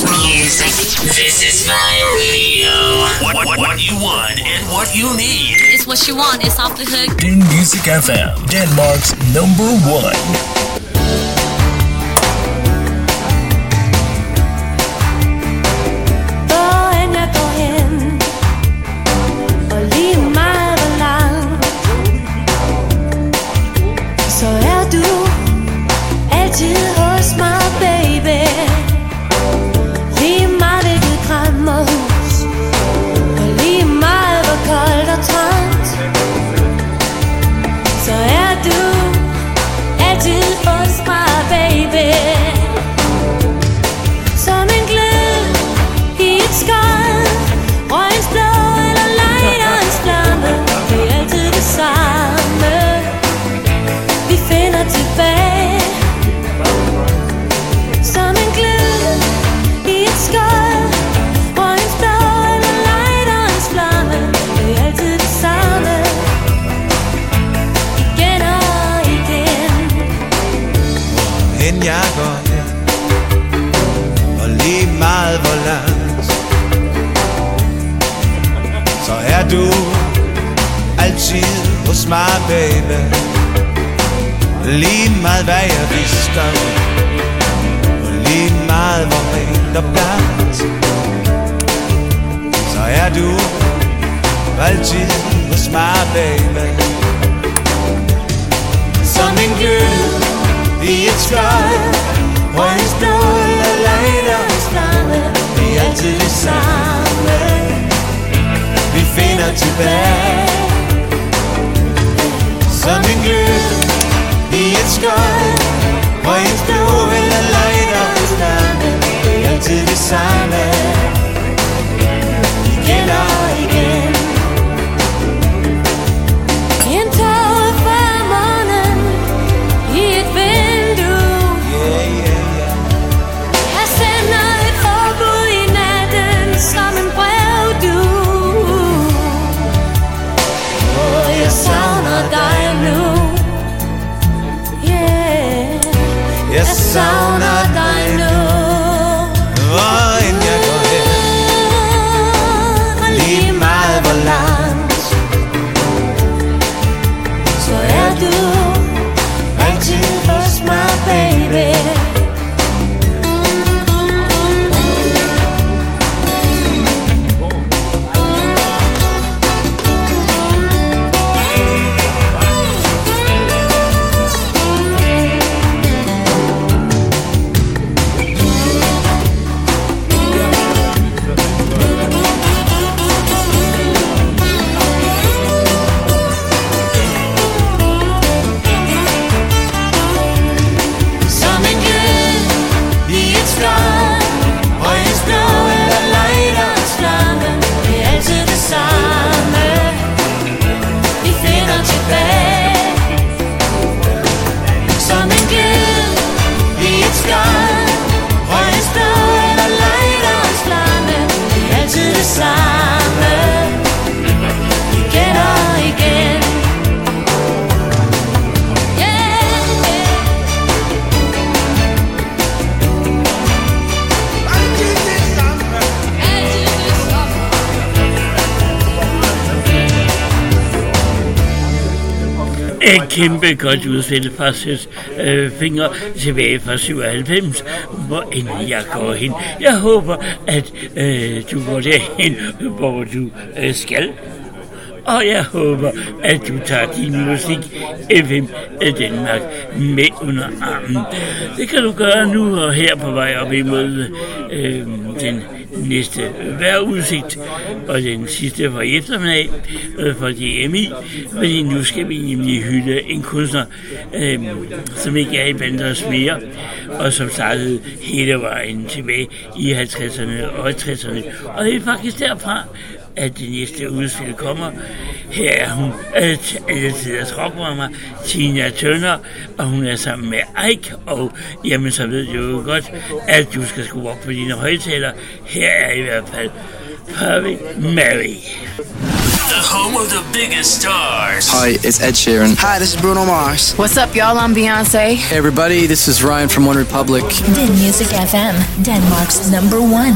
Music. This is my radio. What, what, what you want and what you need. It's what you want. It's off the hook. Din Music FM, Denmark's number one. Baby Lige meget hvad jeg vidste Og lige meget hvor rent og blankt Så er du Altid hos mig, baby. Som en glød i et skjold Røgens blod og lighterens flamme Vi er altid det samme Vi finder tilbage. Som en glød i et skjold Røgens blod eller lighterens flamme Det er altid det samme. Igen gælder Jeg Et kæmpe godt udsætte fra Søs øh, Fingre tilbage fra 97, hvor end jeg går hen. Jeg håber, at øh, du går derhen, hvor du øh, skal. Og jeg håber, at du tager din musik FM øh, Danmark med under armen. Det kan du gøre nu og her på vej op imod øh, den næste vejrudsigt og den sidste for eftermiddag øh, for DMI, fordi nu skal vi nemlig hylde en kunstner, øh, som ikke er i banders mere, og som startede hele vejen tilbage i 50'erne og 60'erne. Og det er faktisk derfra, at det næste udspil kommer. Her er hun, alle tiders rockrammer, Tina Turner, og hun er sammen med Ike, og jamen så ved du jo godt, at du skal skrue op på dine højtaler. Her er i hvert fald Perfect Mary. The home of the biggest stars. Hi, it's Ed Sheeran. Hi, this is Bruno Mars. What's up, y'all? I'm Beyonce. Hey, everybody, this is Ryan from One Republic. Din Music FM, Denmark's number one.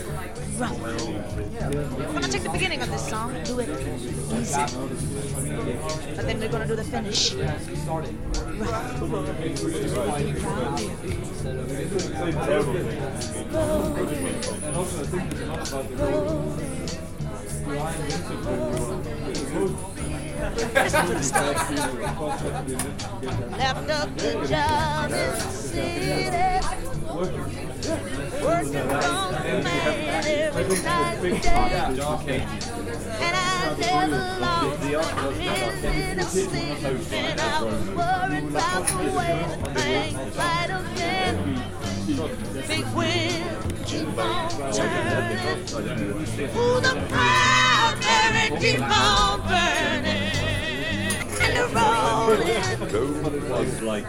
rough. We're gonna take the beginning of this song, do it easy, but then we're gonna do the finish. Left a good job in the city. Working on the man every night and day. And I never lost my head in a sleep. And I was worried about the way that things might have been. Big wheel, keep on turning. Ooh, the primary keep on burning. And the rolling was like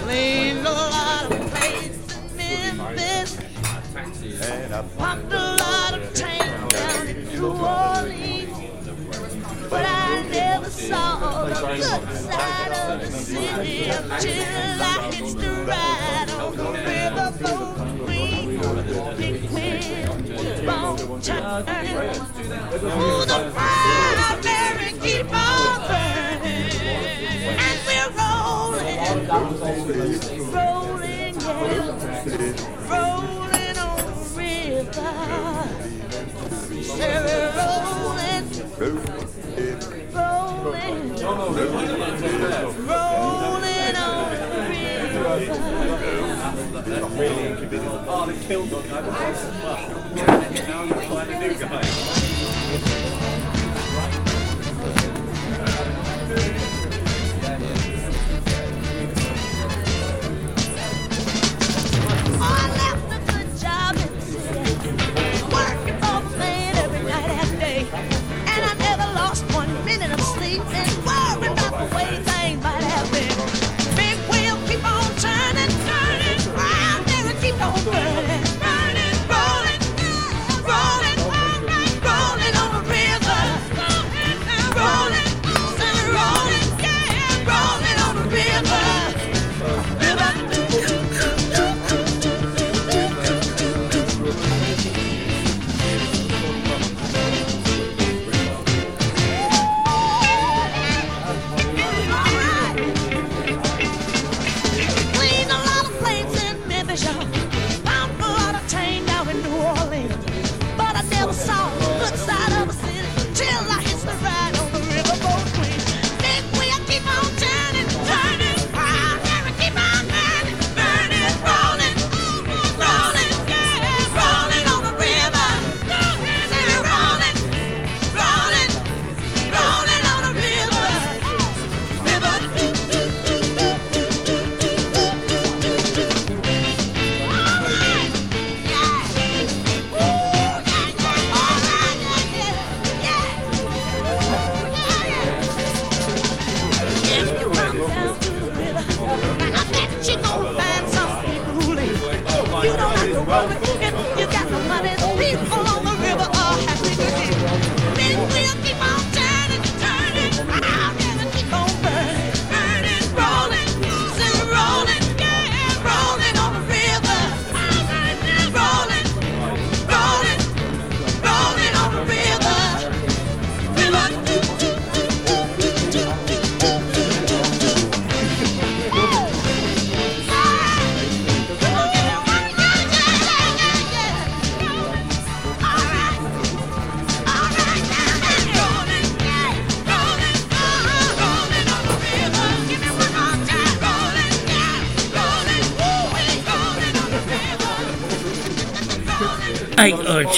Played a lot of plays in Memphis. Pumped a lot of tank down in New Orleans. But I never saw the good side of the city until I hitched a ride on the riverboat queen. Big wind, on turning. Ooh, the primary keep on burning. And we're rolling, rolling, rolling rolling, on river. Now you're find a new guy.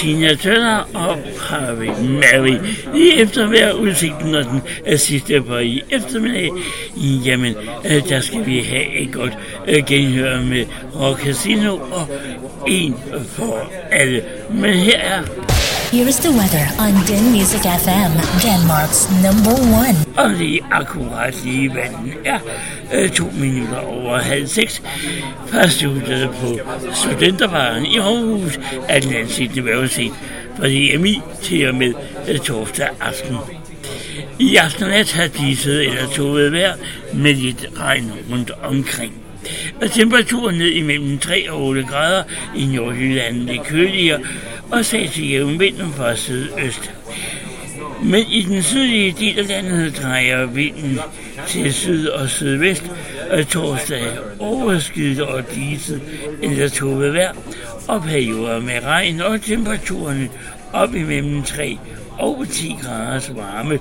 Tina Turner og Harvey Mary. I hver udsigt, når den er sidste på i eftermiddag. Jamen, øh, der skal vi have et godt øh, genhør med Rock Casino og en for alle. Men her er Here's the weather on Den Music FM, Denmark's number one. Og lige akkurat lige hvad den er. Øh, to minutter over halv seks. Fra på studentervaren i Aarhus er den ansigtende vejrudsigt fra DMI til og med øh, torsdag aften. I aften og nat har diset eller toget vejr med lidt regn rundt omkring. Og temperaturen ned imellem 3 og 8 grader i Nordjylland det køligere og sag til jævnvinden fra sydøst. Men i den sydlige del af landet drejer vinden til syd og sydvest, og torsdag overskyet og diset eller tåget vejr, og perioder med regn og temperaturen op imellem 3 og 10 graders varme.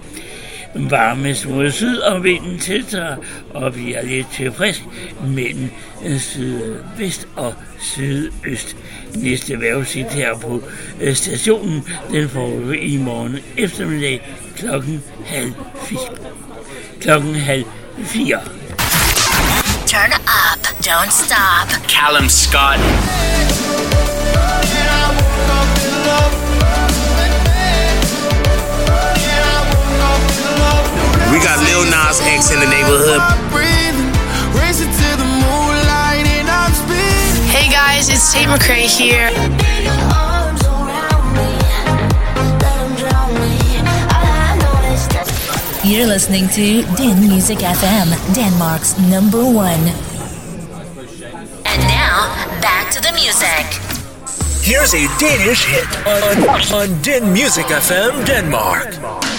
Varmes mod syd, og vinden tiltager og bliver lidt til frisk mellem sydvest og sydøst. Næste vejrudsigt her på øh, stationen, den får vi i morgen eftermiddag klokken halv fire. Klokken halv fire. Turn up, don't stop. Callum Scott. Got Lil Nas X in the neighborhood. Hey guys, it's Tate McRae here. You're listening to Din Music FM, Denmark's number one. And now, back to the music. Here's a Danish hit on, on Din Music FM Denmark. Så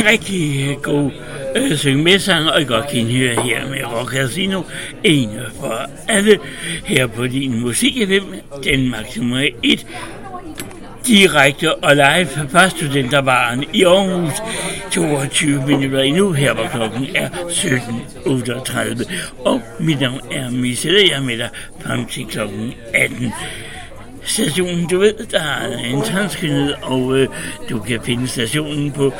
En rigtig øh, god øh, synge med sang, og I godt kan høre her med Rock Casino. En for alle her på din musik FM, Danmark nummer 1 direkte og live fra Studenterbaren i Aarhus. 22 minutter endnu, her hvor klokken er 17.38. Og mit navn er Michelle, jeg er med dig frem til klokken 18 stationen, du ved, der er en transkyndet, og øh, du kan finde stationen på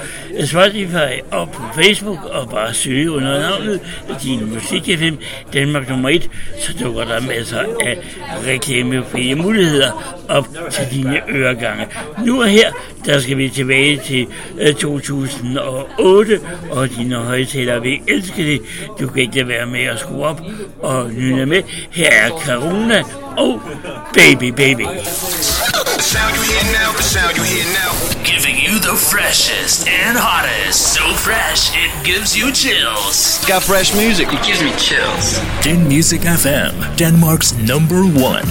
Spotify og på Facebook, og bare søge under navnet Din Musik FM, Danmark nummer 1, så dukker der masser af reklamefrie muligheder op til dine øregange. Nu og her, der skal vi tilbage til øh, 2008, og dine højtalere vil elske det. Du kan ikke være med at skrue op og lytte med. Her er Corona og Baby Baby. The sound you hear now, the sound you hear now. Giving you the freshest and hottest. So fresh, it gives you chills. Got fresh music. It gives me chills. Den Music FM, Denmark's number one.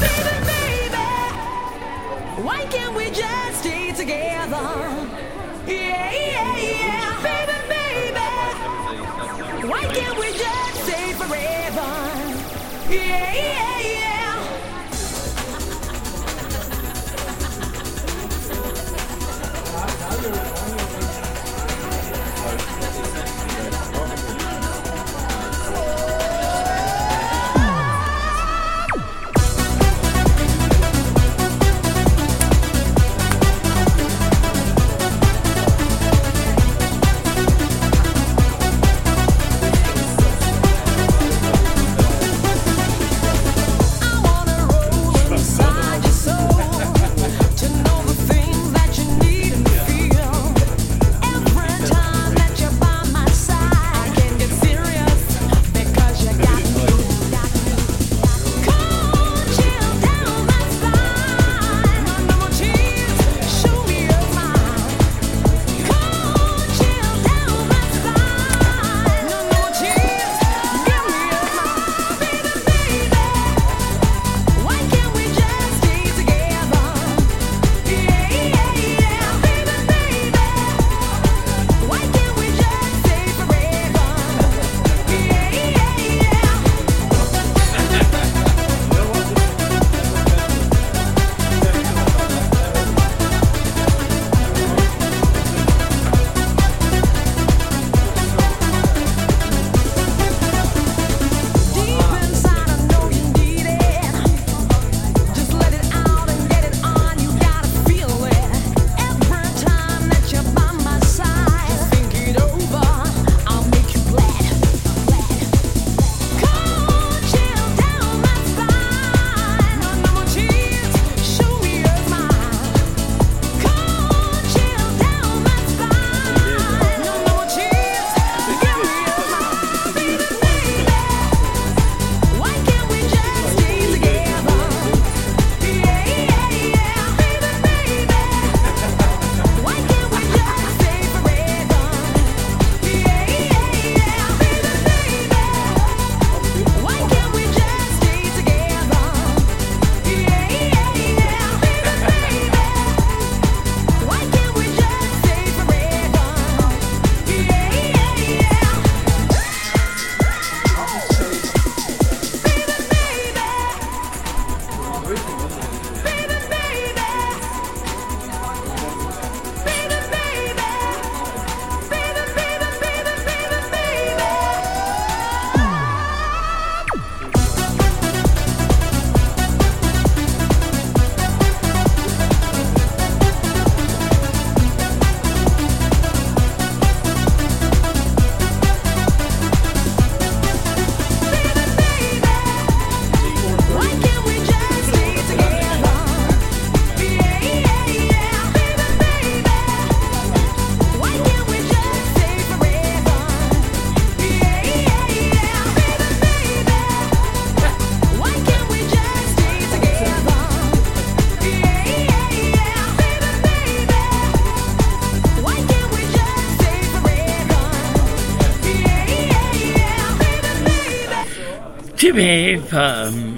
Fra um, øhm,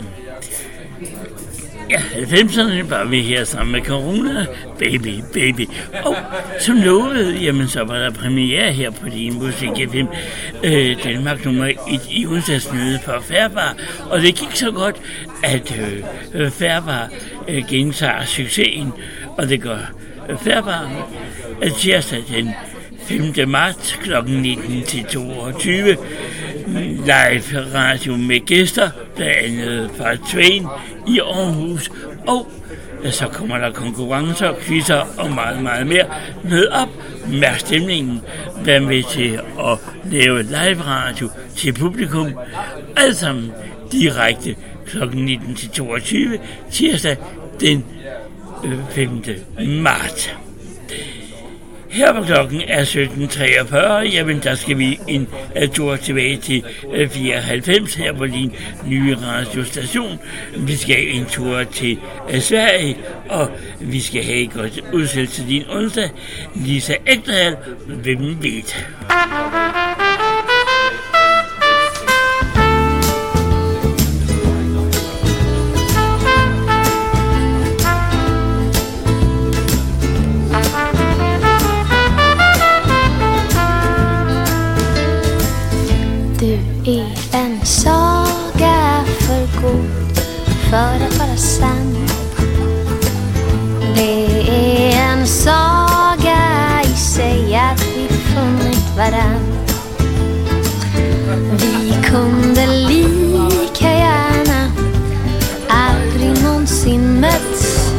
Ja, 90'erne var vi her sammen med Corona. Baby, baby. Og som lovet, jamen så var der premiere her på din musik FM. Øh, Danmark nummer 1 i onsdagsnyde for Færbar. Og det gik så godt, at øh, Færbar øh, gentager succesen. Og det gør øh, Færbar øh, tirsdag den 5. marts kl. 19 til 22 live radio med gæster, blandt andet fra Twain i Aarhus, og så kommer der konkurrencer, quizzer og meget, meget mere. Mød op, mærk stemningen, vær med til at lave live radio til publikum, alt sammen direkte kl. 19 til 22 tirsdag den øh, 5. marts. Her på klokken er 17.43. Jamen, der skal vi en uh, tur tilbage til øh, uh, 94 her på din nye radiostation. Vi skal en tur til uh, Sverige, og vi skal have et godt udsættelse til din onsdag. Lisa Ekdal, hvem ved? En saga för god för att vara sann. Det är en saga i sig att vi funnit varann. Vi kunde lika gärna aldrig någonsin mötts.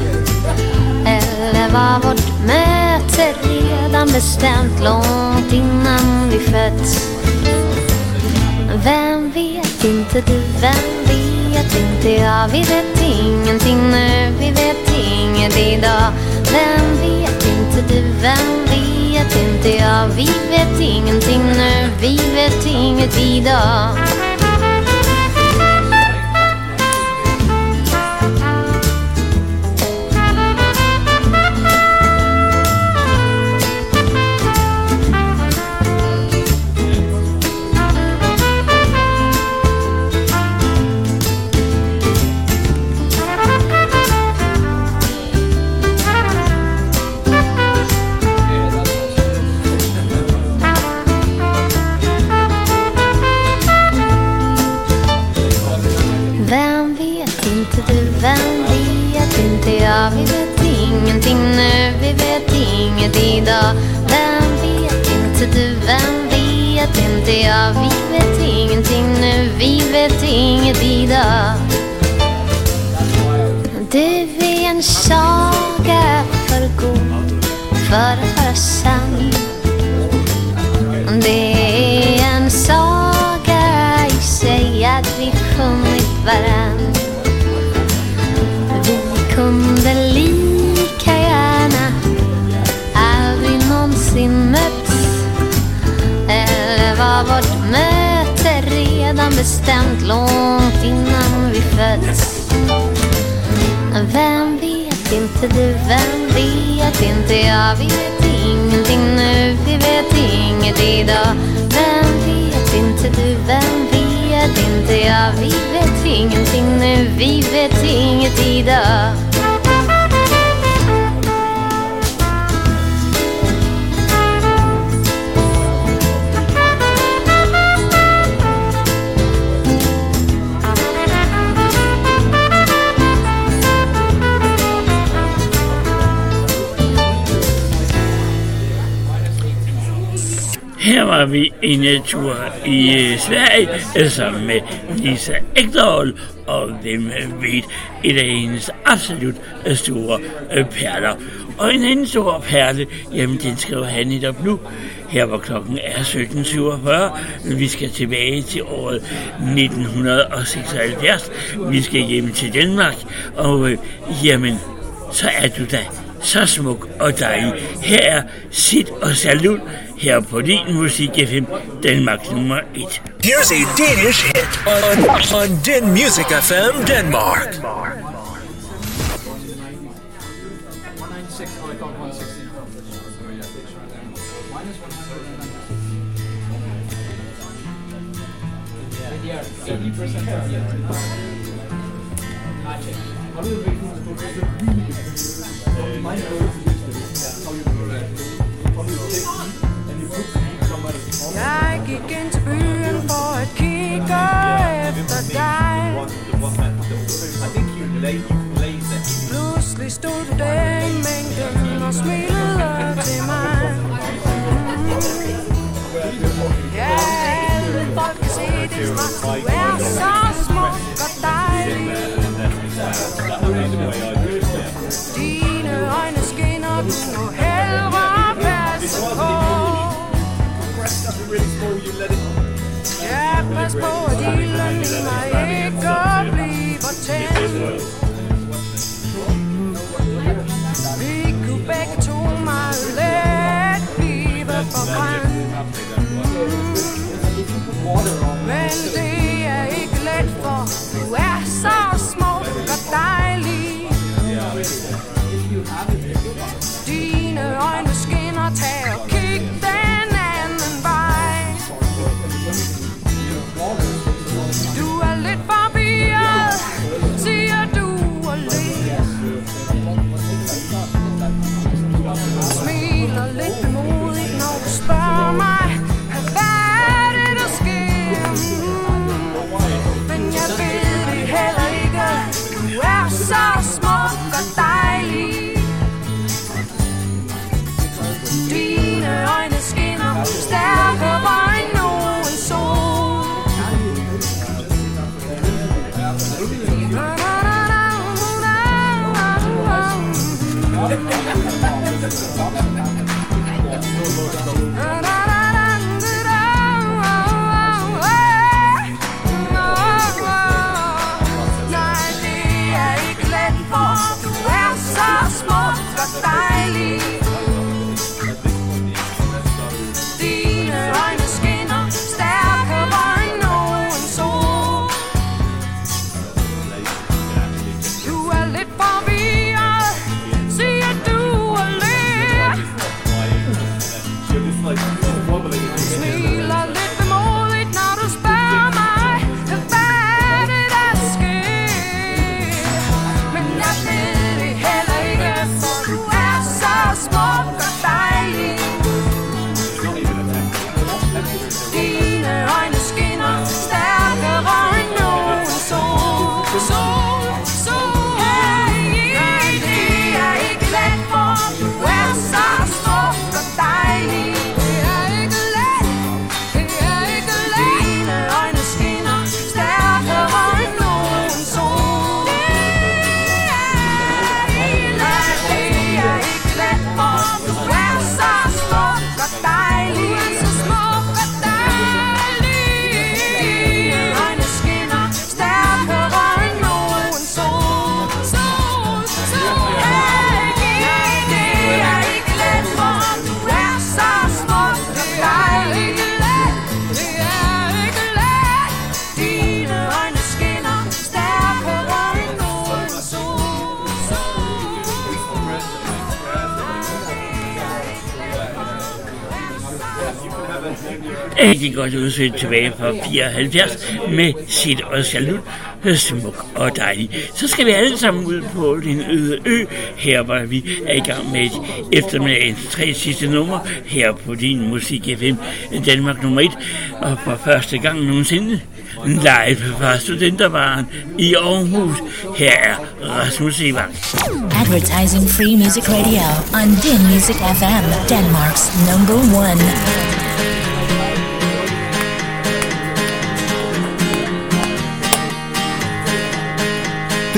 Eller var vårt möte redan bestämt långt innan vi fötts. Vem vet inte du, vem vet inte? Jag Vi vet ingenting nu, vi vet inget idag. Vem vet inte du, vem vet inte? Jag Vi vet ingenting nu, vi vet inget idag. Varann Vi kunde lika gärna aldrig någonsin mötts Eller var vårt möte redan bestämt långt innan vi föddes Vem vet inte du, vem vet inte jag? Vi vet ingenting nu, vi vet inget idag. Vem vet inte du, vem vet inte jag? Vi vet ingenting nu, vi vet inget idag Her var vi en tur i Sverige sammen med Lisa Ekdahl, og hvem ved, et af hendes absolut øh, store øh, perler. Og en anden stor perle, jamen den skriver han netop nu. Her var klokken er 17.47. Vi skal tilbage til året 1976. Vi skal hjem til Danmark, og øh, jamen, så er du da så smuk og dejlig. Her er Sit og Salut her på din musik FM Danmark nummer 1. Here's a Danish hit on, on Den Music FM Denmark. Yeah, 80% jeg gik ind til byen for at kigge efter dig. Pludselig stod du der i mængden og smilede til mig. Ja, alle folk kan se det smag. Du er så smuk og dejlig må hellere passe på Ja, pas på, at ilden i mig ikke bliver tændt Vi kunne begge to meget godt udsøgt tilbage fra 74 med sit og salut, øh, smuk og dejlig. Så skal vi alle sammen ud på den øde ø, her var vi er i gang med et eftermiddagens tre sidste nummer, her på din Musik FM Danmark nummer 1, og for første gang nogensinde live fra Studentervaren i Aarhus. Her er Rasmus Evang. Advertising Free Music Radio on Din Music FM, Denmark's number one.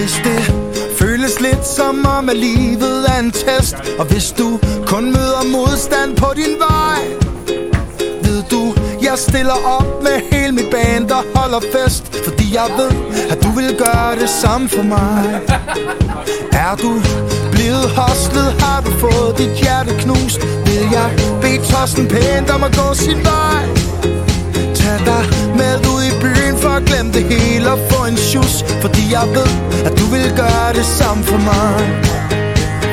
Hvis det føles lidt som om, at livet er en test. Og hvis du kun møder modstand på din vej Ved du, jeg stiller op med hele mit band og holder fest. Fordi jeg ved, at du vil gøre det samme for mig. Er du blevet hostlet, har du fået dit hjerte knust? Vil jeg bede Torsten pænt om at gå sin vej? Tag dig med ud glem for det hele og få en sjus. Fordi jeg ved, at du vil gøre det samme for mig.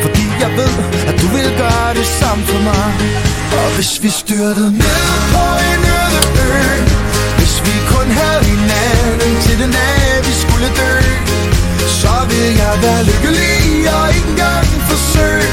Fordi jeg ved, at du vil gøre det samme for mig. Og hvis vi styrtede ned på en øde ø Hvis vi kun havde hinanden til den dag vi skulle dø Så vil jeg være lykkelig og ikke engang forsøge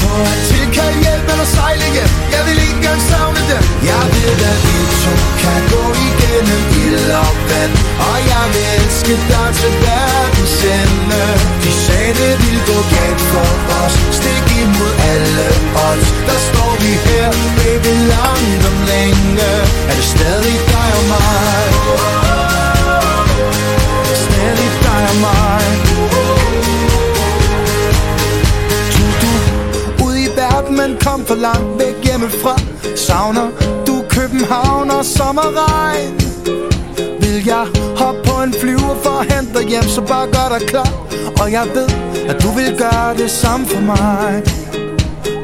På at tilkalde hjælp eller sejle hjem. Jeg vil ikke engang savne dem. Jeg ved at vi to kan gå igennem ild og vand. Og jeg vil elske dig til verdens ende. De sagde det ville gå galt for os. Stik imod alle odds. Der står vi her, baby, langt om længe. Er det stadig dig og mig? Stadig dig og mig? Men kom for langt væk hjemmefra. Savner du København og sommerregn? Vil jeg hoppe på en flyver for at hente dig hjem Så bare gør dig klar. Og jeg ved, at du vil gøre det samme for mig.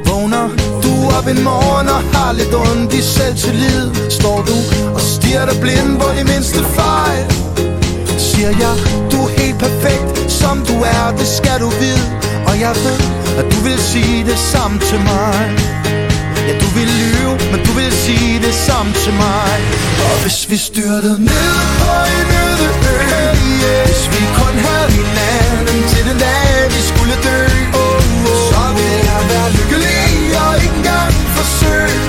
Vågner du op en morgen og har lidt ondt i selvtillid? Står du og stiger dig blind på de mindste fejl? Siger jeg, du er helt perfekt, som du er, det skal du vide. Og jeg ved, at du vil sige det samme til mig Ja, du vil lyve, men du vil sige det samme til mig Og hvis vi styrtede ned på en øde ø yeah. Hvis vi kun havde hinanden til den dag, vi skulle dø oh, oh. Så vil jeg være lykkelig og ikke engang forsøge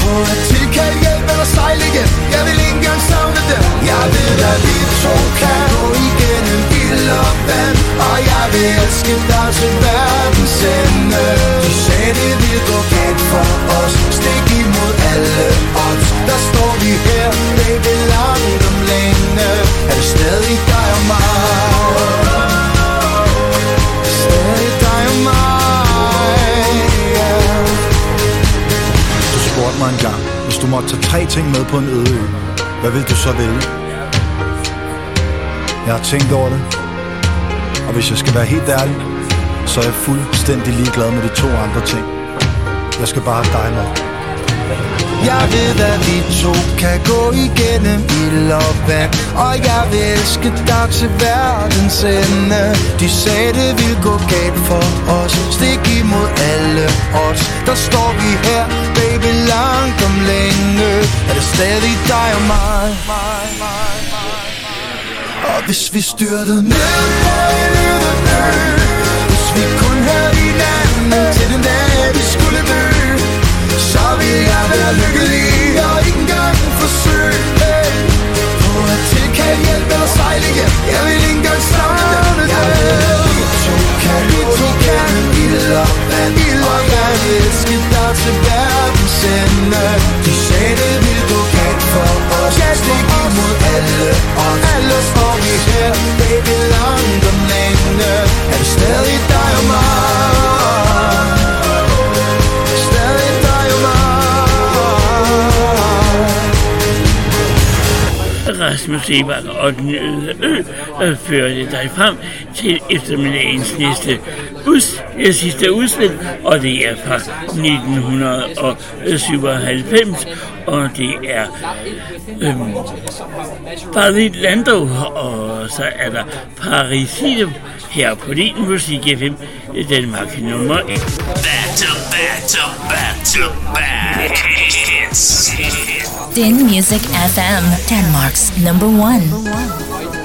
På at tilkalde hjælp eller sejle igen Jeg vil ikke engang savne dem Jeg ved, at vi to kan gå igennem ild opvand Og jeg vil elske dig til verdens ende Du sagde, det ville gå galt for os Stik imod alle odds Der står vi her, baby, langt om længe Er det stadig dig og mig? Stadig dig og mig, yeah. Du spurgte mig en gang, hvis du måtte tage tre ting med på en øde ø, hvad vil du så vælge? Jeg har tænkt over det, og hvis jeg skal være helt ærlig, så er jeg fuldstændig ligeglad med de to andre ting. Jeg skal bare have dig med. Jeg ved, at vi to kan gå igennem ild og vand Og jeg vil elske dig til verdens ende De sagde, det ville gå galt for os Stik imod alle os Der står vi her, baby, langt om længe Er det stadig dig og mig? Og hvis vi styrtede ned på en øde ø Hvis vi kun havde hinanden til den dag, vi skulle dø så ville jeg være lykkelig og ikke engang forsøge hey. På at ting kan hjælpe eller sejle hjem. Jeg vil ikke engang savne dig Jeg ved, vi to kan vi to kan ild og vand Og jeg vil elske dig til verdens ende. De sagde det ville gå galt for os. Stik imod alle odds. Alle står vi her, baby, langt om Rasmus Sebak og den øde ø øh, førte dig frem til eftermiddagens næste bus, øh, sidste udspil, og det er fra 1997, og det er øhm, Paris Lando, og så er der Parisino her på din musik FM, Danmark nummer 1. Back to back to back to back. Hits. Din Music FM, Denmark's number one.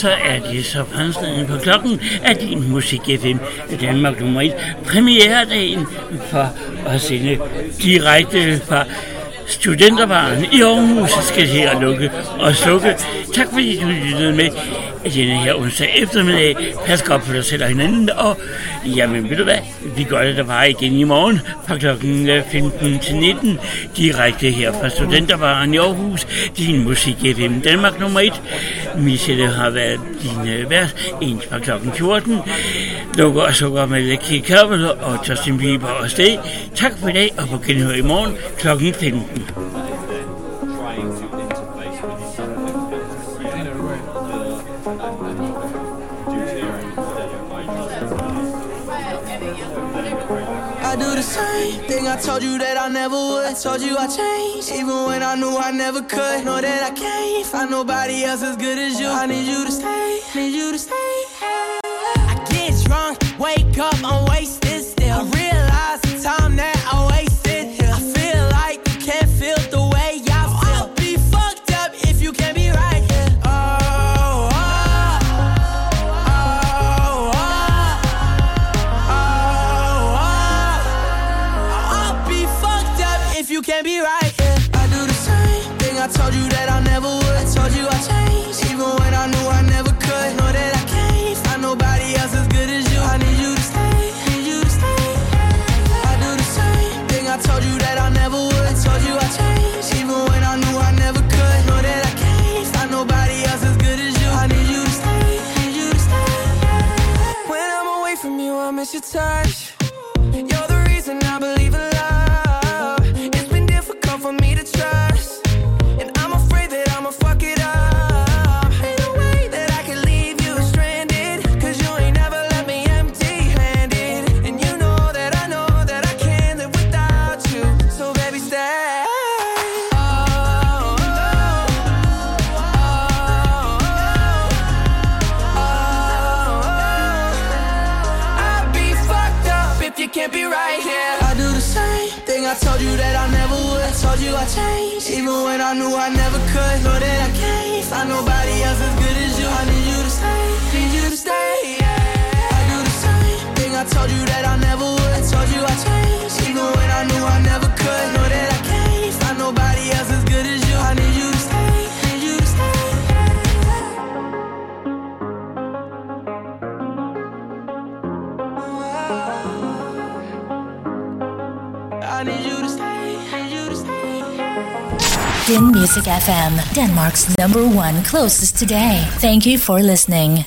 så er det så fremskridende på klokken af din Musik FM Danmark nummer 1. Premieredagen for at sende direkte fra Studenterbaren i Aarhus skal til at lukke og slukke. Tak fordi du lyttede med denne her onsdag eftermiddag. Pas godt på dig selv og hinanden, og jamen ved du hvad, vi gør det der bare igen i morgen fra kl. 15 øh, til 19, direkte her fra Studenterbaren i Aarhus, din musik FM Danmark nummer 1. Michelle har været din øh, vært en fra kl. 14. Lukker og sukker med Lekki Kabel og Justin Bieber og Sted. Tak for i dag og på genhør i morgen kl. 15. thing I told you that I never would. I told you I changed, even when I knew I never could. Know that I can't. find nobody else as good as you. I need you to stay, need you to stay. closest today. Thank you for listening.